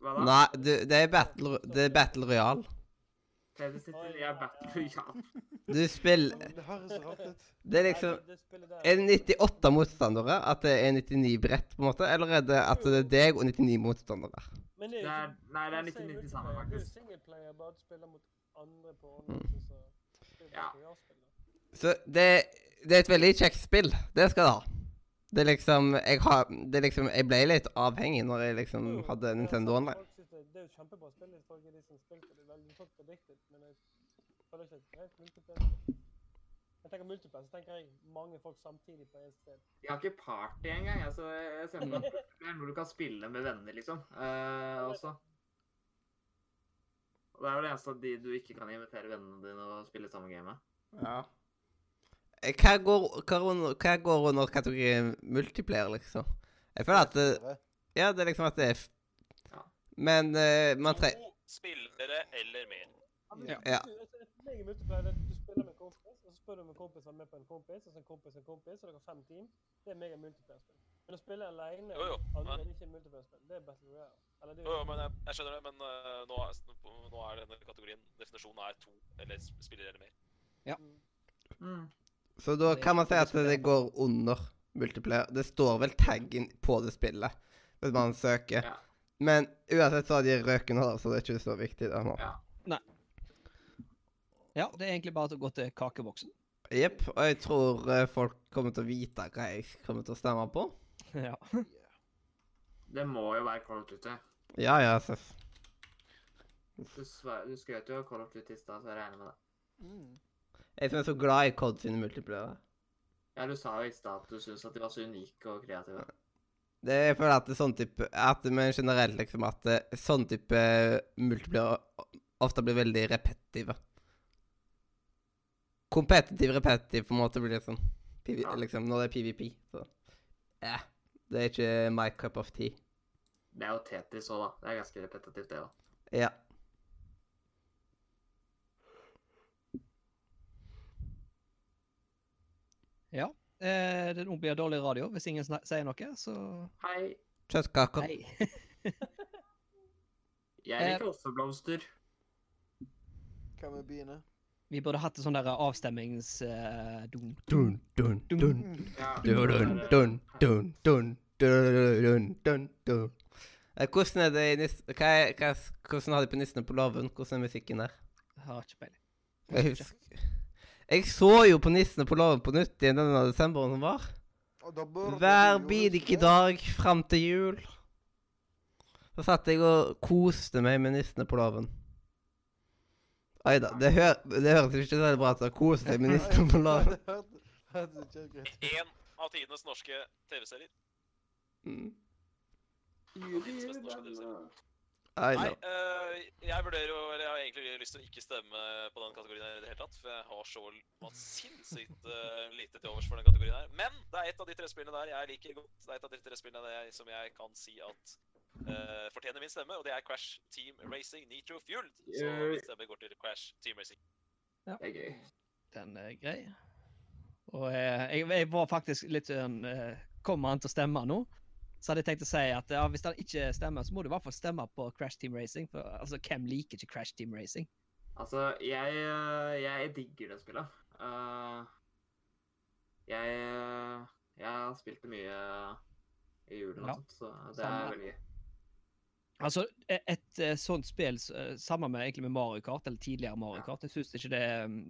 D: Hva?
A: Nei, det er battle, det er battle royal.
D: Tetris 99 er Battle Royale.
A: Du spiller
G: Det høres rart ut.
A: Det er liksom Er det 98 motstandere? At det er 99 brett, på en måte? Eller er det at det er deg og 99 motstandere?
H: Men det er
D: Det er,
H: ikke
D: nei, det er
H: litt
D: 99 sammen,
H: faktisk. Det er singleplayer, bare du spiller mot andre på online. så- det er
D: Ja.
H: royalspill, da.
A: Så det, det er et veldig kjekt spill. Det skal det ha. Det er liksom Jeg har Det er liksom Jeg ble litt avhengig når jeg liksom
H: Jo,
A: hadde
H: er
A: Nintendo Online.
H: Det, det er jo kjempebra spill. Folk er de som og det veldig godt predicted, men jeg føler ikke at det er et multiplayer. Jeg tenker multiplayer, så tenker jeg mange folk samtidig på ett sted.
D: Jeg har ikke party engang. Altså, jeg ser for meg hvor noe du kan spille med venner, liksom. Uh, også. Og det er jo det eneste de, du ikke kan invitere vennene dine og spille samme game med.
A: Ja. Eh, Hva går, hva, under, hva går under kategorien multiplayer, liksom? Jeg føler at det, Ja, det er liksom at det er f
D: Ja.
A: Men uh, man tre...
E: To spillere eller mer.
F: Ja.
A: Ja.
H: ja. du spiller med og spør du om en kompis var med på en kompis, og så en kompis en kompis, og dere har fem team. Det er mega multiplayer-spill. Men å spille alene
E: Jo, jo,
H: andre
E: men-
H: er ikke multiplayer-spill. Det er Battle Royale. Eller det er
E: Jo, jo, men jeg, jeg skjønner det, men uh, nå, er, nå er denne kategorien Definisjonen er to eller spiller eller mer.
D: Mm.
A: Så da kan man si at det går under multiplayer. Det står vel taggen på det spillet hvis man søker.
D: Ja.
A: Men uansett så har de røkene, så det er ikke så viktig. Der nå.
D: Ja.
F: Ja, det er egentlig bare å gå til kakeboksen.
A: Jepp. Og jeg tror eh, folk kommer til å vite hva jeg kommer til å stemme på.
F: Ja.
D: Det må jo være Call of Duty.
A: Ja, ja, seff.
D: Du, du skrøt jo av Call of Duty i stad, så jeg regner med det.
G: Mm.
A: Jeg som er så glad i COD sine multipliere.
D: Ja, du sa jo i stad at du syntes at de var så unike og kreative.
A: Det er fordi at det er sånn type At men generelt liksom at sånn type multiplier ofte blir veldig repetitive. Kompetitiv repetitiv på en måte blir litt sånn. PV,
D: Ja.
A: Liksom når det er PVP, så Ja. Det er ikke my cup of tea.
D: Det er jo Tetris òg, da. Det er ganske repetitivt, det òg.
A: Ja.
F: Ja. Eh, det nå blir dårlig radio hvis ingen sier noe, så
D: Hei.
A: Kjøttkaker.
F: Hei.
D: Jeg
F: Eh,
D: liker også blomster.
G: Hva med biene?
F: Vi burde hatt en sånn der avstemmings... eh, dun,
A: Dun, dun, dun. Dun, dun, dun, dun, dun, dun, dun, dun. Eh, Hvordan er det i nis... Hva er, hva, er- hvordan har de på Nissene på låven? Hvordan er musikken der?
F: Har ikke peiling.
A: Jeg husker Jeg så jo på Nissene på låven på nytt igjen denne desemberen som var. Hver bidige dag fram til jul. Så satt jeg og koste meg med Nissene på låven. Oi da, det, hø det høres ikke så veldig bra ut å kose seg med nissen på
G: ut.
E: En av tidenes norske TV-serier.
A: Mm.
E: Nei, eh, jeg vurderer jo Eller jeg har egentlig lyst til å ikke stemme på den kategorien her i det hele tatt. For jeg har så sinnssykt uh, lite til overs for den kategorien her. Men det er et av de tre spillene der jeg liker godt. Det er et av de tre spillene der jeg, som jeg kan si at eh, fortjener min stemme, og det er Crash Team Racing Nitro Fueled. Så min stemme går til Crash Team Racing.
D: Det er gøy.
F: Den er grei. Og eh, jeg, jeg var faktisk litt sånn eh, Kommer han til å stemme nå? Så hadde jeg tenkt å si at ja, hvis han ikke stemmer, så må du i hvert fall stemme på Crash Team Racing. For altså, hvem liker ikke Crash Team Racing?
D: Altså, jeg, øh, jeg digger det spillet. Uh, jeg, jeg har spilt det mye i julen og
F: Ja,
D: sånt, så det
F: samme
D: er veldig gøy.
F: Altså, et, et eh, sånt spill eh, sammen med egentlig med Mario Kart, eller tidligere Mario Kart, jeg syns ikke det mm,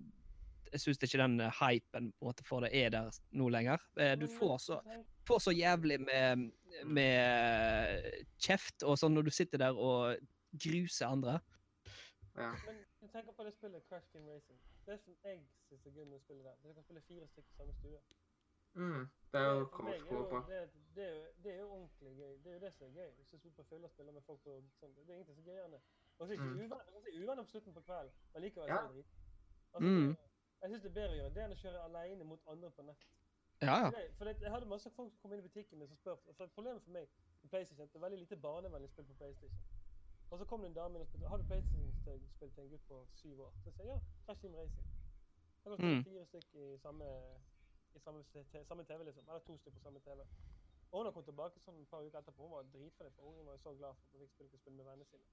F: Jeg syns ikke den eh, hypen på en måte for det er der nå lenger. Du får så, får så jævlig med, med kjeft og sånn når du sitter der og gruser andre.
D: Ja.
H: Men du tenker på det spillet Crash Team Racing. Det som jeg syns er gøy med å spille der, det er at du kan spille fire stykker i samme stue.
D: Mm, det er jo
H: jo-
D: på.
H: Det, det, er jo, det er jo ordentlig gøy. Det er jo det som er gøy. Hvis du spiller på fylla og spiller med folk på sånn. Det er ingenting så er gøyere enn det. Og så er det
D: Mm.
H: ikke uvenner, er på slutten på kvelden, men likevel
D: Ja.
H: er det drit. Altså,
F: Mm.
H: jeg syns det er bedre å gjøre det enn å kjøre alene mot andre på nett.
F: Ja, ja.
H: For det, for jeg hadde masse folk som kom inn i butikken min som spør for Problemet for meg med PlayStation det er veldig lite barnevennlig spill på PlayStation. Og så kom det en dame inn og spurte har du PlayStation-spill til en gutt på syv år. Så jeg sa ja, Crash Team Racing. Jeg kan spille
F: Mm.
H: fire stykker i samme, i samme, samme TV, liksom. Eller to stykker på samme TV. Og hun har kommet tilbake sånn et par uker etterpå. Hun var dritfornøyd, for ungen var jo så glad for at hun fikk spille, spille med vennene sine.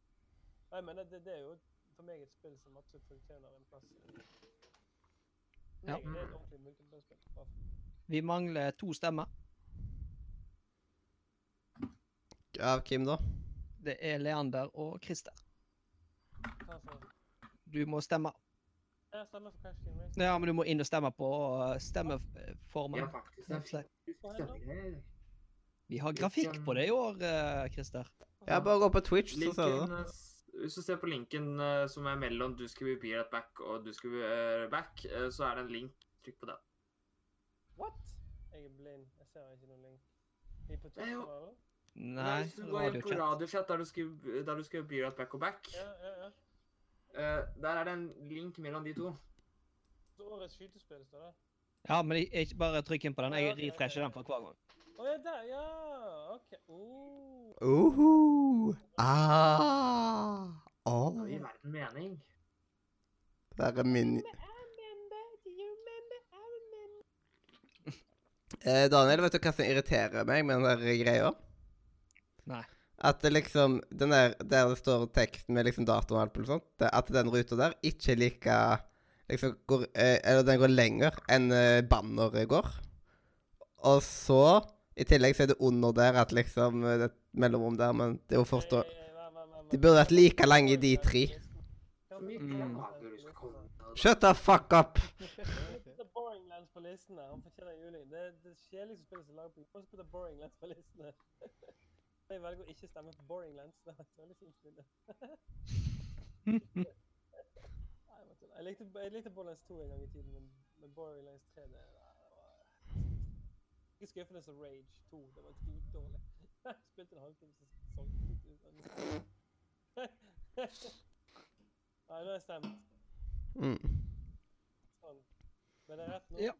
H: Nei, men det, det er jo for meg et spill som absolutt fortjener en plass.
F: Ja.
H: Meg, det er et ordentlig multiplayer-spill.
F: Vi mangler to stemmer.
A: Av Kim, da?
F: Det er Leander og Christer. Du må stemme.
H: Jeg stemmer for Crash Team Racing.
F: Ja, men du må inn og stemme på eh, stemmeformen.
D: Ja, faktisk. Det er.
F: Vi har grafikk på det i år, eh, Christer.
A: Ja, bare gå på Twitch, så ser du det.
D: eh, hvis du ser på linken eh, som er mellom du skal be right back og du skal be eh, back, eh, så er det en link. Trykk på den.
H: What? Jeg er blind. Jeg ser ikke noen link. Er på Twitter, eller?
F: Nei,
D: hvis du går inn på
F: radiochat.
D: der du skriver, der du skriver be right back og back,
H: Ja, ja, ja.
D: Eh, der er det en link mellom de to.
H: Årets skytespill står det.
F: Ja, men jeg- ikke bare trykk inn på den. Jeg refresher den for hver gang.
H: Å ja, der, ja! OK. Oh.
A: Uhu. Ah.
D: Det
A: Oh.
D: gir verden mening.
A: Der er min eh, Daniel, vet du hva som irriterer meg med den der greia?
F: Nei.
A: At det liksom Den der der det står teksten med liksom dato og alt mulig sånt, at den ruta der ikke er like liksom går, eh, Eller den går lenger enn eh, banneret går. Og så I tillegg så er det under der at liksom eh, Det er et mellomrom der, men det er jo forstå... De burde vært like lenge, de tre.
F: Mm.
D: du skal.
A: Shut the fuck up!
H: Det er liksom spillet som Hvorfor skal på Hvorfor putte Boring Lands på listene? Jeg velger å ikke stemme på Boring Lens. Det var et veldig fint bilde. Jeg likte. Jeg likte, Boring Lens 2 en gang i tiden, men, men Lens 3 det, det var Ikke skuffende som Rage 2. Det var dritdårlig. Jeg spilte en halvtime, så solgte jeg ut. Nei, nå har jeg stemt.
A: Mm.
H: Sånn. Men det er rett nå?
F: Ja.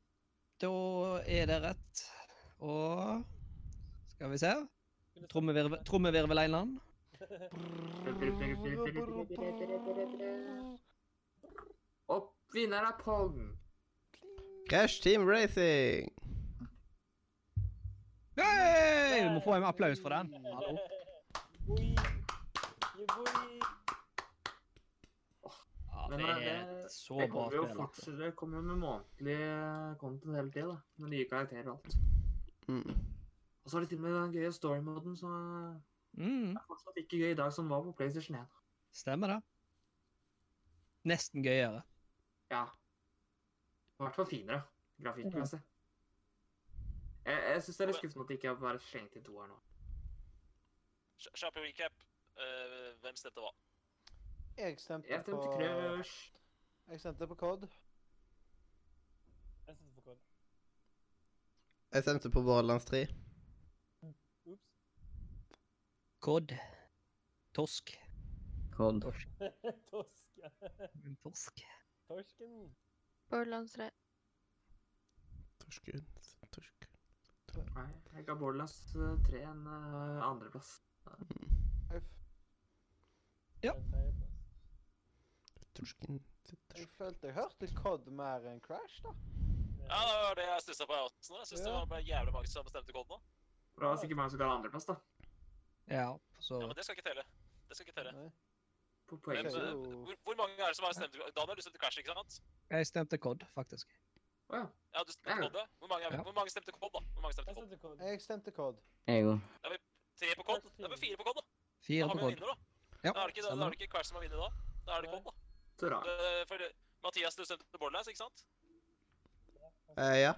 F: Da er det rett. Og Skal vi se. Trommevirvel- Trommevirveleinene.
D: Og vinneren er Pong.
A: Crash Team Racing.
F: Hey! Vi må få en applaus for den. Hallo. Ja, det
D: eh,
F: er et så bra spill. altså.
D: fortsatt, det kommer jo med månedlig content hele tida. Med nye karakterer og alt.
A: Mm.
D: Og så har de til og med den gøye story-moden som
F: Mm,
D: er fortsatt ikke gøy i dag, som var på PlayStation 1.
F: stemmer det. Nesten gøyere.
D: Ja. I hvert fall finere grafikkmessig. Jeg, jeg syns det er litt skuffende at det ikke har vært slengt inn to her nå.
E: Kj- Kjapp recap. Uh, hvem stemte hva?
G: Jeg stemte
D: Jeg stemte
G: på
D: Crush.
G: Jeg stemte på COD.
H: Jeg stemte på kod.
A: Jeg stemte på Borderlands 3.
F: Kod. Torsk.
C: Kod.
H: Torsk.
F: Torsk. Torsk.
H: Torsken.
B: Borderlands 3.
A: Torsken, torsk.
D: Nei, jeg ga Borderlands 3 en uh, andreplass.
G: F.
F: Ja.
H: En tredjeplass.
A: Torsken,
G: jeg følte jeg hørte COD mer enn Crash, da.
E: Ja, det var det jeg stussa på, jeg også. Jeg syns det var jævlig mange som bestemte kod nå.
D: Det var sikkert mange som ga andreplass, da.
F: Ja, så
E: Ja, men det skal ikke telle. Det skal ikke telle.
G: Nei.
D: På poeng.
E: Eh,
G: jo-
E: hvor, hvor mange er det som har stemt Daniel, du stemte Crash, ikke sant?
F: Jeg stemte Cod, faktisk.
D: Å ja.
E: Ja, du stemte
D: Cod,
E: kod, ja. Hvor mange,
F: Ja.
E: hvor mange stemte Cod, da? Hvor mange stemte
H: Jeg stemte Cod.
G: Jeg òg. Da
C: er vi
E: Tre på Cod. Det er vi fire på Cod, da.
F: Fire
E: Da
F: har
E: vi en vinner, da.
F: Ja,
E: Da er det ikke, da, da er det ikke Crash som har vunnet da. Da er det
H: Cod,
E: kod, da.
D: Så rart.
E: Eh, For Mathias, du stemte Borderlands, ikke sant?
A: Uh, ja.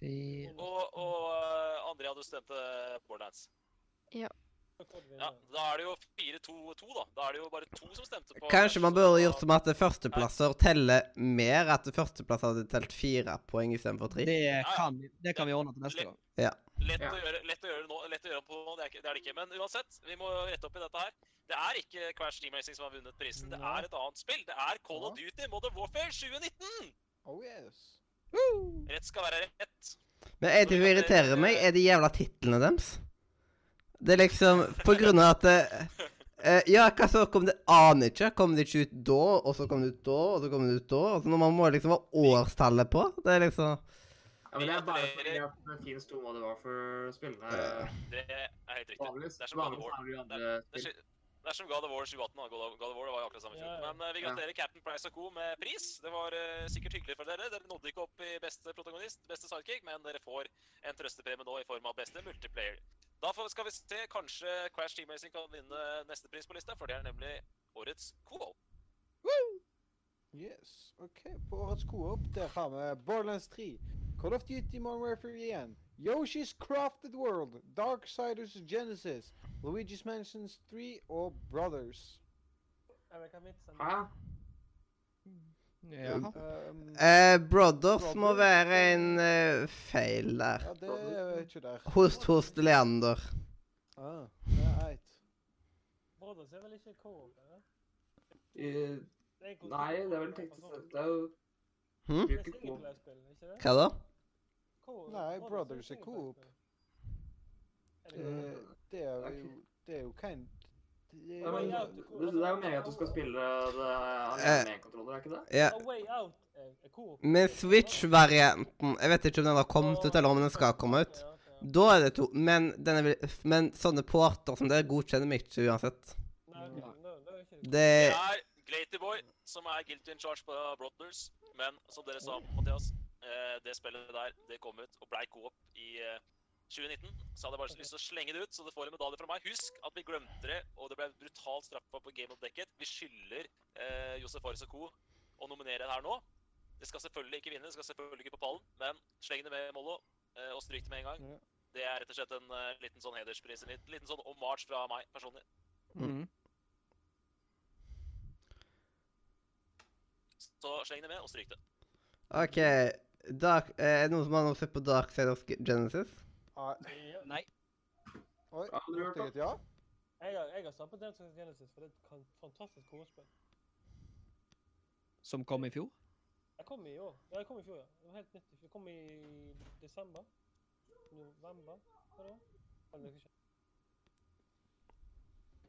F: Fire.
E: Og, og Andrea, du stemte Borderlands.
H: Vinner.
E: Ja, da er det jo 4-2-2, da. Da er det jo bare to som stemte på
A: Kanskje man burde gjort som at førsteplasser teller mer. At førsteplass hadde telt fire poeng istedenfor tre.
F: Det kan, det kan vi ordne til neste gang.
E: Lett,
D: Ja.
E: å gjøre, lett å gjøre nå, lett å gjøre på nå, det er, ikke, det er det ikke. Men uansett, vi må rette opp i dette her. Det er ikke Crash Team Racing som har vunnet prisen. Det er et annet spill. Det er Call of Duty Modern Warfare 2019!
G: Oh yes. Woo.
E: Rett skal være rett.
A: Men er det som irriterer meg, er de jævla titlene deres. Det er liksom På grunn av at eh, eh, Ja, hva så kom det Aner ikke. Kom det ikke ut da, og så kom det ut da, og så kom det ut da? Altså når man må liksom ha årstallet på. Det er liksom
D: Ja, men det er bare fordi at det finnes to var hva for spillene.
A: Ja.
E: Det er helt riktig. Det er som God of War.
D: det
E: Det er, det det som God of War 2018. da. God of, God of War det var akkurat samme fjor. Men eh, vi gratulerer Captain Price og co. med pris. Det var eh, sikkert hyggelig for dere. Dere nådde ikke opp i beste protagonist, beste sidekick, men dere får en trøstepremie nå i form av beste multiplayer. Da skal vi se, kanskje Crash Team Racing kan vinne neste pris på lista, for det er nemlig årets co-op.
G: Yes. OK, på årets co-op der har vi Borderlands 3, Call of Duty Modern Warfare 1, Yoshi's Crafted World, Darksiders Genesis, Luigi's Mansions 3 og Brothers.
H: Jeg vet hva vitsen
D: Hæ?
F: Ja.
G: Um,
A: eh, Brothers må være en uh, feil der.
G: ja, det er ikke der.
A: Host, host, Leander.
G: Ah, det er eit.
H: Brothers er vel ikke?
D: Eh,
H: er en
D: Nei, det er vel tenkt Det er jo
A: Hm? Hva da?
G: Nei, Brothers er coop.
H: Uh, det
G: Eh, det er jo Det er jo kind det er,
D: det, det er jo meningen at du skal spille det
A: Eh.
D: alene med en kontroller, er ikke det?
A: Ja.
H: A Way Out coop.
A: Men Switch-varianten Jeg vet ikke om den har kommet ut, eller om den skal komme ut. Da er det to. Men, denne, vil- men sånne porter som det godkjenner meg ikke uansett.
H: Er det.
E: Er Glatyboy som er guilty in charge på Brothers. Men som dere sa, Mathias, eh, det spillet der det kom ut og blei co-op i eh, 2019. Så hadde jeg bare lyst til å slenge det ut, så det får en medalje fra meg. Husk at vi glemte det, og det ble brutalt straffa på Game of Decade. Vi skylder eh, Josef Fares og co. å nominere det her nå. Det skal selvfølgelig ikke vinne, det skal selvfølgelig ikke på pallen, men sleng det med, Mollo, eh, og stryk det med en gang.
G: Ja.
E: Det er rett og slett en uh, liten sånn hederspris, en liten, liten sånn hommage fra meg personlig.
F: Mm.
E: Så sleng det med, og stryk det.
A: OK. Dark, eh, er det noen som har noe sett på Dark Side of Genesis?
G: Nei. Oi,
D: du
G: hørte et ja?
H: Jeg har, jeg har satt på Dance of Genesis, for det er et fantastisk korespill.
F: Som kom i fjor?
H: Jeg kom i år. Ja, jeg kom i fjor, ja. Det var helt nytt. Jeg kom i desember. November. Hva det var? Jeg vet ikke.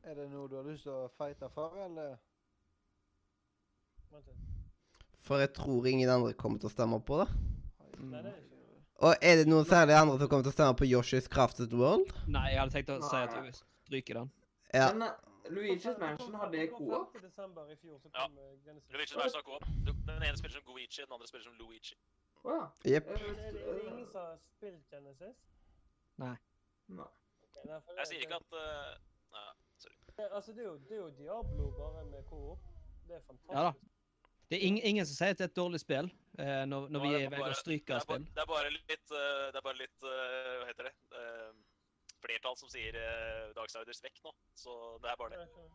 G: Er det noe du har lyst til å fighte for, eller?
H: Vent litt.
A: For jeg tror ingen andre kommer til å stemme på det.
H: Nei, det er ikke det.
A: Og er det noen særlig andre som kommer til å stemme på Yoshi's Crafted World?
F: Nei, jeg hadde tenkt å si at
D: du
F: vi stryker den.
A: Ja.
D: Men uh, Luigi's Mansion, har det co-op?
H: 5. desember i fjor så
E: Ja. Luigi's Mansion har om. Du- Den ene spiller som Goichi, den andre spiller som Luigi.
D: Å ja.
A: Jepp.
H: Er det, er det ingen som har spilt Genesis?
D: Nei.
H: Nei,
E: Jeg sier ikke at uh, Nei,
H: det, altså, det, er jo, det er jo Diablo bare med co-op. Det er fantastisk.
F: Ja da. Det er ing ingen som sier at det er et dårlig spill eh, når, når
E: Nå
F: vi
E: er
F: i stryke
E: det er,
F: spill.
E: det er bare litt uh, Det er bare litt uh, Hva heter det? Uh, flertall som sier uh, Darksiders vekk nå. Så det er bare det.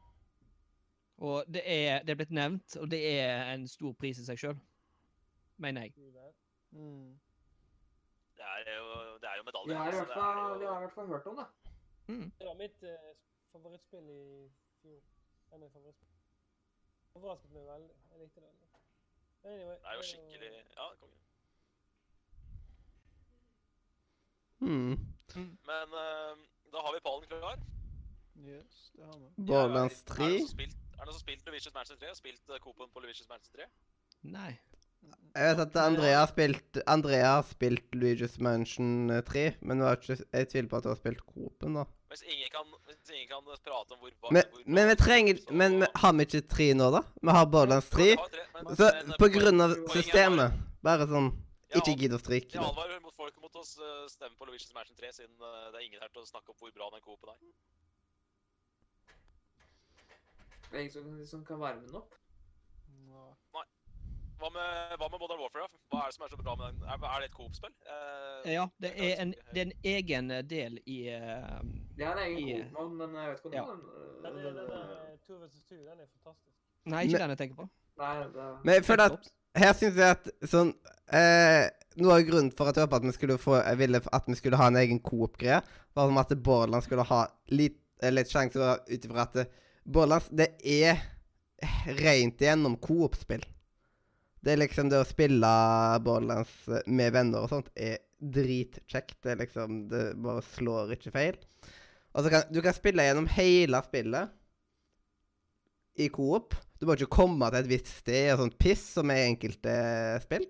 F: Og det er, det er blitt nevnt, og det er en stor pris i seg sjøl. Mener jeg.
G: Mm.
E: Det er jo, det er jo medaljer.
D: Vi har i hvert
E: er
D: fall,
E: jo-
D: hvert hørt om det.
H: Det var mitt eh, favorittspill i fjor. Av favorittspill. Overrasket meg veldig. Jeg likte det veldig. Anyway,
E: Det er jo
H: eh,
E: skikkelig Ja, konge.
A: Hmm.
E: Men uh, da har vi pallen klar.
G: Yes, det har vi.
A: Borderlands
E: Er
A: 3.
E: noen som spilt- er det noen som har spilt Luigi's Mansion 3? Har spilt uh, Coop-en på Luigi's Mansion 3?
F: Nei.
A: Jeg vet at Andrea har spilt Andrea har spilt Luigi's Mansion eh, 3, men jeg tviler på at hun har spilt Coop-en, da.
E: Hvis ingen kan, hvis ingen kan prate om hvor
A: Men,
E: hvor
A: men vi trenger
E: så-
A: Men vi- har vi ikke tre nå, da? Vi har Borderlands 3.
E: Ja, tre, men-
A: Så
E: men, uh,
A: på grunn av systemet Bare sånn Ikke gidd å stryke
E: Jeg advarer mot folk mot å uh, stemme på Luigi's Mansion 3, siden uh, det er ingen her til å snakke om hvor bra den coopen er.
D: Det er ingen som, som kan varme den opp.
E: Hva med, hva med Modern Warfare? da? Hva er det som er så bra med den? Er, er det et Coop-spill? Eh,
F: Ja, det er en, det er en egen eh, del i uh,
D: Det er en egen
F: I-
D: Coop-mann, men jeg vet ikke om
F: Ja.
D: den,
H: Den,
D: den,
H: er- den
D: den,
H: er 2 vs 2, den er fantastisk.
F: Nei, ikke
A: Men-
F: den jeg tenker på.
D: Nei, det
A: Men føler at her syns jeg at sånn eh, Noe av grunnen for at jeg håpet at vi skulle få Jeg ville at vi skulle ha en egen Coop-greie, var som at Borderlands skulle ha litt, eh, litt sjanse ut ifra at det- det er rent igjennom Coop-spill. Det er liksom det å spille Borderlands eh, med venner og sånt er dritkjekt. Det er liksom Det bare slår ikke feil. Og så kan du kan spille gjennom hele spillet i Coop. Du må ikke komme til et visst sted og sånt piss, som er i enkelte spill.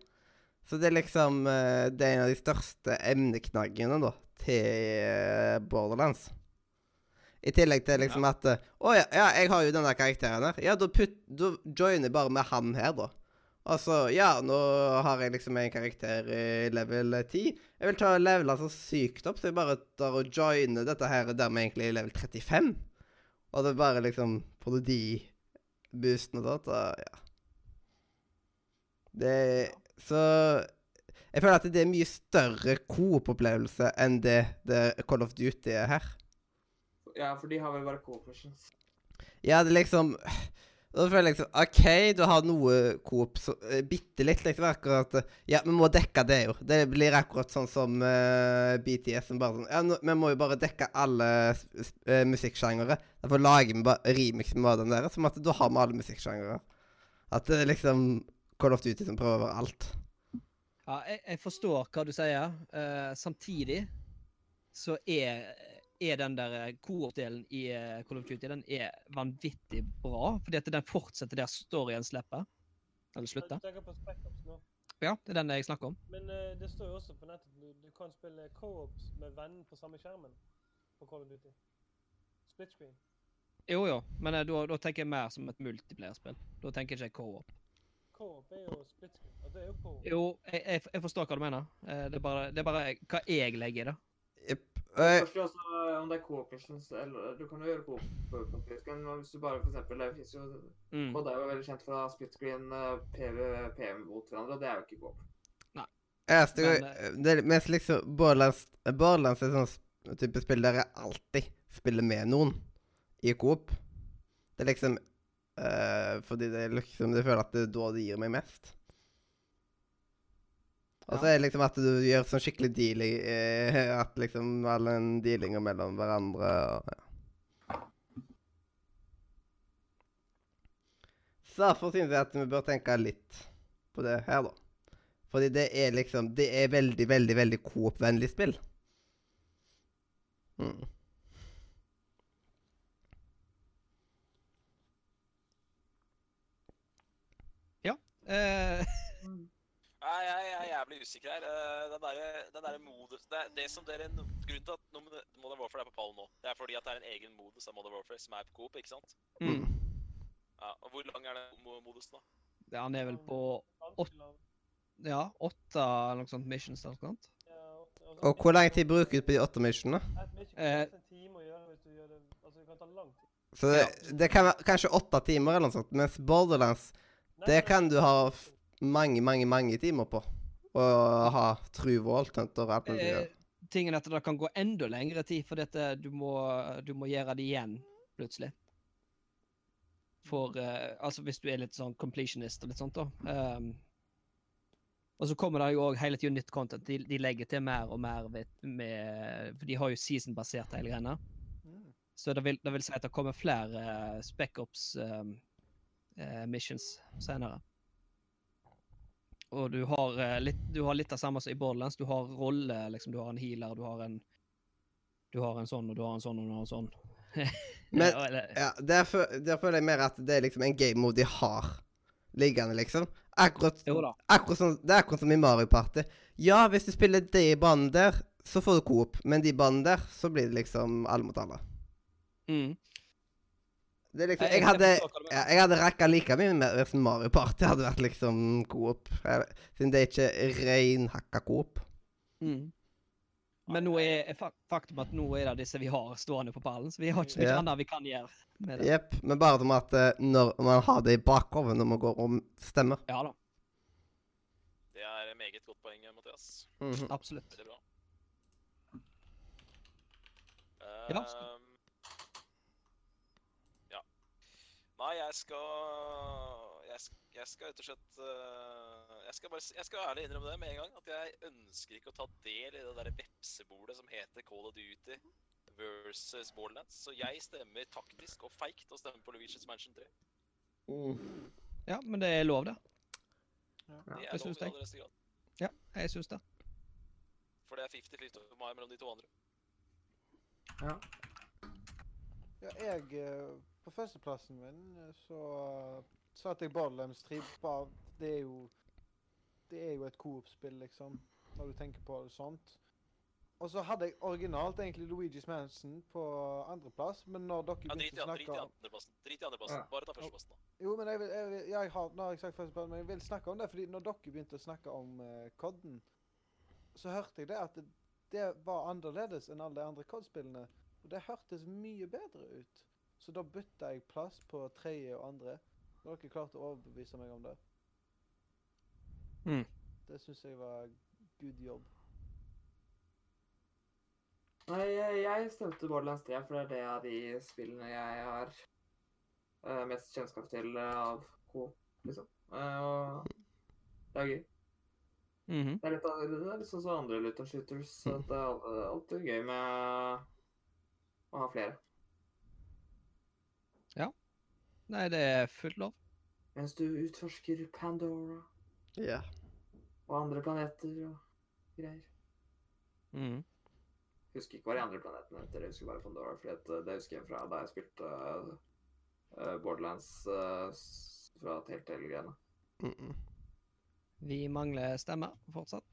A: Så det er liksom eh, Det er en av de største emneknaggene, da, til eh, Borderlands. I tillegg til liksom at eh, Å ja, ja, jeg har jo denne karakteren her. Ja, da, putt, da joiner jeg bare med han her, da. Altså, ja, nå har jeg liksom en karakter i level 10. Jeg vil ta levela så sykt opp, så jeg bare tar og joiner dette her der vi egentlig i level 35. Og det er bare liksom Får du de boostene og sånt, ja. Det Så Jeg føler at det er mye større coop-opplevelse enn det, det Call of Duty er her.
D: Ja, for de har vel bare Coop missions.
A: Ja, det er liksom Da føler jeg liksom OK, du har noe coop så, eh, Bitte litt, liksom. Akkurat eh, Ja, vi må dekke det, jo. Det blir akkurat sånn som uh, BTS, som bare sånn Ja, nå, vi må jo bare dekke alle uh, eh, musikksjangere. Derfor lager vi bare remix med den der, som at da har vi alle musikksjangere. At det liksom Call of Duty som prøver over alt.
F: Ja, jeg, jeg forstår hva du sier. Uh, samtidig så er, er den der eh, coop-delen i eh, Call of Duty den er vanvittig bra. Fordi at den fortsetter der storyen slipper. Eller slutter. Ja, det er den jeg snakker om.
H: Men uh, det står jo også på nettet du, du kan spille co-ops med venner på samme skjermen på Call of Duty. Split screen.
F: Jo, jo, men uh, da, tenker jeg mer som et multiplayer-spill. Da tenker jeg ikke co-op.
H: Co-op er jo split screen. Og det er jo co-op.
F: Jo, jeg, jeg, jeg forstår hva du mener. Eh, det, er bare, det er bare hva jeg legger i det.
A: Jepp.
D: Det
A: Eh,
D: om det er Coop missions, eller du kan jo gjøre Coop men hvis du bare for eksempel, det fins jo
F: Mm.
D: Og det er jo veldig kjent fra split screen eh, PVP mot hverandre, og det er jo ikke Coop.
A: eneste
F: Men,
A: gang- det er mest liksom Borderlands Borderlands er sånn type spill der jeg alltid spiller med noen i coop. Det er liksom Eh, fordi det er liksom Jeg føler at det er da det gir meg mest. Og så er det liksom at du gjør sånn skikkelig dealing eh, At liksom alle en dealinger mellom hverandre og ja. Så derfor synes jeg at vi bør tenke litt på det her, da. Fordi det er liksom Det er veldig, veldig, veldig coop-vennlig spill. Mm.
F: Eh,
E: Nei, jeg, jeg er jævlig usikker her. Eh, Den derre den der modus det, er det som dere, Grunnen til at Modern Warfare er på pallen nå, det er fordi at det er en egen modus av Modern Warfare som er på Coop, ikke sant?
F: mm.
E: Ja, og Hvor lang er den modusen, da?
F: Det- Han er vel på
H: åtte
F: ja, åtte eller noe sånt missions eller noe sånt.
H: Og- og
A: hvor lang tid bruker du på de åtte missionene?
F: Eh,
H: ta en time å gjøre hvis du gjør det Altså, det kan ta lang tid.
A: Så det, det kan være kanskje åtte timer eller noe sånt, mens Borderlands Det kan du ha mange, mange, mange timer på. Å ha true vault og alt mulig.
F: Eh, tingen er at det kan gå enda lengre tid, for dette, du, må, du må gjøre det igjen plutselig. For eh, Altså hvis du er litt sånn completionist og litt sånt, da. Um, og så kommer det jo òg hele tida nytt content. De, de legger til mer og mer ved, med For de har jo season-basert hele greia. Så det vil, det vil si at det kommer flere uh, spec-ups ehm, eh, missions senere. Og du har, eh, litt, du har litt av samme som i Borderlands. Du har rolle, liksom. Du har en healer, du har en Du har en sånn, og du har en sånn, og du har en sånn.
A: Men-
F: Ja,
A: der føler jeg mer at det er liksom en game mode de har liggende, liksom. Akkurat, akkurat sånn, det er akkurat som i Mario Party. Ja, hvis du spiller de banene der, så får du coop, men de banene der, så blir det liksom alle mot alle.
F: Mm.
A: Det er liksom,
F: Jeg-
A: hadde, jeg hadde rakka like mye med hvis Mario Party hadde vært liksom coop. Siden det er ikke reinhakka coop.
F: Mm. Men nå er faktum at nå er det disse vi har stående på pallen, så vi har ikke så mye
A: Ja.
F: annet vi kan gjøre med det.
A: Jepp. Men bare som at eh, når man har det i bakhodet når man går og stemmer.
F: Ja da,
E: Det er et meget godt poeng, Mathias.
A: Mhm.
F: absolutt.
E: Veldig bra.
F: Ja,
E: Ehm, ja. Nei, jeg skal jeg, jeg skal rett og slett eh, jeg, skal bare, jeg skal ærlig innrømme det med en gang. At jeg ønsker ikke å ta del i det der vepsebordet som heter Call of Duty versus Borderlands. Så jeg stemmer taktisk og feigt og stemmer på Luigi's Mansion 3.
A: Uh.
F: Ja, men det er lov, det.
E: Det
F: det
E: er lov
F: syns
E: i
F: jeg.
E: aller høyeste grad.
F: Ja, jeg syns det.
E: For det er 50-50 for meg mellom de to andre.
G: Ja, jeg eh, På førsteplassen min eh, så satte jeg Borderlands 3. Bare, det er jo Det er jo et coop-spill, liksom, når du tenker på det sånt. Og så hadde jeg originalt egentlig Luigi's Mansion på andreplass, men når dere
E: Ja, drit i,
G: begynte å
E: drit i
G: snakke
E: andreplassen. Drit i andreplassen.
D: Ja.
E: Bare ta førsteplassen, da.
G: Jo, men jeg vil, jeg vil, jeg har, nå har jeg sagt førsteplassen, men jeg vil snakke om det, fordi når dere begynte å snakke om uh, Codden, så hørte jeg det at det, det var annerledes enn alle de andre Cod-spillene. Og det hørtes mye bedre ut. Så da bytta jeg plass på tredje og andre. Og dere klart å overbevise meg om det.
F: Mm.
G: Det syns jeg var good jobb.
D: Nei, jeg, jeg stemte Borderlands 3, for det er det av de spillene jeg har uh, mest kjennskap til uh, av Coop, liksom. Uh, og det er gøy.
F: Mhm.
D: Det er litt, det er litt sånn som andre Luton Shooters. så at det er alltid gøy med å ha flere.
F: Nei, det er fullt lov.
D: Mens du utforsker Pandora
A: Ja.
D: og andre planeter og greier.
F: Mhm.
D: Husker ikke hva de andre planetene heter, jeg husker bare Pandora. For det husker jeg fra da jeg spilte uh, Borderlands uh, fra Telltale-greiene.
A: Mm -mm.
F: Vi mangler stemmer fortsatt.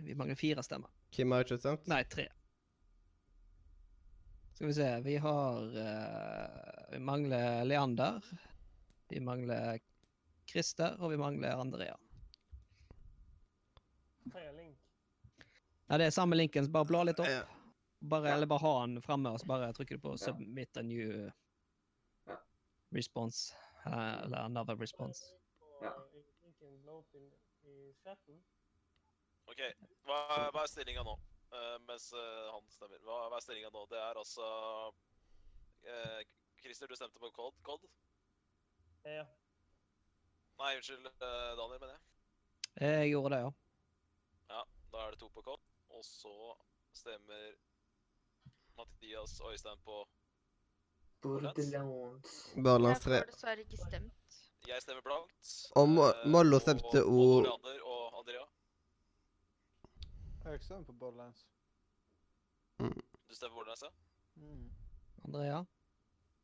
F: Vi mangler fire stemmer.
A: Kim har ikke stemt?
F: Nei, tre. Skal vi se Vi har uh, Vi mangler Leander. Vi mangler Christer, og vi mangler Andrea. Ja, det er samme linken, så bare bla litt opp.
A: Ja.
F: Bare, eller bare ha den framme, og så bare trykker du på 'submit a new response'. eh, eller 'another response'.
D: Ja.
E: OK, hva, hva er stillinga nå? Eh, mens eh, han stemmer. Hva, hva er stillinga nå? Det er altså eh, Christer, du stemte på Cod? Cod?
H: Ja.
E: Nei, unnskyld, Daniel, mener jeg.
F: Jeg gjorde det, ja.
E: Ja, da er det to på Cod. Og så stemmer Mathias og Øystein på
D: Borderlands.
A: Borderlands
B: Jeg
A: 3.
B: dessverre ikke stemt.
E: Jeg stemmer blankt.
A: Og Mollo stemte
E: og-
A: O-
E: Og Leander og Andrea.
G: Jeg stemmer på Borderlands.
E: Du stemmer Borderlands, ja?
G: Mm.
F: Andrea,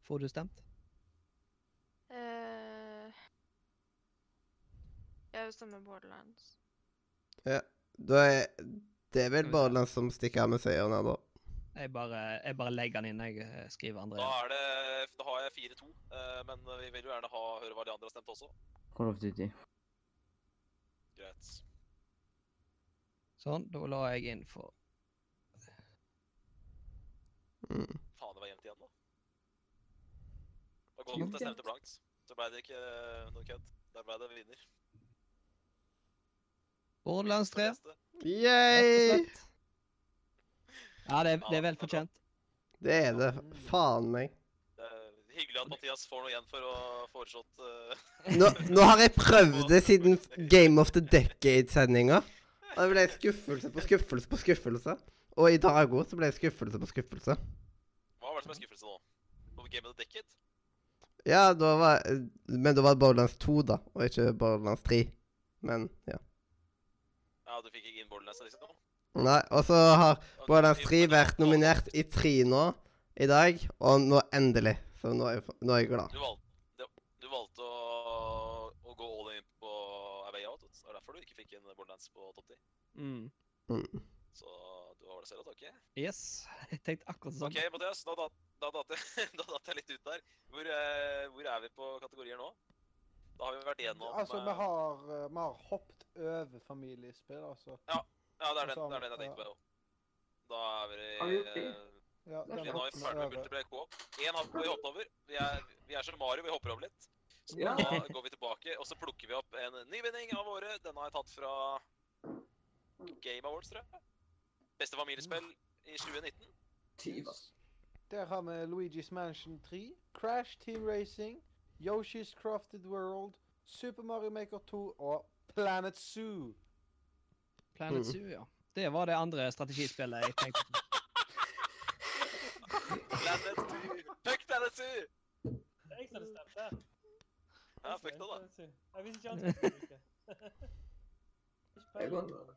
F: får du stemt?
B: Uh, jeg stemmer stemme Borderlands.
A: Ja, da er det er vel Borderlands som stikker av med seieren her, da.
F: Jeg bare, jeg bare legger den inn. Jeg skriver skriver
E: Da
F: Andrea.
E: er det Da har jeg 4-2, eh, men vi vil jo gjerne ha, høre hva de andre har stemt også.
C: Call of Duty.
E: Greit.
F: Sånn, da la jeg inn for
A: Mm.
E: Faen, det var jevnt igjen, da. Det var godt at jeg stemte blankt. Så ble det ikke eh, noe kødd. Der ble det vinner.
F: Borderlands 3.
E: Neste.
F: Rett og
A: Yay!
F: Ja, det er, det er vel fortjent.
A: Det er det. Faen meg.
E: Det er hyggelig at Mathias får noe igjen for å ha foreslått uh...
A: Nå, nå har jeg prøvd det siden Game of the Decade-sendinga. Og det ble skuffelse på skuffelse på skuffelse. Og i dag òg så ble det skuffelse på skuffelse.
E: Hva var det som er skuffelse nå? På Game of the Decade?
A: Ja, da var Men da var det Borderlands 2, da, og ikke Borderlands 3. Men ja.
E: Ja, du fikk ikke inn Borderlands, liksom?
A: Nei, og så har Borderlands 3 vært nominert i 3 nå i dag, og nå endelig. Så nå er jeg, nå er jeg glad.
E: Du valgte, du valgte å, å gå all in på A Way Out. vet du. Det er derfor du ikke fikk inn Borderlands på topp 10.
F: Mm.
A: Mm.
E: Så du har det selv å takke.
F: Yes. Jeg tenkte akkurat sånn.
E: OK, Mathias. Da da, da da datt jeg litt ut der. Hvor, eh, hvor er vi på kategorier nå? Da har vi vært igjennom
G: Altså, vi
E: eh,
G: har, eh, vi har hoppet over familiespill, altså.
E: Ja, det er den,
G: altså,
E: det er den jeg tenkte på. jo. Da er vi eh,
G: Ja,
D: Det er
E: Vi er nå ferdig med
G: over.
E: multiplayer co-op. Én har vi hoppet over. Vi er, vi er som Mario, vi hopper over litt. Så
D: Ja.
E: da går vi tilbake, og så plukker vi opp en ny vinning av året. Den har jeg tatt fra Game Awards, tror jeg. Beste familiespill i 2019.
D: Tyv.
G: Der har vi Luigi's Mansion 3, Crash Team Racing, Yoshi's Crafted World, Super Mario Maker 2 og Planet Zoo.
F: Planet
A: Mm.
F: Zoo, ja. Det var det andre strategispillet jeg tenkte på.
E: Planet Zoo! Fuck Planet Zoo!
H: Det er jeg som hadde stemt der.
E: Ja, fuck det, da.
H: Jeg visste ikke han som skulle bruke. Ikke
D: Jeg går
H: peiling.
D: nå.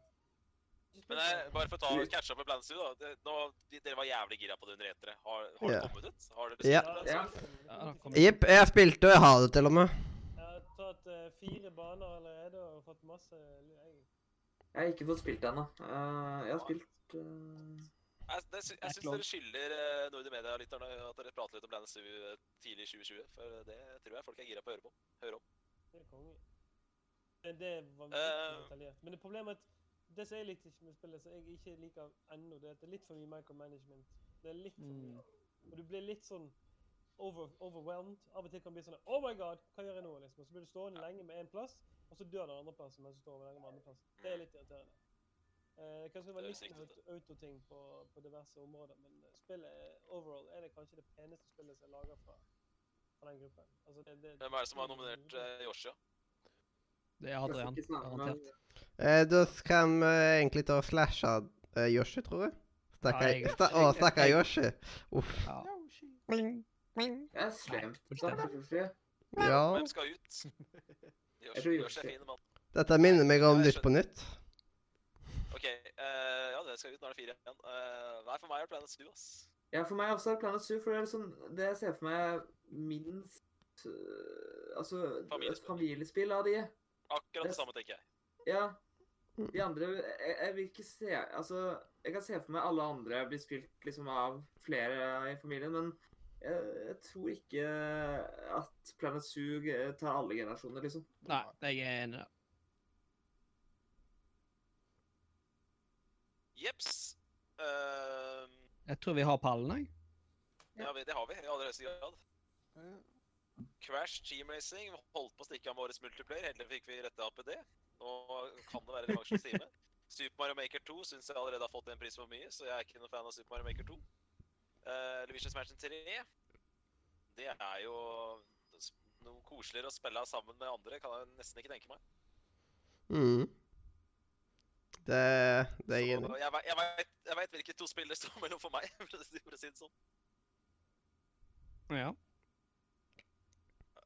H: Ikke
E: Men eh, bare for å ta catch up med Blancy, da. Nå, dere var jævlig gira på det under E3. Har, har det
A: Ja.
E: kommet ut? Har dere
A: Ja.
E: spilt det?
D: Ja.
F: Ja,
A: jeg har spilt det, og jeg har det til og med.
H: Jeg har tatt eh, fire baner allerede og fått masse jeg,
D: Jeg har ikke fått spilt det ennå. Eh, jeg har spilt eh,
E: Jeg, det, jeg syns dere skylder uh, Nordie Media-lytterne at dere prater litt om Landis eh, tidlig i 2020. For det tror jeg folk er gira på å høre på. Høre om.
H: Det er konge. Det, det var uh, detaljert. Men det problemet er at det som jeg likte ikke med spillet, som jeg ikke liker ennå, det er at det er litt for mye micromanagement. Det er litt for mye. Og du blir litt sånn over, overwhelmed. Av og til kan det bli sånn Oh my god, hva gjør jeg nå? liksom? Og så blir du stående lenge med én plass, og så dør den andre plassen mens du står lenge med andre plass. Det er litt irriterende. Eh, det var
E: Det er
H: litt autoting på, på diverse områder, men eh, spillet er- overall er det kanskje det peneste spillet som er laga fra, fra den gruppen. Altså, det, det,
E: Hvem er det som har nominert uh, Yoshi?
F: Det er
D: snakke med
F: garantert.
A: Eh, da kan vi egentlig ta og slashe eh, Yoshi, tror jeg. Stakkar Å, stakkar Yoshi. Uff.
F: Ja.
G: Yoshi.
D: Jeg er slemt.
F: fullstendig.
D: Stakkars.
A: Ja.
E: Hvem skal ut? Yoshi, Yoshi er fin mann.
A: Dette minner meg om Nytt på Nytt.
E: OK. Uh, ja, det skal ut. Nå er det fire igjen. Uh, nei, for meg er Planet Zoo, ass.
D: Ja, for meg også er Planet Zoo, for det er liksom det jeg ser for meg minst øh, Altså et
E: Familiespill.
D: familiespill av de.
E: Akkurat det samme, tenker jeg.
D: Ja. De andre jeg, jeg vil ikke se Altså, jeg kan se for meg alle andre bli spilt liksom av flere i familien, men jeg, jeg tror ikke at Planet Zoo eh, tar alle generasjoner, liksom.
F: Nei, jeg er enig.
E: Jeps. Eh,
F: Jeg tror vi har pallen, jeg.
E: ja, vi- det har vi i aller høyeste grad.
G: Ja.
E: Crash Team Racing holdt på å stikke av med årets multiplayer. Heldigvis fikk vi rette APD. Nå kan det være revansjens time. Super Mario Maker 2 syns jeg allerede har fått en pris for mye, så jeg er ikke noen fan av Super Mario Maker 2. Uh, Luigi's Mansion 3 det er jo noe koseligere å spille sammen med andre, kan jeg nesten ikke tenke meg.
A: Mm. Det, det er jeg enig i.
E: jeg, ve- jeg, vet, hvilke to spill det står mellom for meg, for å si det sånn.
F: Ja.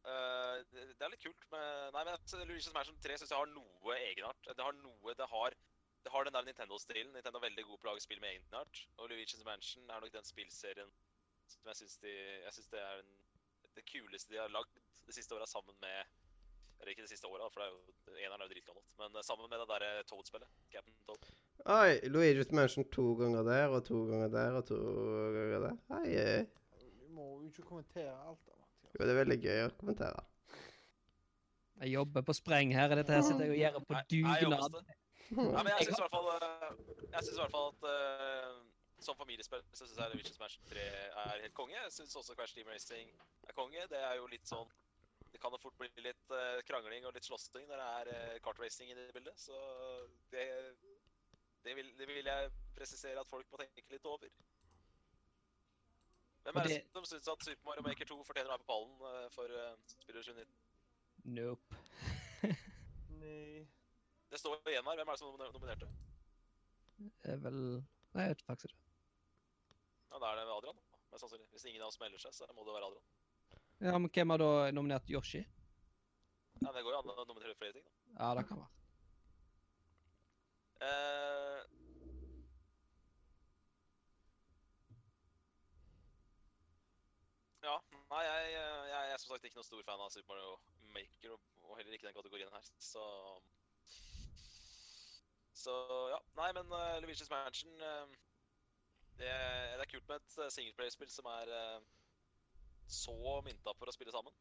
E: Uh, det, det er litt kult med Nei, men altså, Luigi's Mansion 3 syns jeg har noe egenart. Det har noe Det har, det har den der Nintendo-stilen. Nintendo er veldig god på å lage spill med egenart. Og Luigi's Mansion er nok den spillserien som jeg syns de det er den, det kuleste de har lagd de siste åra sammen med Eller ikke de siste åra, for det er jo, eneren er jo dritgammelt. Men eh, sammen med det derre Toad-spillet. Captain Toad.
A: Oi, Luigi's Mansion to ganger der, og to ganger der, og to ganger der. Hei, hei.
G: Du må jo ikke kommentere alt. da, Mathias.
A: Jo, det er veldig gøy å kommentere.
F: Jeg jobber på spreng her. Dette her sitter jeg og gjør på dugnad.
E: det? Nei, men jeg syns i hvert fall eh, Jeg synes i hvert fall at uh, som familiespill så syns jeg Luigi's Mansion 3 er helt konge. Jeg syns også Crash Team Racing er konge. Det er jo litt sånn Det kan jo fort bli litt uh, krangling og litt slåssing når det er uh, kartracing inne i bildet, så det det vil, det vil jeg presisere at folk må tenke litt over. Hvem er det
F: det-
E: som syns at Super Mario Maker 2 fortjener å være på pallen uh, for uh, spiller 2019?
F: Nope.
H: Nei.
E: Det står igjen her. Hvem er det som nominerte?
F: Det er vel Nei, jeg vet faktisk ikke.
E: Ja, Da er det Adrian. Mest sannsynlig. Hvis ingen av oss melder seg, så må det være Adrian.
F: Ja, men hvem har da nominert Yoshi?
E: Ja, Det går jo an å nominere flere ting. da.
F: Ja, det kan være.
E: Eh, ja, nei, jeg, jeg, jeg er som sagt ikke noen stor fan av Super Mario Maker, og, og heller ikke den kategorien her, så Så ja. Nei, men uh, Luigi's Mansion uh, det, det er kult med et singleplayerspill som er eh, så mynta for å spille sammen.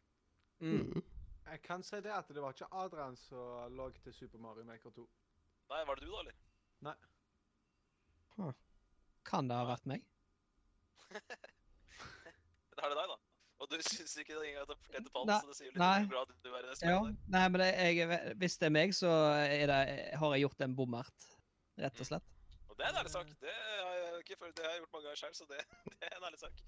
A: Mm.
G: Jeg kan si det at det var ikke Adrian som lagde Super Mario Maker 2.
E: Nei, var det du, da, eller? Nei.
F: Kan det ha vært meg?
E: Da er det deg, da. Og du syns ikke det engang at det fortjente pall, så det sier litt
F: nei.
E: bra at du er i det
F: Ja.
E: spillet. der.
F: Nei, men det, jeg, hvis det er meg, så er det, har jeg gjort en bommert. Rett og slett.
E: Og det er en ærlig sak. Det har jeg, ikke, følt- det har jeg gjort mange ganger selv, så det, det er en ærlig sak.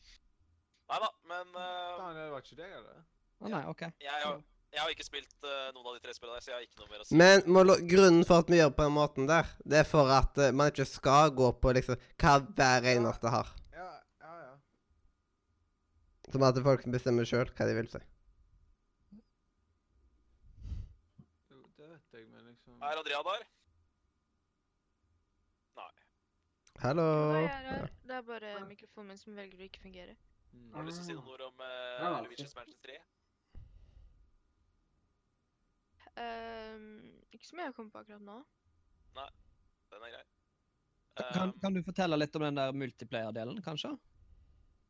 E: Nei da, men uh,
G: Daniel, det var ikke deg, eller?
F: Å nei, OK.
E: jeg, har, jeg har ikke spilt eh, noen av de tre spillene så jeg har ikke noe mer å si.
A: Men må lo- grunnen for at vi gjør på den måten der, det er for at eh, man ikke skal gå på liksom hva hver eneste har.
G: Ja, ja, ja.
A: Som at folk bestemmer sjøl hva de vil si.
G: Jo, det vet jeg, men liksom
E: Er Andrea der? Nei.
A: Hallo?
B: Nei, er. Det er bare mikrofonen min som velger å ikke fungere.
G: Mm.
E: Har du lyst til å si noen ord om uh,
D: Ja,
E: Luigi's Mansion 3?
B: Um, ikke som jeg kommer på akkurat nå.
E: Nei, Den er grei.
F: Kan,
E: Um,
F: kan du fortelle litt om den der multiplayer-delen, kanskje?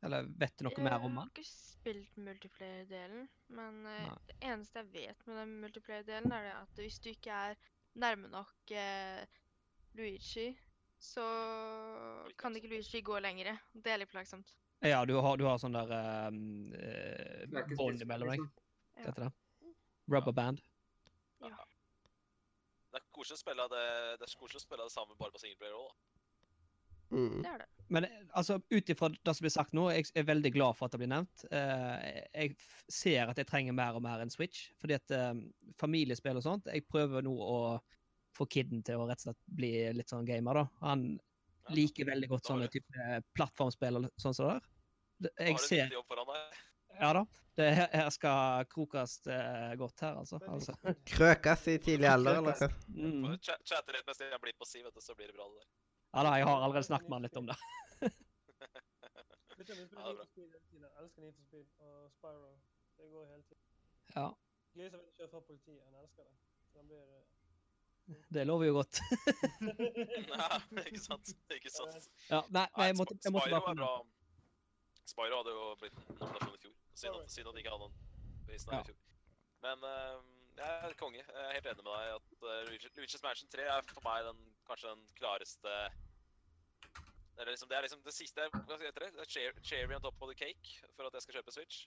F: Eller vet du noe mer om den?
B: Jeg har ikke spilt multiplayer-delen, men
F: uh,
B: det eneste jeg vet med den multiplayer-delen, er det at hvis du ikke er nærme nok uh, Luigi, så kan ikke Luigi gå lenger. Det er litt plagsomt.
F: Ja, du har, du har sånn der um,
D: uh,
F: bånd mellom deg.
D: liksom.
B: Ja.
F: Hva heter det? Rubberband.
E: det er koselig å spille det, det koselig å spille det sammen bare på singleplayer òg, da.
A: Mm.
B: Det er det.
F: Men altså, ut ifra det som blir sagt nå, jeg er veldig glad for at det blir nevnt. Eh, jeg f- ser at jeg trenger mer og mer en Switch. Fordi at eh, familiespill og sånt Jeg prøver nå å få kiden til å rett og slett bli litt sånn gamer, da. Han
E: Ja.
F: Liker veldig godt sånne type plattformspill og sånn som det der. Jeg ser. Ja da. Det her, her skal krokes eh, godt her, altså. Altså.
A: Krøkas i tidlig alder, eller hva?
F: Mm.
E: Chatte litt mens jeg blir på si, vet du, så blir det bra, det der.
F: Ja da, jeg har allerede snakket med han litt om det.
E: Ja.
H: Jeg elsker Need for Speed og Spyro. Det går hele tiden.
F: Ja,
H: Gøy som å kjører fra politiet. Han elsker det. Så han blir
F: Det lover jo godt.
E: Nei, ikke sant? Ikke sant?
F: Ja, nei, nei, jeg måtte, jeg måtte bare
E: komme. Spyro hadde jo blitt nominasjon i fjor. siden at, at de ikke hadde den prisen her
F: Ja.
E: i fjor. Men uh, jeg er konge. Jeg er helt enig med deg at uh, Luigi, Luigi's Mansion 3 er for meg den, kanskje den klareste det er, liksom, det er liksom det siste Hva heter det? det er cherry on top of the cake for at jeg skal kjøpe Switch.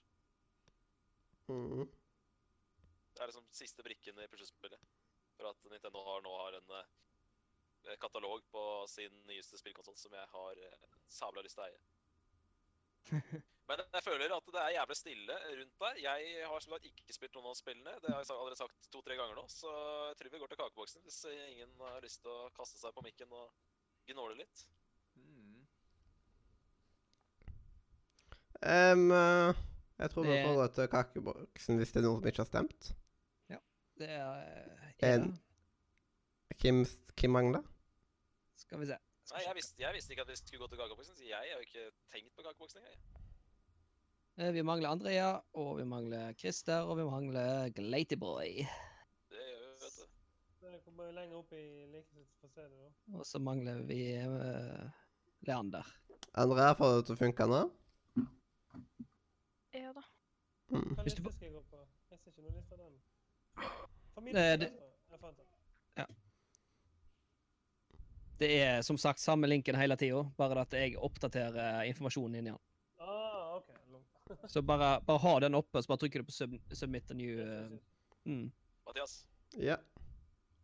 A: Mm.
E: Det er liksom siste brikken i puslespillet. For at Nintendo har, nå har en eh, katalog på sin nyeste spillkonsoll som jeg har uh, sabla lyst til å eie. Men jeg føler at det er jævlig stille rundt der. Jeg har som sagt ikke spilt noen av spillene. Det har jeg allerede sagt to-tre ganger nå. Så jeg tror vi går til kakeboksen hvis ingen har lyst til å kaste seg på mikken og gnåle litt.
I: Mm.
A: Eh, jeg tror vi
F: Det-
A: får gå til kakeboksen hvis det er noen som ikke har stemt. Ja.
F: Det er
A: En.
F: Hvem,
A: hvem Kim mangler?
F: Skal vi se. Skal
E: Nei, jeg visste, jeg visste ikke at vi skulle gå til kakeboksen, så jeg har jo ikke tenkt på kakeboksen engang.
F: Eh, Vi mangler Andrea, og vi mangler Christer, og vi mangler Glatyboy.
E: Det gjør vi, vet du.
H: Det kommer jo lenger opp i likestilling for å se det, da.
F: Og så mangler vi uh, Leander.
A: Andrea, får det til å funke nå?
B: Ja da.
A: Mm.
H: Hva liste skal jeg gå på? Jeg ser ikke noen liste av den.
F: Eh,
H: Familie,
F: det-
H: Jeg den.
F: Det er som sagt samme linken hele tida, bare at jeg oppdaterer informasjonen inni den.
H: Ah, okay.
F: Så bare, bare ha den oppe, så bare trykker du på sub, 'submit a new'. uh, mm.
E: Mathias,
A: Ja.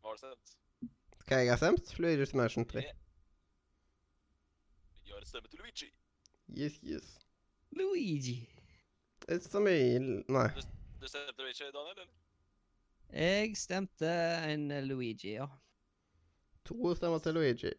E: hva har du stemt?
A: Hva jeg har stemt? Luigi's Mansion 3.
E: Ja. Vi har en stemme til Luigi.
A: Yes, yes.
F: Luigi.
A: It's a mye... Nei.
E: Du stemte Luigi, Daniel? eller?
F: Jeg stemte en Luigi, ja.
A: To stemmer til Luigi.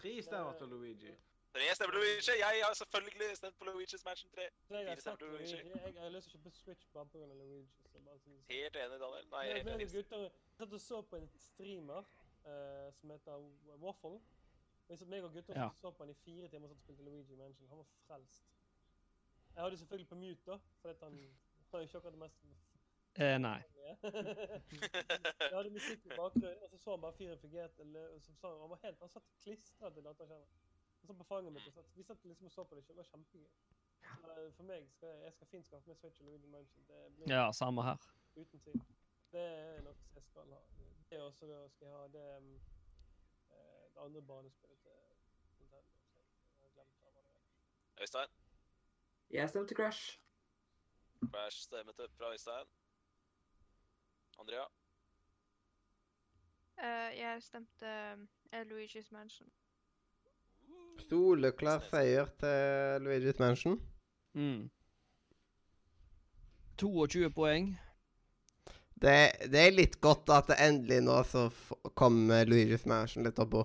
I: Tre stemmer til Luigi.
E: Tre stemmer til Luigi. Jeg har selvfølgelig stemt på Luigi's Mansion 3.
H: Så
E: Fire stemmer til
H: Luigi. Jeg, har lyst til å kjøpe Switch bare pga. Luigi. Så sånn.
E: Helt enig, Daniel. Nei,
H: Jeg
E: helt enig.
H: gutter jeg satt og så på en streamer eh, som heter Waffle. Jeg satt meg og gutter
F: Ja.
H: så på han i fire timer og spilte Luigi Mansion. Han var frelst. Jeg hadde selvfølgelig på mute, da, fordi han han jo ikke akkurat det mest
F: Eh, nei.
H: Jeg hadde musikk i bakgrunnen, og så så han bare fyren fungerte. Han var helt, han satt klistra til dataskjermen. Han satt på fanget mitt. og satt, Vi satt liksom og så på det. Det var kjempegøy. Så, eh, for meg skal jeg, jeg skal fint skaffe meg Switch og Luigi Mansion. Det blir
F: Ja, samme her.
H: Uten tvil. Det er noe jeg skal ha. Det er også da skal jeg ha det, um, eh, det andre banespillet til Nintendo. Jeg har glemt hva det.
E: Øystein.
D: Jeg stemte Crash.
E: Crash stemmer til fra Øystein. Andrea.
B: Eh, jeg stemte eh, Luigi's Mansion.
A: Soleklar seier til Luigi's Mansion.
F: Mm. 22 poeng.
A: Det, det er litt godt at det endelig nå så kommer Luigi's Mansion litt oppå.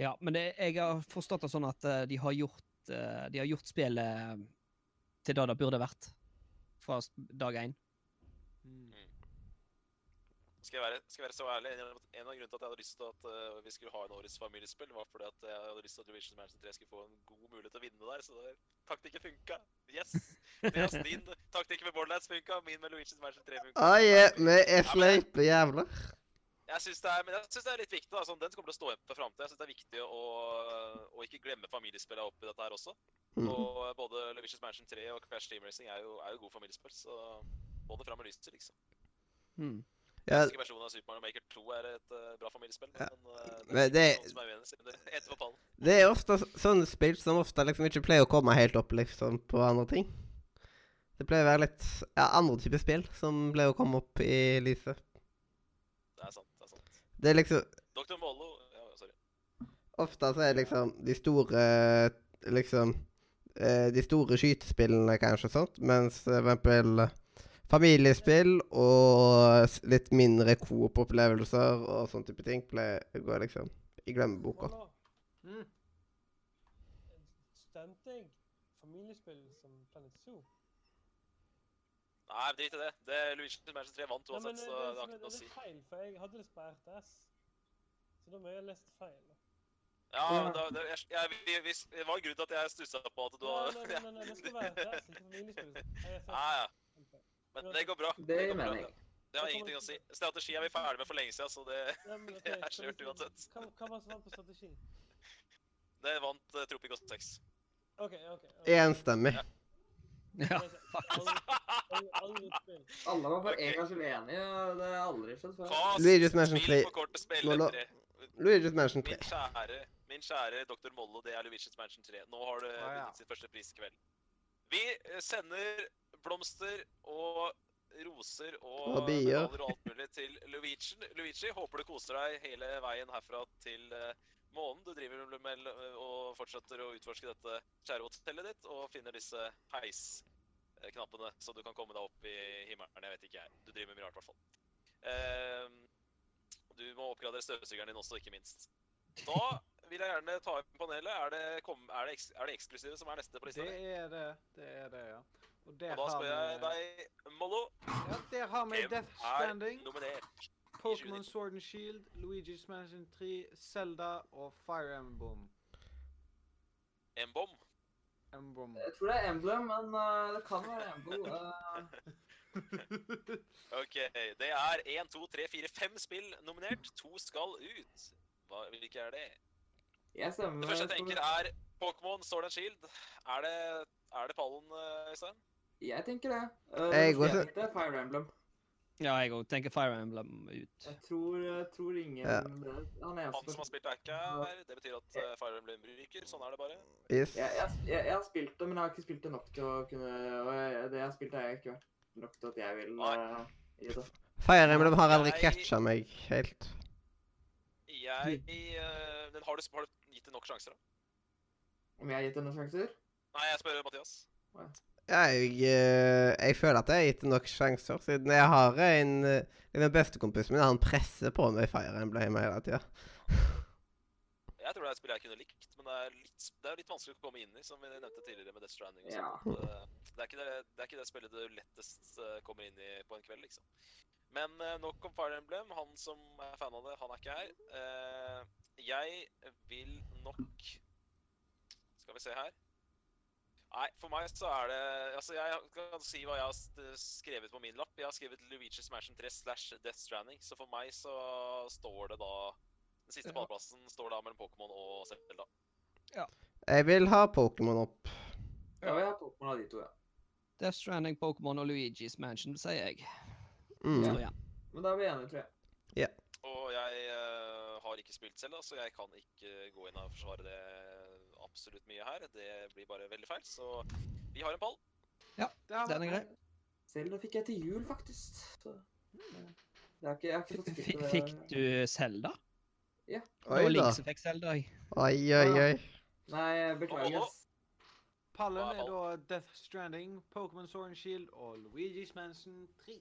F: Ja, men det, jeg har forstått det sånn at uh, de har gjort, uh, de har gjort spillet til det det burde vært. Fra dag én.
E: Skal jeg, være, skal jeg være så ærlig? En av, en av grunnene til at jeg hadde lyst til at uh, vi skulle ha en årets familiespill, var fordi at jeg hadde lyst til at Luigi's Mansion 3 skulle få en god mulighet til å vinne der, så der, taktikken funka. Yes! Andreas, din taktikk med Borderlands funka, min med Luigi's Mansion 3 funka.
A: Ah, yeah, med er
E: Ja,
A: jævler.
E: Jeg synes det er, det er litt viktig. da, sånn, Den kommer til å stå igjen for framtida. Jeg synes det er viktig å, å ikke glemme familiespillene oppi dette her også.
A: Mm.
E: Og både Luigi's Mansion 3 og Crash Team Racing er jo, er jo gode familiespill, så få det fram med lyset, liksom.
F: Mm.
A: Ja,
E: Jeg husker versjonen av Super Mario Maker 2 er et uh, bra familiespill,
A: Ja.
E: men uh, det
A: Men
E: er
A: det-
E: som er uenig, det
A: er ofte sånne spill som ofte liksom ikke pleier å komme helt opp liksom på andre ting. Det pleier å være litt ja, andre typer spill som pleier å komme opp i lyset.
E: Det er sant. det er sant.
A: Det er liksom
E: Dr. Mollo ja, Sorry.
A: Ofte så er liksom de store Liksom eh, De store skytespillene, kanskje, sånt, mens for eksempel familiespill og litt mindre coop-opplevelser og sånne type ting pleier går liksom i glemmeboka.
I: Mm.
H: Stemte jeg familiespill som Planet Zoo?
E: Nei, drit i det. det Luigi Mansion 3 vant
H: Nei, men
E: så
H: det,
E: det har
H: det,
E: ikke noe å
H: det er feil, for jeg hadde det på RTS. Så da må jeg ha lest feil. da.
E: Ja, men da, det, jeg, jeg, vi, vi, det var grunnen til at jeg stussa på at du
H: Nei,
E: har
H: nei, nei, nei, nei, det skal være RTS, ikke familiespill. Nei,
E: Ja. Men det går bra.
D: Det
E: går
D: gir
E: bra. Det har ingenting å si. Strategi er vi ferdig med for lenge siden, så det,
H: Ja,
E: det er
H: kan vi
E: kjørt
H: få-
E: uansett.
H: Hva, hva var som vant på strategi?
E: det vant uh, Tropico 6.
H: OK, OK. okay.
A: Enstemmig.
F: Ja.
H: Spill.
D: Alle var for en gangs skyld enige. Det har aldri skjønt før.
A: Luigi's Mansion 3.
E: spill på kortet
A: Nå
E: spiller
A: la-
E: 3.
A: Luigi's Mansion 3.
E: Min kjære, min kjære Dr. Mollo, det er Luigi's Mansion 3. Nå har du
I: ah, ja.
E: vunnet sin første pris i kveld. Vi eh, sender blomster og roser og
A: Og bier.
E: og alt mulig til Luigi. Luigi, håper du koser deg hele veien herfra til månen. du driver med og fortsetter å utforske dette kjære hotellet ditt og finner disse heisknappene, så du kan komme deg opp i himmelen. Jeg vet ikke, jeg. Du driver med mye rart, i hvert fall. Ehm, du må oppgradere støvsugeren din også, ikke minst. Da vil jeg gjerne ta inn panelet. Er det, kom, er det, eks, er det eksklusive som er neste på lista?
I: Det er det. Det er det, ja. Og der
E: Og da spør jeg deg, Mollo,
I: Ja, der har vi Death
E: Standing.
I: Pokémon Sword and Shield, Luigi's Mansion 3, Zelda og Fire Emblem.
E: M-bom?
I: Emblem.
D: Jeg tror det er Emblem, men uh, det kan være Emblem. Uh.
E: OK. Det er én, to, tre, fire, fem spill nominert. To skal ut. Hva, hvilke er det?
D: jeg stemmer
E: Det første jeg tenker, er Pokémon Sword and Shield. Er det, er det pallen, eh, Øystein?
D: Jeg tenker det. Uh,
A: Jeg
D: går
A: også-
D: så... Fire Emblem.
F: Ja, jeg òg tenker Fire Emblem ut.
D: Jeg tror, jeg tror ingen
A: Ja.
D: Han er
E: Han som har spilt er her. Det betyr at uh, Fire Emblem ryker. Sånn er det bare.
A: Yes.
D: jeg, jeg, jeg, jeg har spilt det, men jeg har ikke spilt det nok til å kunne Og jeg, det jeg har spilt, har jeg ikke vært nok til at jeg vil
E: Nei.
D: uh, gi det.
A: Fire Emblem har aldri catcha meg helt.
E: Jeg uh, men har, du, har du gitt det nok sjanser, da?
D: Om jeg har gitt det noen sjanser?
E: Nei, jeg spør Mathias.
A: Jeg, eh, jeg føler at jeg har gitt nok sjanser, siden jeg har en Den beste kompisen min han presser på meg Fire Emblem hele tida.
E: Jeg tror det er et spill jeg kunne likt, men det er litt, det er litt vanskelig å komme inn i, som vi nevnte tidligere med Death Stranding. og
D: Ja.
E: sånt. Eh, Det er, ikke det, det er ikke det spillet du lettest eh, kommer inn i på en kveld, liksom. Men eh, nok om Fire Emblem. Han som er fan av det, han er ikke her. Eh, jeg vil nok Skal vi se her. Nei, for meg så er det Altså, jeg kan si hva jeg har skrevet på min lapp. Jeg har skrevet Luigi's Mansion 3 slash Death Stranding, så for meg så står det da Den siste
F: Ja.
E: pallplassen står da mellom Pokémon og Zelda.
A: Jeg vil ha Pokémon opp.
D: Ja, jeg har Pokémon av de to, ja.
F: Death Stranding, Pokémon og Luigi's Mansion, sier jeg.
A: Mm.
F: Igjen.
D: Men da er vi enige, tror jeg.
E: Og jeg uh, har ikke spilt selv, da, så jeg kan ikke gå inn og forsvare det absolutt mye her. Det blir bare veldig feil, så vi har en pall.
F: Ja, Den er grei.
D: Selv fikk jeg til jul, faktisk. Så, jeg har ikke, jeg har ikke fått fikk.
F: Fikk du Selda? Ja.
A: Oi
F: var
A: da.
F: Link som fikk Selda.
A: Oi, oi, oi.
D: Nei, beklager.
I: Pallen
E: er
I: da Death Stranding, Pokémon Sword and Shield og Luigi's Mansion 3.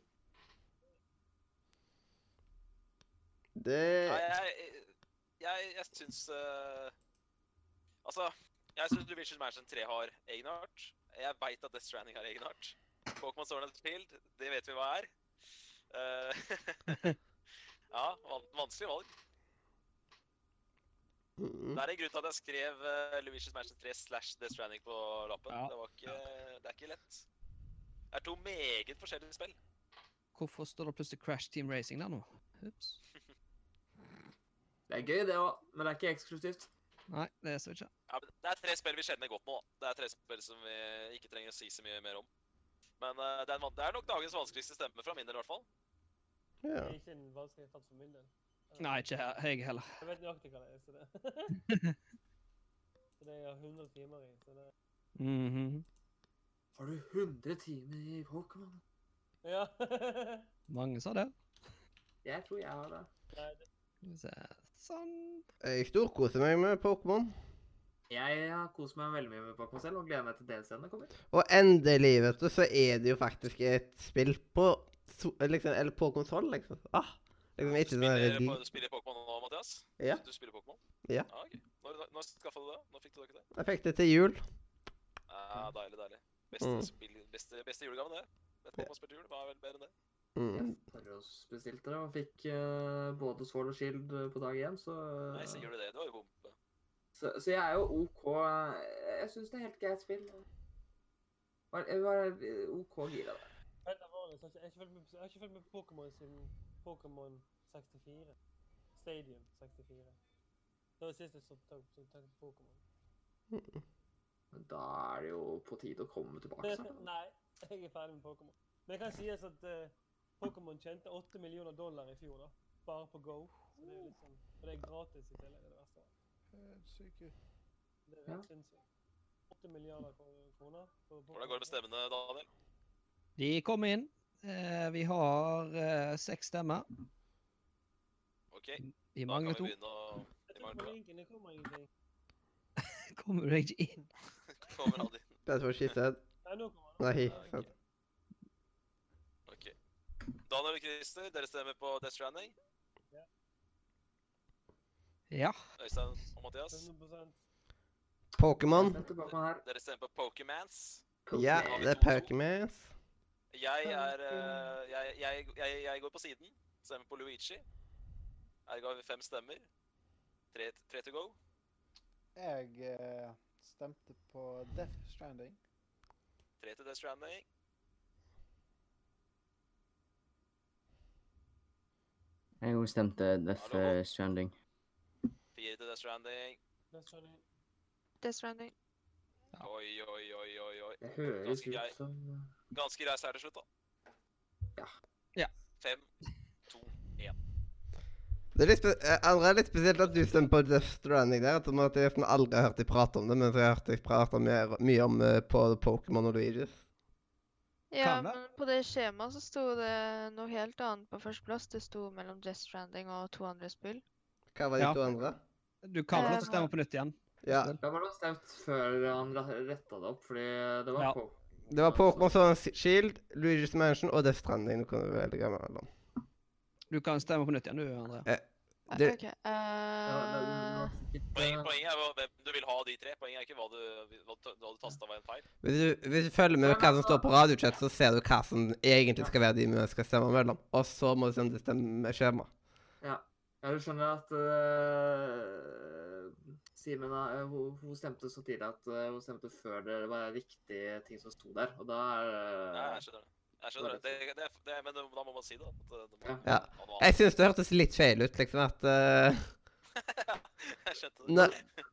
A: Det
E: Nei, jeg, jeg, jeg syns eh, Altså, jeg syns Luigi's Mansion 3 har egenart. Jeg veit at Death Stranding har egenart. Pokémon Sword and Field, det vet vi hva er. Uh, ja, vanskelig valg. Det er en grunn til at jeg skrev uh, Luigi's Mansion 3 slash Death Stranding på lappen.
F: Ja.
E: Det, var ikke, det er ikke lett. Det er to meget forskjellige spill.
F: Hvorfor står det plutselig Crash Team Racing der nå? Ups.
D: Det er gøy, det òg, men det er ikke eksklusivt.
F: Nei, det står så ikke.
E: Ja, men det er tre spill vi kjenner godt nå. Det er tre spill som vi ikke trenger å si så mye mer om. Men uh, det, er en, det er nok dagens vanskeligste stemme fra min del, i hvert fall.
H: Det
A: Ja.
H: er ikke en vanskelig tatt for min del.
F: Nei, ikke her- jeg heller.
H: Jeg vet nøyaktig hva det er, så det Så det er 100 timer i, så det
F: Mhm.
D: Har du 100 timer i Pokémon?
H: Ja.
F: Mange sa det.
D: Jeg tror jeg har det.
H: Nei, det.
F: Sånn.
A: Jeg storkoser meg med Pokémon.
D: Jeg har kost meg veldig mye med Pokémon selv og gleder meg til DLC-ene kommer.
A: Og endelig, vet du, så er det jo faktisk et spill på liksom, Eller på konsoll, liksom. Ah, liksom ikke sånn
E: Spiller,
A: her-
E: spiller Pokémon nå, Mathias?
A: Ja.
E: Du spiller Pokémon?
A: Ja.
E: ok. Når, når skaffa du det? Når fikk du det?
A: Jeg fikk det til jul.
E: Ja, deilig, deilig. Beste,
A: Mm.
E: spill, beste, beste julegaven, det. Et Pokémon-spill til jul, hva er vel bedre enn det?
A: Mm.
D: Forhåndsbestilte det og fikk uh, både Sword og Shield eh, på dag én, så
E: Nei, så gjør du det? Det var jo bombe.
D: Så, så jeg er jo OK Jeg syns det er helt greit spill. Var, jeg var OK gira der.
H: Jeg har jeg ikke fulgt med, på Pokémon siden Pokémon 64. Stadium 64. Det var sist jeg så på Pokémon.
D: Men da er det jo på tide å komme tilbake snart.
H: Nei, jeg er ferdig med Pokémon. Men det kan sies at eh, Pokémon tjente 8 millioner dollar i fjor, da. Bare på Go. Så det er sånn, og det er gratis i tillegg. Det verste. verste.
I: Syke.
H: Det er helt sinnssykt. 8 milliarder kroner.
E: Hvordan går det med stemmene, Daniel?
F: De kom inn. Eh, vi har eh, seks stemmer.
E: OK,
F: Vi
E: da kan vi
F: to.
E: begynne å
H: linken, det kommer ingenting.
F: Kommer du ikke inn?
E: Kommer aldri.
A: That's for å skifte.
H: Nei, nå kommer han.
A: Nei.
E: Daniel og Christer, dere stemmer på Death Stranding.
F: Ja.
E: Øystein og Mathias.
H: 100
A: Pokémon.
E: Dere stemmer på Pokémans?
A: Ja, det er Pokémans.
E: Jeg er eh, jeg, jeg, jeg, jeg går på siden. Stemmer på Luigi. Her ga vi fem stemmer. Tre, tre to go.
G: Jeg eh, stemte på Death Stranding.
E: Tre til Death Stranding.
C: Jeg òg stemte Death
E: Hallo?
C: eh, Stranding.
E: Fire til Death Stranding.
H: Death Stranding.
B: Death Stranding.
F: Ja.
E: Oi, oi, oi, oi. oi.
D: Det høres
E: Ganske grei.
D: ut som eh,
E: Ganske grei seier til slutt, da.
D: Ja.
F: Ja.
E: Fem, to, én.
A: Det er litt spe eh, litt spesielt at du stemmer på Death Stranding der. At jeg aldri har hørt deg prate om det, mens jeg har hørt deg prate mye om på Pokémon og Luigi's.
B: Ja, men på det skjemaet så sto det noe helt annet på førsteplass. Det sto mellom Death Stranding og to andre spill.
A: Hva var de
F: Ja.
A: to andre?
F: Du kan få lov til å stemme på nytt igjen.
A: Ja.
D: Da var det stemt før han retta det opp, fordi det var
F: Ja.
D: på.
A: Det var Pokémon Sword Shield, Luigi's Mansion og Death Stranding. Du kan velge mellom.
F: Du kan stemme på nytt igjen, du, André.
B: Eh,
A: Det-
B: OK.
D: Ja,
B: eh,
D: sikkert,
E: Poenget,
D: eh,
E: poenget er hvem du vil ha av de tre. Poenget er ikke hva du, hva du, hva du tasta var en feil.
A: Hvis du, hvis du følger med hva som står på radiochat, så ser du hva som egentlig skal være de vi skal stemme mellom. Og så må du sende det stemmeskjema.
D: Ja, du skjønner at uh, Simen uh, hun, hun stemte så tidlig at uh, hun stemte før det var viktige ting som sto der. Og da er
E: Ja,
D: uh,
E: jeg skjønner det. Jeg skjønner det. det, det, det men da må man si det. At det, må,
D: Ja.
A: Ja. Jeg syns det hørtes litt feil ut, liksom at eh,
E: annet. Jeg skjønte det.
A: Nå,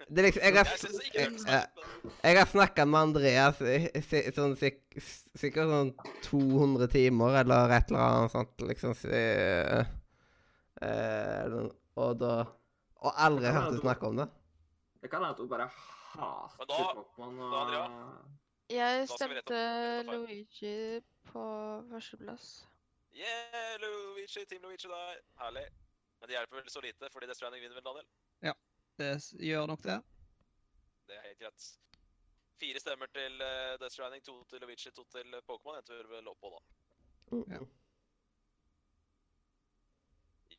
A: det er liksom Jeg har,
E: Jeg
A: jeg, jeg, jeg har snakka med Andreas i, sånn sik- sikkert sånn 200 timer eller et eller annet sånt, liksom. si- eh, eh, og da Og aldri hørt du snakke om det.
D: Det kan være at hun bare
E: Men
D: hater Pokémon.
E: da,
B: jeg
E: Da rette
B: stemte. Luigi på førsteplass.
E: Yeah, Luigi, Team Luigi der. Herlig. Men det hjelper vel så lite, fordi Death Stranding vinner vel, Daniel?
F: Ja, Det gjør nok det.
E: Det er helt greit. Fire stemmer til uh, Death Stranding, to til Luigi, to til eh, Pokémon. Endte vi vel opp på, da.
F: Ja.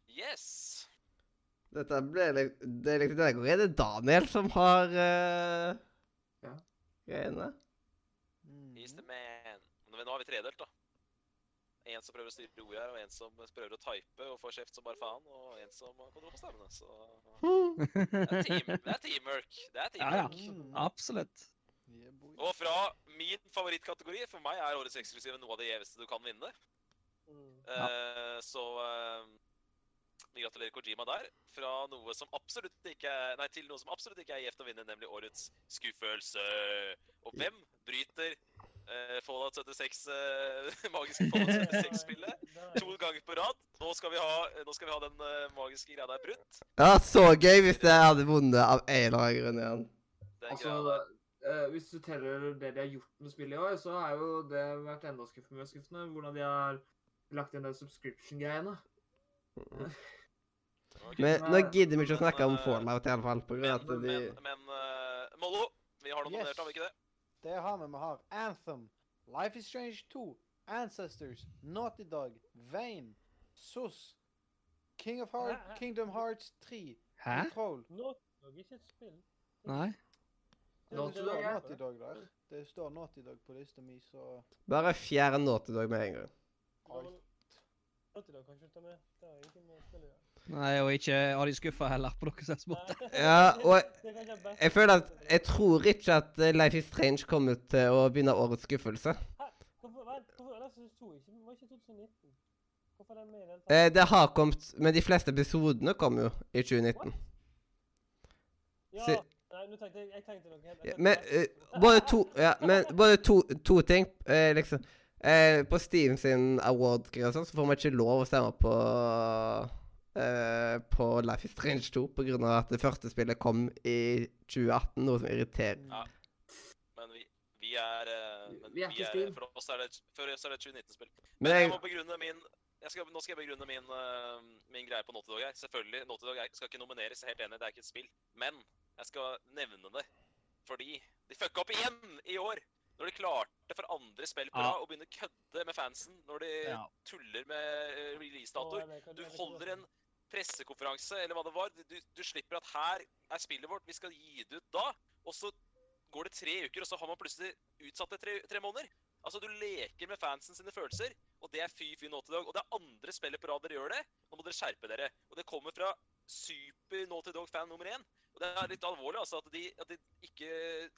E: Yes!
A: Dette ble det er liksom er det Daniel som har uh,
D: Ja.
A: greiene.
E: He's the man. Men nå har vi tredelt, da. En som prøver å styre ordet her, og en som prøver å type og får kjeft som bare faen, og en som har kontroll på stemmene. Så det er, team, det er teamwork. Det er
F: Ja, ja.
E: teamwork.
F: Absolutt.
G: Yeah.
E: Og fra min favorittkategori, for meg er årets eksklusive noe av det gjeveste du kan vinne.
H: Mm.
E: Eh, så eh, vi gratulerer Kojima der. Fra noe som absolutt ikke er, nei, til noe som absolutt ikke er gjevt å vinne, nemlig årets skuffelse. Og hvem bryter uh, Fallout 76, uh, magiske Fallout 76-spillet? To ganger på rad. Nå skal vi ha, nå skal vi ha den uh, magiske greia der brutt.
A: Ja, så gøy hvis jeg hadde vunnet av en eller annen grunn igjen.
D: Altså, eh, hvis du teller det de har gjort med spillet i år, så har jo det vært enda skuffende, skuffende hvordan de har lagt inn den subscription-greiene.
E: Ok.
A: Men nå gidder vi ikke å snakke om
E: eh,
A: Fallout, i alle fall, på grunn av
E: Men, men, men eh, Mollo, vi har noe
G: Yes.
E: nominert, har vi ikke det?
G: Det har vi. Vi har Anthem, Life is Strange 2, Ancestors, Naughty Dog, Vane, SUS, King of Heart,
H: Hæ?
G: Kingdom Hearts 3,
F: Hæ?
G: Control.
H: Naughty Dog, ikke et spill.
F: Nei?
G: Det
D: Naughty
G: står
D: er-
G: Naughty Dog der. Det står Naughty Dog på lista mi, så
A: Bare fjern Naughty Dog med en gang.
H: Alt. Naughty Dog kan ikke ta med. Det har ingenting med spillet å gjøre.
F: Nei, og ikke har de skuffa heller, på noen slags måte.
A: Ja, og
H: beste
A: Jeg føler at. Jeg tror ikke at eh, Life is Strange kommer til å begynne årets skuffelse.
H: Hæ? Hvorfor, hva- hvorfor er det som Det? Var ikke 2019? Hvorfor den med den?
A: Eh, det har kommet Men de fleste episodene kom jo i 2019.
H: Ja,
A: se-
H: nei, nå tenkte jeg, jeg tenkte noe helt
A: men eh, både to Ja, men både to, to ting. Eh, liksom eh, På Steam sin award-greie og sånn, så får man ikke lov å stemme på eh, På Life is Strange 2 på grunn av at det første spillet kom i 2018, noe som irriterer.
E: Ja. Men vi, vi er eh, men
D: Vi er ikke
E: er, For oss er det, for oss er det et 2019-spill.
A: Men
E: Men jeg
A: jeg
E: må begrunne min jeg skal, nå skal jeg begrunne min, uh, min greie på Naughty Dog her. Selvfølgelig, Naughty Dog skal ikke nomineres, jeg er helt enig, det er ikke et spill. Men jeg skal nevne det fordi de fucka opp igjen i år. Når de klarte for andre spill på
F: Ja.
E: å begynne å kødde med fansen når de
F: Ja.
E: tuller med releasedatoer. Du holder en pressekonferanse, eller hva det var. Du, du slipper at her er spillet vårt, vi skal gi det ut da. Og så går det tre uker, og så har man plutselig utsatt det tre, tre måneder. Altså, du leker med fansen sine følelser, og det er fy fy Naughty Dog. Og det er andre spillet på rad dere gjør det. Nå må dere skjerpe dere. Og det kommer fra super Naughty Dog-fan nummer én. Og det er litt alvorlig, altså, at de, at de ikke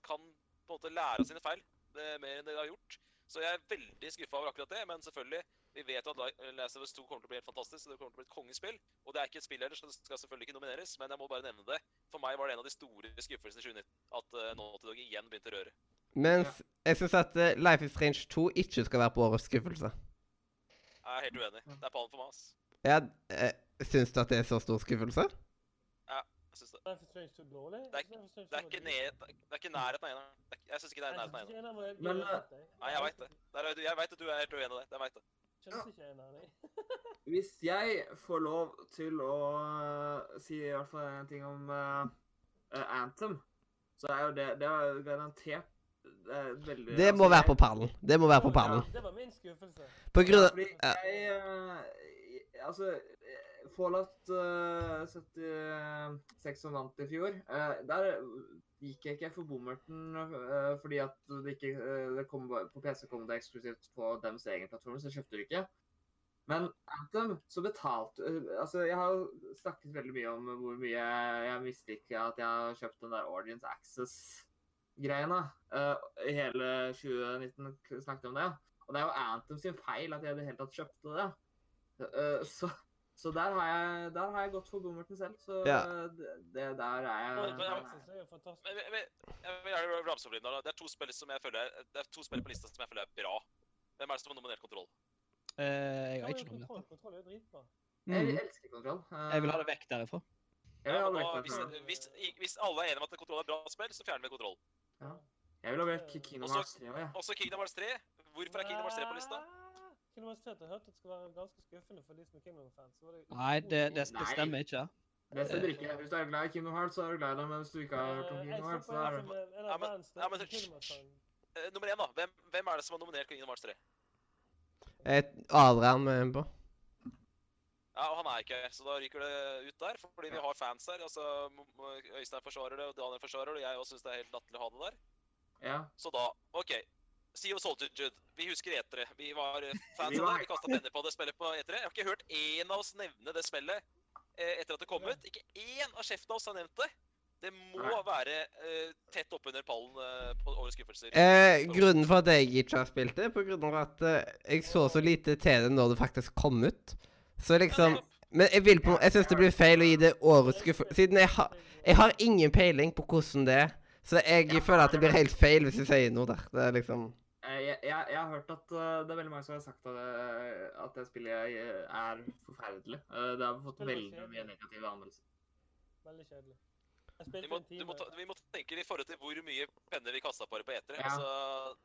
E: kan på en måte lære av sine feil det, mer enn de har gjort. Så jeg er veldig skuffa over akkurat det, men selvfølgelig vi vet jo at Li- Last of Us 2 kommer til å bli helt fantastisk, så det kommer til å bli et kongespill. Og det er ikke et spill heller, så det skal selvfølgelig ikke nomineres, men jeg må bare nevne det. For meg var det en av de store skuffelsene i 2019 at uh, Naughty Dog igjen begynte å røre.
A: Mens jeg syns at eh, Life is Strange 2 ikke skal være på årets skuffelse.
E: Jeg er helt uenig. Det er pallen for meg, ass.
A: Ja, eh, syns du at det er så stor skuffelse?
E: Jeg synes det.
H: Life is Strange 2 dårlig?
E: Det er ikke- Det er ikke, er nærheten av eneren. Det er- Jeg syns ikke det er nærheten av eneren.
D: Men, eh,
E: Nei, jeg veit det. Jeg veit at du er helt uenig i det. Jeg vet det.
H: Skjønte ikke eneren, jeg.
D: Hvis jeg får lov til å øh, si i hvert fall en ting om øh, Anthem, så er jo det Det er garantert det er veldig
A: Det må
D: altså,
A: være på pallen. Det må være på pallen.
H: Det var min skuffelse.
A: På grunn av
D: Fordi
A: ja.
D: jeg øh, Altså, øh, Fallout uh, 76 som vant i fjor, uh, der gikk jeg ikke for bommerten uh, fordi at det ikke øh, det kom, På PC kom det eksklusivt på deres egen plattform, så jeg kjøpte det ikke. Men Anthem, så betalte Altså, jeg har snakket veldig mye om hvor mye jeg misliker at jeg har kjøpt den der Audience Access-greiene. Hele 2019 snakket jeg om det. Og det er jo Anthem sin feil at jeg i det hele tatt kjøpte det. Eh, så, så der har jeg der har jeg gått for bommerten selv. Så
A: Ja.
D: det, det der er jeg
E: Men- men jeg-
H: er.
E: Men, men, jeg vil gjerne ramse opp litt Det er to spill som jeg føler er, det er to spill på lista som jeg føler er bra. Hvem er det som har nominert Kontroll?
F: Eh, jeg har ikke nominert
H: kontroll, er jo dritbra.
D: Jeg
F: Mm.
D: elsker kontroll. Uh,
F: Jeg vil ha det vekk derifra.
E: Ja,
D: ha
E: men
D: vekk
E: da, hvis, hvis, hvis alle er enige om at Kontroll er et bra spill, så fjerner vi Kontroll.
D: Jeg vil ha vekk Kingdom Hearts 3 òg, jeg.
E: Også Kingdom Hearts 3. Hvorfor er Kingdom Hearts 3 på lista?
H: Kingdom Hearts 3 har jeg hørt at skal være ganske skuffende for de som er Kingdom-fans. så det
F: Nei, det, det, det stemmer ikke.
D: Det stemmer ikke. Hvis du er glad i Kingdom Hearts, så er du glad i det. Men hvis du ikke har hørt om Kingdom Hearts,
H: så
D: er
H: du
D: det
E: Ja, men- ja, men det- nummer én, da. Hvem, hvem er det som har nominert Kingdom Hearts 3?
A: Et Adrian med en på.
E: Ja, og Han er ikke her, så da ryker det ut der. Fordi vi har fans her. altså Øystein forsvarer det, og Daniel forsvarer det, og jeg også syns det er helt latterlig å ha det der.
D: Ja.
E: Så da OK. Sea of Solitude. Vi husker etere. Vi var eh, fans av det. Vi kasta penner på det spillet på etere. Jeg har ikke hørt én av oss nevne det spillet eh, etter at det kom ut. Ikke én av sjefene av oss har nevnt det. Det må
D: Nei.
E: være eh, tett oppunder pallen eh, på årets skuffelser.
A: Eh, grunnen for at jeg ikke har spilt det, på grunn av at eh, jeg så så lite til det når det faktisk kom ut. Så liksom Men jeg vil på Jeg syns det blir feil å gi det årets skuffelse, siden jeg, har jeg har ingen peiling på hvordan det er. Så jeg føler at det blir helt feil hvis jeg sier noe der. Det er liksom
D: Eh, Jeg, jeg, jeg har hørt at eh, det er veldig mange som har sagt at, det- at det spillet eh, er forferdelig. Eh, det har fått veldig,
H: veldig
D: mye negative anmeldelser.
H: Veldig kjedelig.
E: Vi må, må ta, vi må tenke i forhold til hvor mye penner vi kasta på det på etere.
D: Ja.
E: Altså,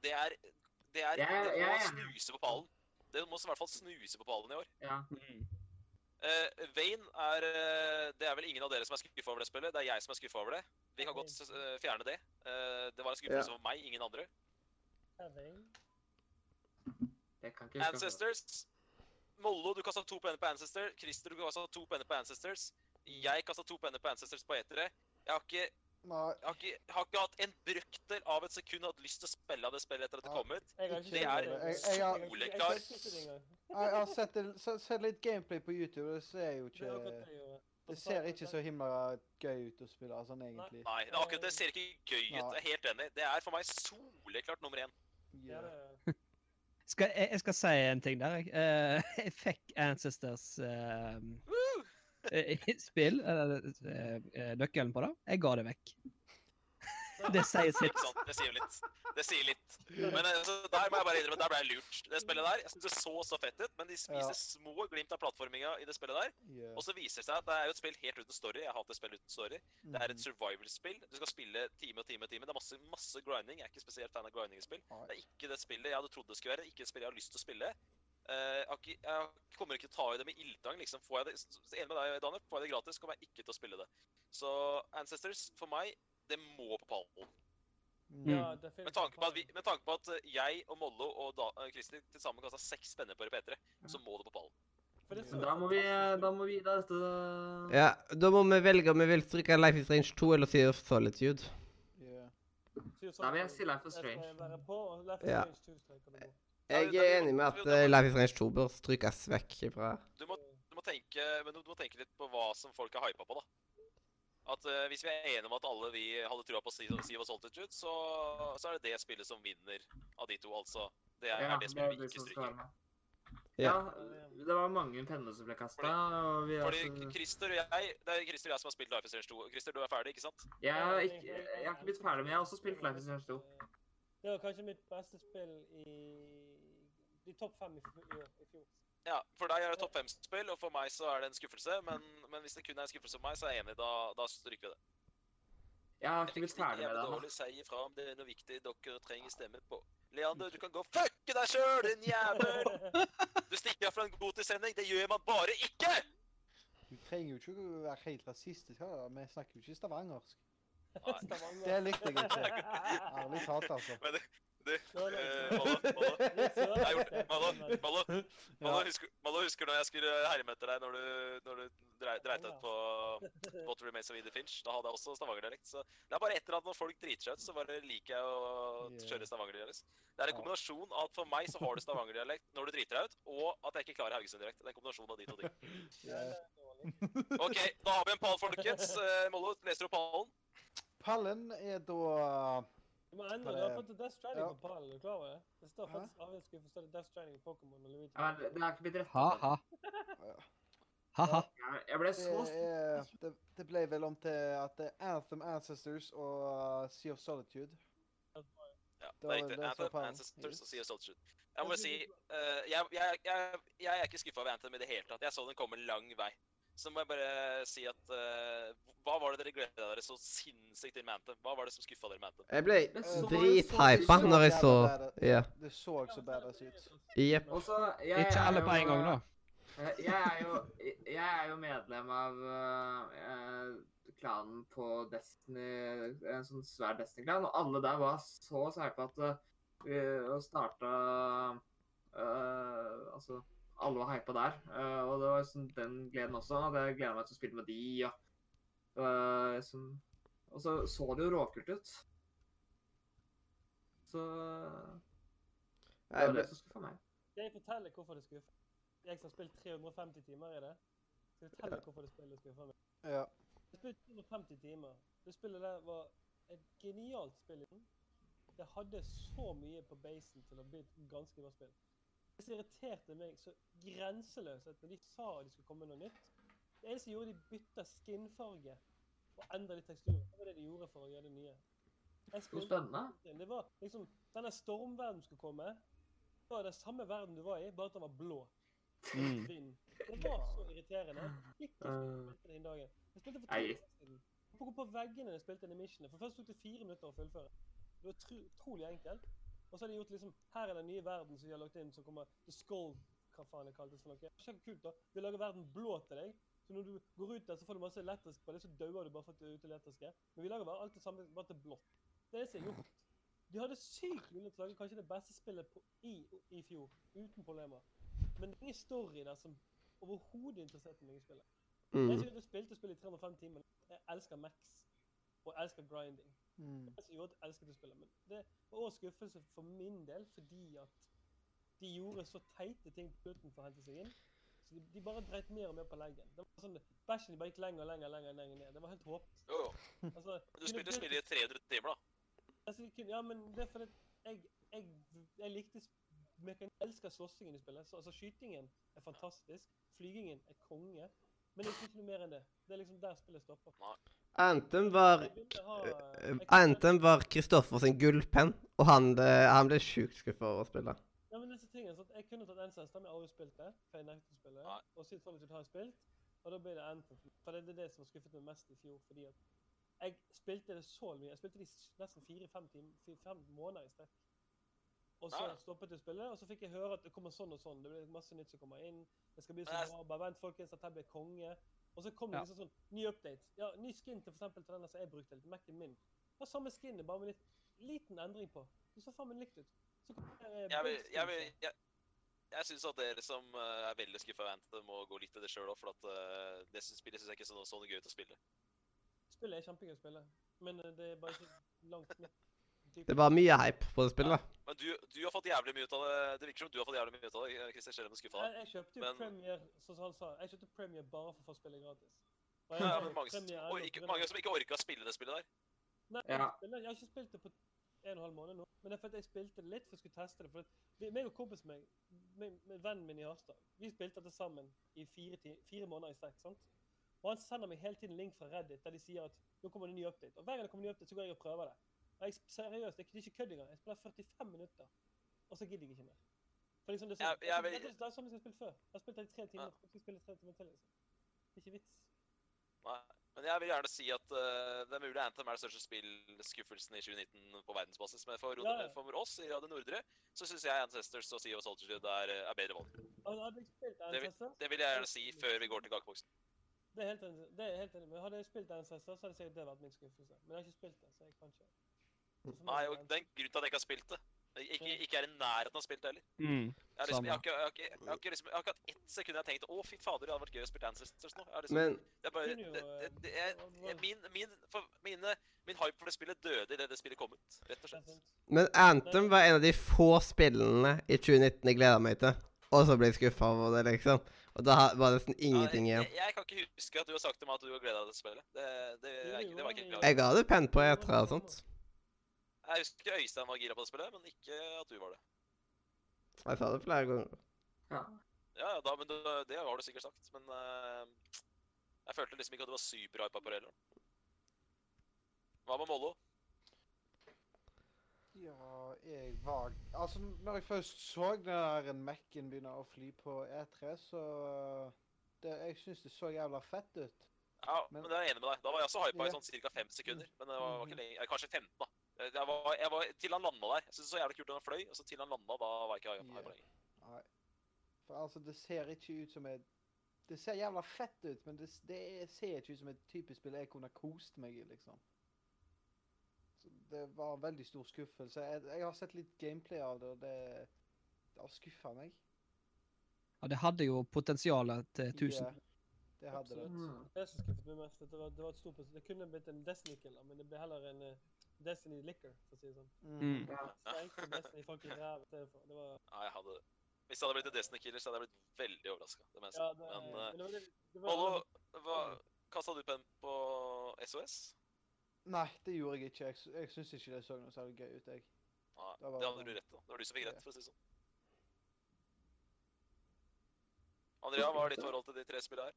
E: det er Det, er,
D: det er-
E: det
D: er,
E: må
D: er
E: snuse på pallen. Det må i hvert fall snuse på pallen i år.
D: Ja.
E: Uh, Vane er uh, Det er vel ingen av dere som er skuffa over det spillet. Det er jeg som er skuffa over det. Vi kan godt uh, fjerne det. Eh, det var en skuffelse for meg, ingen andre. Ancestors. Mollo, du kasta to penner på Ancestor. Christer, du kasta to penner på Ancestors. Jeg kasta to penner på Ancestors på etere. Jeg har ikke
G: Nei.
E: Jeg har ikke, jeg har ikke hatt en brøkdel av et sekund hatt lyst til å spille av det spillet etter at det kom ut. Det er
H: soleklart.
G: Jeg- har-
E: soleklar.
G: Jeg sett, det- sett litt gameplay på YouTube, og det ser jo ikke
H: det
G: ser ikke så himla gøy ut å spille sånn, egentlig.
E: Nei, det, akkurat, det ser ikke gøy ut. Jeg er helt enig. Det er for meg soleklart nummer én.
H: Er-
F: Skal, jeg, jeg skal si en ting der, jeg. Eh, jeg fikk Ancestors eh, eh, spill, eller eh, eh, nøkkelen på det. Jeg ga det vekk. Det sier sitt.
E: Det sier litt. Det sier litt. Men altså, der må jeg bare innrømme, der ble jeg lurt. Det spillet der, jeg synes det så så fett ut, men de spiser
G: Ja.
E: små glimt av plattforminga i det spillet der.
G: Yeah.
E: Og så viser det seg at det er jo et spill helt uten story. Jeg hater spill uten story. Det er et
G: Mhm.
E: survival-spill. Du skal spille time og time og time. Det er masse, masse grinding. Jeg er ikke spesielt fan av grinding-spill. Det er ikke det spillet jeg hadde trodd det skulle være. Ikke det spillet jeg har lyst til å spille. Eh, jeg, har ikke, jeg kommer ikke til å ta i det med ildtang. liksom. Får jeg det, enig med deg, Daniel, får jeg det gratis, kommer jeg ikke til å spille det. Så Ancestors, for meg, det må på pallen.
G: Mm.
H: Ja,
E: Med tanke på at, vi, med tanke på at eh, jeg og Mollo og da, eh, Christer til sammen kasta seks spenner på P3, så må det på pallen.
D: Da må vi Da må vi Da da.
A: Ja, da må vi velge om vi vil stryke Life is Range 2 eller Sea of Solitude.
G: Yeah.
D: Da vil jeg si Life is Strange.
A: Ja.
H: Strange 2 streker det på.
A: Jeg er enig med at eh, Life is Range 2 bør strykes vekk fra
E: Du må, du må tenke men du, du må tenke litt på hva som folk er hypa på, da. At uh, Hvis vi er enige om at alle vi hadde trua på Sea of Solitude, så, så er det det spillet som vinner av de to, altså. Det er,
D: Ja,
E: er det spillet vi ikke stryker.
A: Ja.
D: Ja, det var mange penner som ble kasta,
E: Fordi,
D: Fordi
E: Christer og jeg Det er Christer og jeg som har spilt Life is Strange 2. Christer, du er ferdig, ikke sant?
D: jeg, har ikke, jeg har ikke blitt ferdig, men jeg har også spilt Life is Strange 2.
H: Det var kanskje mitt beste spill i de topp fem i, i, i fjor.
E: Ja, For deg er det topp fem-spill, og for meg så er det en skuffelse. Men, men hvis det kun er en skuffelse for meg, så er jeg enig. Da, da stryker vi det.
D: Jeg har ikke blitt ferdig med det
E: dårlig si ifra om det er noe viktig dere trenger stemme på. Leander, du kan gå og fucke deg sjøl, din jævel! Du stikker av fra en godtissending. Det gjør man bare ikke!
G: Du trenger jo ikke å være helt rasistisk. her, Vi snakker jo ikke stavangersk.
E: Nei.
H: Stavanger.
G: Det likte jeg ikke. Ærlig talt, altså.
E: Men det- eh, Mallo, husker, når jeg skulle herme etter deg når du, når du dreit ut på What Remains of Edith Finch? Da hadde jeg også stavangerdialekt. Så det er bare et eller annet når folk driter seg ut, så bare liker jeg å
G: kjøre
E: kjøre stavangerdialekt. Det er en kombinasjon av at for meg så har du stavangerdialekt når du driter deg ut, og at jeg ikke klarer Haugesund-dialekt. Det er en kombinasjon av de to
G: tingene.
E: OK, da har vi en pall, folkens. Eh, Mollo, leser du pallen?
G: Pallen er da
H: Du må endre Du har fått Death Stranding
G: ja.
H: på pallen, er du klar over det? Det står faktisk avgift for Death Stranding, Pokémon og Luigi.
D: Ja, men det er ikke blitt rett.
F: Ha-ha. Ha-ha.
D: Jeg, ble så
G: det, er, det, det ble vel om til at det er Anthem Ancestors og Sea of Solitude.
E: Ja, det er riktig. Anthem. Ancestors og Sea of Solitude. Jeg må bare si, eh, jeg, jeg, jeg, jeg er ikke skuffa over Anthem i det hele tatt. Jeg så den komme lang vei. Så må jeg bare si at uh, Hva var det dere gleda dere så sinnssykt til med Anthem? Hva var det som skuffa dere med Anthem?
A: Jeg ble drithypa
G: så
A: når jeg så Ja.
G: Det så så badass ut.
A: Jepp.
F: Ikke alle på en gang, da.
D: Jeg jeg er jo, jeg er jo medlem av uh, klanen på Destiny, en sånn svær Destiny-klan, og alle der var så sære på at uh, vi starta uh, Altså, alle var hypa der. eh, og det var liksom den gleden også. at Jeg gleder meg til å spille med de, Ja. eh, som, Og så så det jo råkult ut. Så det var det som skuffa meg.
H: Jeg fortelle hvorfor det skuffer? Jeg som har spilt 350 timer i det. Skal fortelle hvorfor det spillet skuffer meg?
G: Ja.
H: Jeg spilte 350 timer. Det spillet der var et genialt spill. Det hadde så mye på basen til å bli et ganske bra spill. Det som irriterte meg så grenseløst at når de sa de skulle komme med noe nytt Det eneste de gjorde, de bytta skinfarge og endra litt tekstur. Det var det de gjorde for å gjøre det nye.
D: Spennende.
H: Det var liksom Denne stormverdenen skulle komme. Det var den samme verden du var i, bare at den var blå.
F: Mm.
H: Det var så irriterende. Gikk ikke spilte den dagen. Jeg spilte for to år siden. På, på veggene jeg spilte missionen. For først tok det fire minutter å fullføre. Det var utrolig enkelt. Og så har de gjort liksom Her er den nye verden som de har lagt inn, som kommer The Skull, hva faen det kaltes for noe. Kjempekult, da. Vi lager verden blå til deg. Så når du går ut der, så får du masse elektrisk på det, så dauer du bare for at du er ute elektriske. Men vi lager bare alt det samme, bare til blått. Det er det som er gjort. De hadde sykt mulighet til å lage kanskje det beste spillet på, i, i fjor, uten problemer. Men det er ingen story der som overhodet interesserte meg i spillet.
A: Mm.
H: jeg spilte spillet i 305 timer. Jeg elsker Max. Og jeg elsker grinding.
G: Mm.
H: Som gjorde jeg elsket å spille. Men det var også skuffelse for min del, fordi at de gjorde så teite ting på slutten for å hente seg inn. Så de, de bare dreit mer og mer på leggen. Det var sånn, Bæsjen bare gikk lenger og lenger, lenger, lenger ned. Det var helt håpløst.
E: Jo, jo.
H: Altså,
E: Du spilte spillet i 300 timer, da.
H: Altså, kunne- ja, men det er fordi jeg, jeg, jeg likte Jeg elsker slåssingen i spillet. Så, altså, skytingen er fantastisk. Flygingen er konge. Men det er ikke noe mer enn det. Det er liksom der spillet stopper.
A: Anthem var
H: Jeg ha-
A: eh, Anthem var Kristoffer sin gullpenn, og han, eh, han ble sjukt skuffa over å spille.
H: Ja, men disse tingene, sånn at Jeg kunne tatt Ancestor, men jeg har aldri spilt det. For jeg nekter å spille Og siden folk ikke har spilt, og da ble det Anthem. For det er det som har skuffet meg mest i fjor. fordi at jeg spilte det så mye. Jeg spilte det nesten fire-fem måneder i strekk. Og så stoppet jeg spillet, og så fikk jeg høre at det kommer sånn og sånn. Det blir masse nytt som kommer inn. Det skal bli så bra. Bare vent, folkens, at jeg blir konge. Og så kommer det
F: Ja.
H: liksom sånn ny update. Ja, ny skin til for til den som jeg brukte, til Mac-en min. Det var samme skin, bare med litt liten endring på. Det så faen meg likt ut. Så kommer det
E: Jeg, vil, jeg, vil, jeg, jeg syns at dere som eh, er veldig skuffa av Anthem, må gå litt i det sjøl òg, for at uh, det syns- spillet syns jeg ikke er sånn, sånn gøy ut å spille.
H: Spillet er kjempegøy å spille, men eh, det er bare ikke langt nok.
A: Det bare mye hype på det spillet.
E: Men du, du har fått jævlig mye ut av det. Det virker som du har fått jævlig mye ut av det, du er skuffa.
H: Jeg, jeg kjøpte jo
E: Men-
H: Premiere, sånn som han sa. Jeg kjøpte Premiere bare for å få spille gratis.
E: Ja,
H: Ja,
E: men mange, og ikke, mange som ikke orka å spille det spillet der.
H: Nei,
D: Ja.
H: jeg har ikke spilt det på en og en halv måned nå. Men det er fordi jeg spilte det litt for å skulle teste det. For vi, meg og kompisen min, med, med vennen min i Harstad, vi spilte dette sammen i fire, ti, fire måneder i strekk. sant? Og han sender meg hele tiden link fra Reddit der de sier at nå kommer det en ny update. Og hver gang det kommer en ny update, så går jeg og prøver det. Jeg, seriøst, det er ikke kødd engang. Jeg spiller 45 minutter, og så gidder jeg ikke mer. For liksom det, er sånn,
E: Jeg- jeg
H: det er samme som jeg skal spille før. Jeg har spilt det i tre timer. Jeg skal spille tre timer til, liksom. Det er ikke vits.
E: Nei. Men jeg vil gjerne si at uh, det er mulig Anthem er den største spillskuffelsen i 2019 på verdensbasis. Men for,
H: Ja, ja.
E: for oss i Radio Nordre så syns jeg Ancestors og Sea of Solitude er, eh, er bedre valg.
H: Jeg
E: Det Det vil jeg gjerne si før vi går til kakeboksen.
H: Det er helt enig. Det er helt enig. Men hadde jeg spilt Ancestors, så hadde sikkert det vært min skuffelse. Men jeg har ikke spilt det, så jeg kan ikke. Så for meg
E: Nei, og er en grunn til at jeg ikke har spilt det. Ikke, ikke er i nærheten av å spille det heller.
F: Mm,
E: Jeg har, liksom, jeg, har ikke, jeg, har ikke, jeg, har ikke liksom, jeg har ikke hatt ett sekund jeg har tenkt å fy fader, det hadde vært gøy å spille Ancestors nå. Liksom,
A: Men
E: det er bare, det, det, det min, min, for mine, min hype for det spillet døde idet det spillet kom ut, rett og slett.
A: Men Anthem var en av de få spillene i 2019 jeg gleda meg til. Og så ble jeg skuffa over det, liksom. Og da var det nesten ingenting igjen.
E: jeg, jeg kan ikke huske at du har sagt til meg at du har gleda deg til spillet. Det, det, ikke, det var ikke glad.
A: Jeg ga det pent på E3 og sånt.
E: Jeg husker Øystein var gira på det spillet, men ikke at du var det.
A: Jeg sa det flere ganger.
E: Ja, ja, da, men det, det har du sikkert sagt, men uh, jeg følte liksom ikke at du var superhypa på det heller. Hva med Mollo?
G: Ja, jeg var Altså, når jeg først så den der Mac-en begynne å fly på E3, så det, Jeg syns det så jævla fett ut.
E: Ja,
G: Men-
E: men det er jeg enig med deg. Da var jeg også hypa i sånn ca. fem sekunder. Men det var, var ikke
G: Mhm.
E: lenge, eh, kanskje 15, da. Eh, Jeg var, jeg var, til han landa der. Jeg syntes det så jævlig kult at han fløy, og så til han landa, da var jeg ikke hypa yeah. lenger.
G: Nei. For altså, det ser ikke ut som et Det ser jævla fett ut, men det, det ser ikke ut som et typisk spill jeg kunne kost meg i, liksom. Så det var en veldig stor skuffelse. Jeg, jeg har sett litt gameplay av det, og det, det har skuffa meg.
F: Ja, det hadde jo potensialet til 1000.
G: Ja, det hadde det.
H: Mm. Det som skuffet meg mest, det var, det var et stort Det kunne blitt en Destiny-killer, men det ble heller en eh, Destiny liquor, for å si det sånn.
F: Mm.
D: Ja.
H: Sprengte Destiny folk i ræva istedenfor. Det var
E: Ja, jeg hadde Hvis det hadde blitt en Destiny Killer, så hadde jeg blitt veldig overraska. Det mener jeg.
H: Ja, det,
E: Men
H: men
E: eh,
H: det var det, var
E: hva kasta du penn på SOS?
G: Nei, det gjorde jeg ikke. Jeg, jeg syns ikke det så noe særlig gøy ut, jeg.
E: Nei,
G: Det var-
E: det hadde du rett i. da. Det var du som fikk rett, for å si det sånn. Andrea, hva er ditt forhold til de tre spillene her?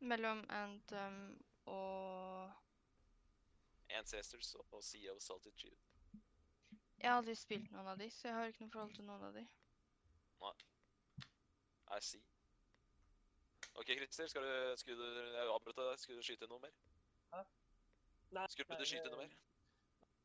B: Mellom Anthem og
E: Ancestors og Sea of Saltitude.
B: Jeg har aldri spilt noen av de, så jeg har ikke noe forhold til noen av de.
E: I see. OK, Christer, skal du, skulle du Jeg avbrøt deg. Skulle du skyte noe mer? Hæ?
H: Nei,
E: Skulle du skyte noe mer?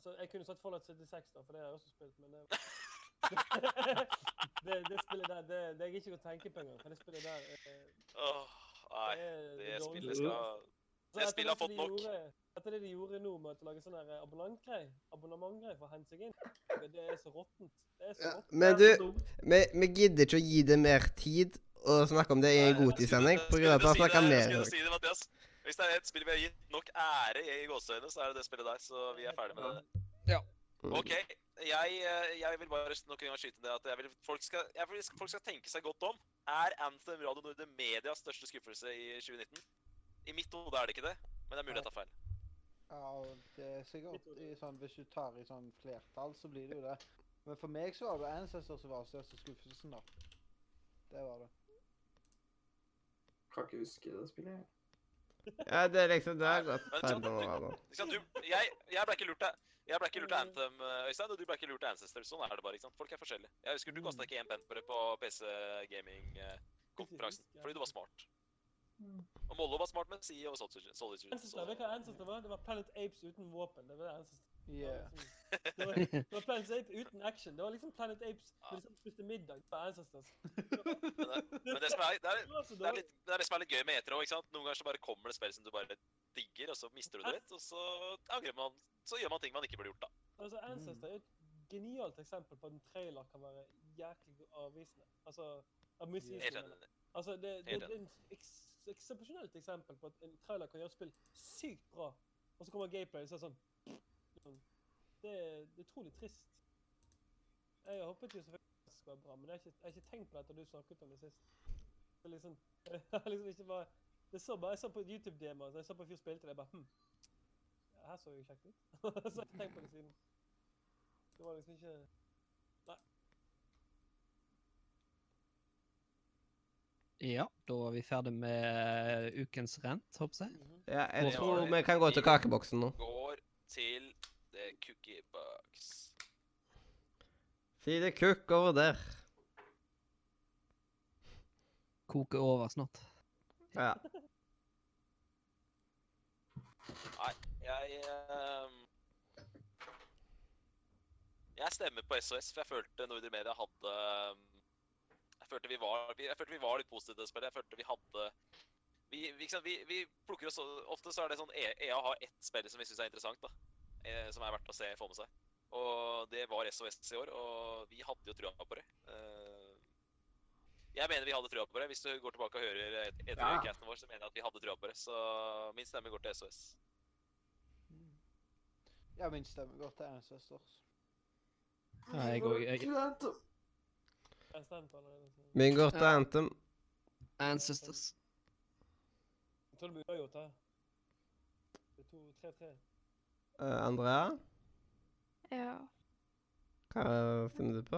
H: Så jeg kunne satt Fallout 76, da, for det har jeg også spilt, men det det, det spillet der, det, det er jeg ikke å tenke på engang. For det spillet der eh,
E: Åh, nei. det,
H: Det
E: spillet skal det spillet har fått nok.
H: Gjorde, etter det de gjorde nå med å lage sånn her abonnementgreie abonnementgreie for å hente seg inn, det, det er så råttent. Det er så
A: Ja,
H: råttent.
A: men du, vi, vi gidder ikke å gi det mer tid å snakke om det i en grunn av at vi
E: si
A: mer.
E: Si det, Mathias. Hvis det er et spill vi har gitt nok ære i gåseøyne, så er det det spillet der. Så vi er ferdig med det. Ja. OK. Jeg, eh, jeg vil bare nok en gang skyte det at jeg vil, folk, skal, jeg vil, folk skal tenke seg godt om. Er Anthem Radio Norde medias største skuffelse i 2019? I mitt hode er det ikke det, men det er mulig jeg tar feil.
G: Ja, og det er sikkert i sånn, Hvis du tar i sånn flertall, så blir det jo det. Men for meg så var det Ancestor som var største skuffelsen, da. Det var det.
D: Kan ikke huske det spillet. jeg.
A: Ja, det er liksom Det
E: er
A: feil nå.
E: Ikke sant, du, jeg, jeg ble ikke lurt av jeg ble ikke lurt av Anthem, eh, Øystein, og du ble ikke lurt av Ancestor. Sånn er det bare. ikke sant? Folk er forskjellige. Jeg husker du kosta ikke én penn på det på PC Gaming-konferansen, fordi du var smart. Og Mollo var smart med Sea og Solitude. Solitude,
H: du hva Ancestor var? Det var Planet Apes uten våpen. Det var det. Det var
G: Yeah.
H: liksom- Det var, det var Planet Apes uten action. Det var liksom Planet Apes ja. og spiste middag på Ancestors.
E: Men det, men det, som er, det, er,
H: Det var så
E: det, er litt, det er det som er litt gøy med ikke sant? Noen ganger så bare kommer det spill som du bare digger, og så mister du det litt, og så angrer man. Så gjør man ting man ikke burde gjort, da.
H: Altså, Ancestor er et genialt eksempel på at en trailer kan være jæklig avvisende. Altså, av misvisende. Altså, det, det, det er et eks eksepsjonelt eksempel på at en trailer kan gjøre spill sykt bra, og så kommer gameplay og så er sånn det, er, utrolig trist. Jeg har håpet jo selvfølgelig det skal være bra, men jeg har ikke, jeg har ikke tenkt på dette du snakket om det sist. Det er liksom, jeg har liksom ikke bare, det så bare, jeg så på YouTube-demo, så jeg så på en fyr spilte det, jeg bare, hm, her så jo kjekt ut. så har jeg ikke tenkt på det siden. Det var liksom ikke,
F: Ja, da var vi ferdig med ukens rent, håper jeg.
H: mhm.
A: Ja, jeg tror vi kan gå til kakeboksen nå.
E: Går til The Cookie Box.
A: Si det kukk over der.
F: Koker over snart.
A: Ja.
E: Nei, jeg um, Jeg stemmer på SOS, for jeg følte Nordre Media hadde um, følte vi var, jeg følte vi var litt positive til det spillet. Jeg følte vi hadde vi, vi, vi, vi plukker oss Ofte så er det sånn E- EA har ett spill som vi syns er interessant, da. eh, Som er verdt å se få med seg. Og det var SOS i år, og vi hadde jo trua på det. Eh, Jeg mener vi hadde trua på det. Hvis du går tilbake og hører et- etter
D: Ja.
E: casten vår, så mener jeg at vi hadde trua på det. Så min stemme går til SOS.
G: Ja, min stemme går til Ancestors.
F: Ja, jeg òg. Jeg...
H: Jeg har allerede. Så.
A: Min går til
F: Ja.
A: Anthem.
F: Ancestors.
H: Jeg tror det blir uavgjort her. Det er to, tre, tre.
A: Eh, Andrea,
B: Ja.
A: hva finner du på?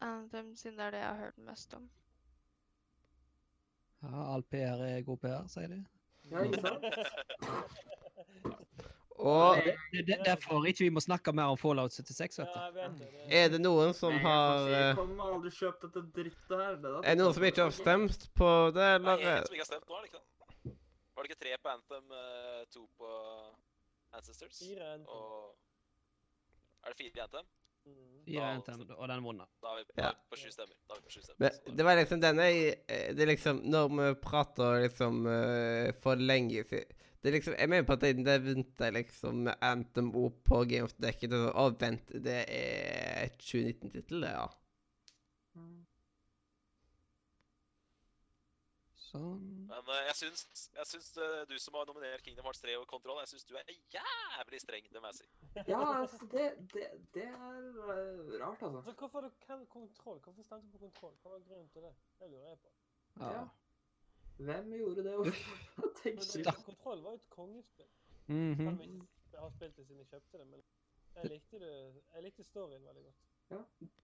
B: Anthem, siden det er det jeg har hørt mest om.
F: Ja, all PR er god PR, sier de.
D: Ja, ikke sant?
A: Og
F: Det, det, derfor ikke vi må snakke mer om Fallout 76, vet du.
H: Ja, jeg vet det. det
A: er det noen som
D: Jeg
A: har
D: si, Jeg
A: eh,
D: kommer aldri kjøpt dette drittet her. Det
A: Er det noen som ikke har stemt på det, eller?
E: er en som ikke har stemt nå, er det ikke det? Var det ikke tre på Anthem, eh, to på Ancestors?
H: Fire Anthem.
E: Og Er det fire i Anthem?
H: Mm.
F: Fire Anthem, og den vunnet.
E: Da er vi, da
A: Ja.
E: på sju stemmer. Da er vi på sju stemmer.
A: Men det var liksom denne eh, Det er liksom Når vi prater liksom for lenge siden det er liksom, Jeg mener på at jeg nevnte liksom Anthem opp på Game of the Decade. Og å, vent, det er et 2019-tittel, det, ja.
F: Sånn.
E: Men uh, jeg syns, jeg syns uh, du som har nominert Kingdom Hearts 3 og Kontroll, jeg syns du er jævlig streng, det må jeg si.
D: Ja, altså, det, det, det er eh, rart, altså.
H: Så hvorfor du kan kontroll? Hvorfor stemte du på kontroll? Hva var grunnen til det? Det lurer jeg på.
F: Ja.
D: Ja. Hvem gjorde det? Jeg tenker litt.
H: Kontroll var jo et kongespill. Mm -hmm. jeg har spilt det siden jeg kjøpte det, men jeg likte, det, jeg likte storyen veldig godt.
D: Ja.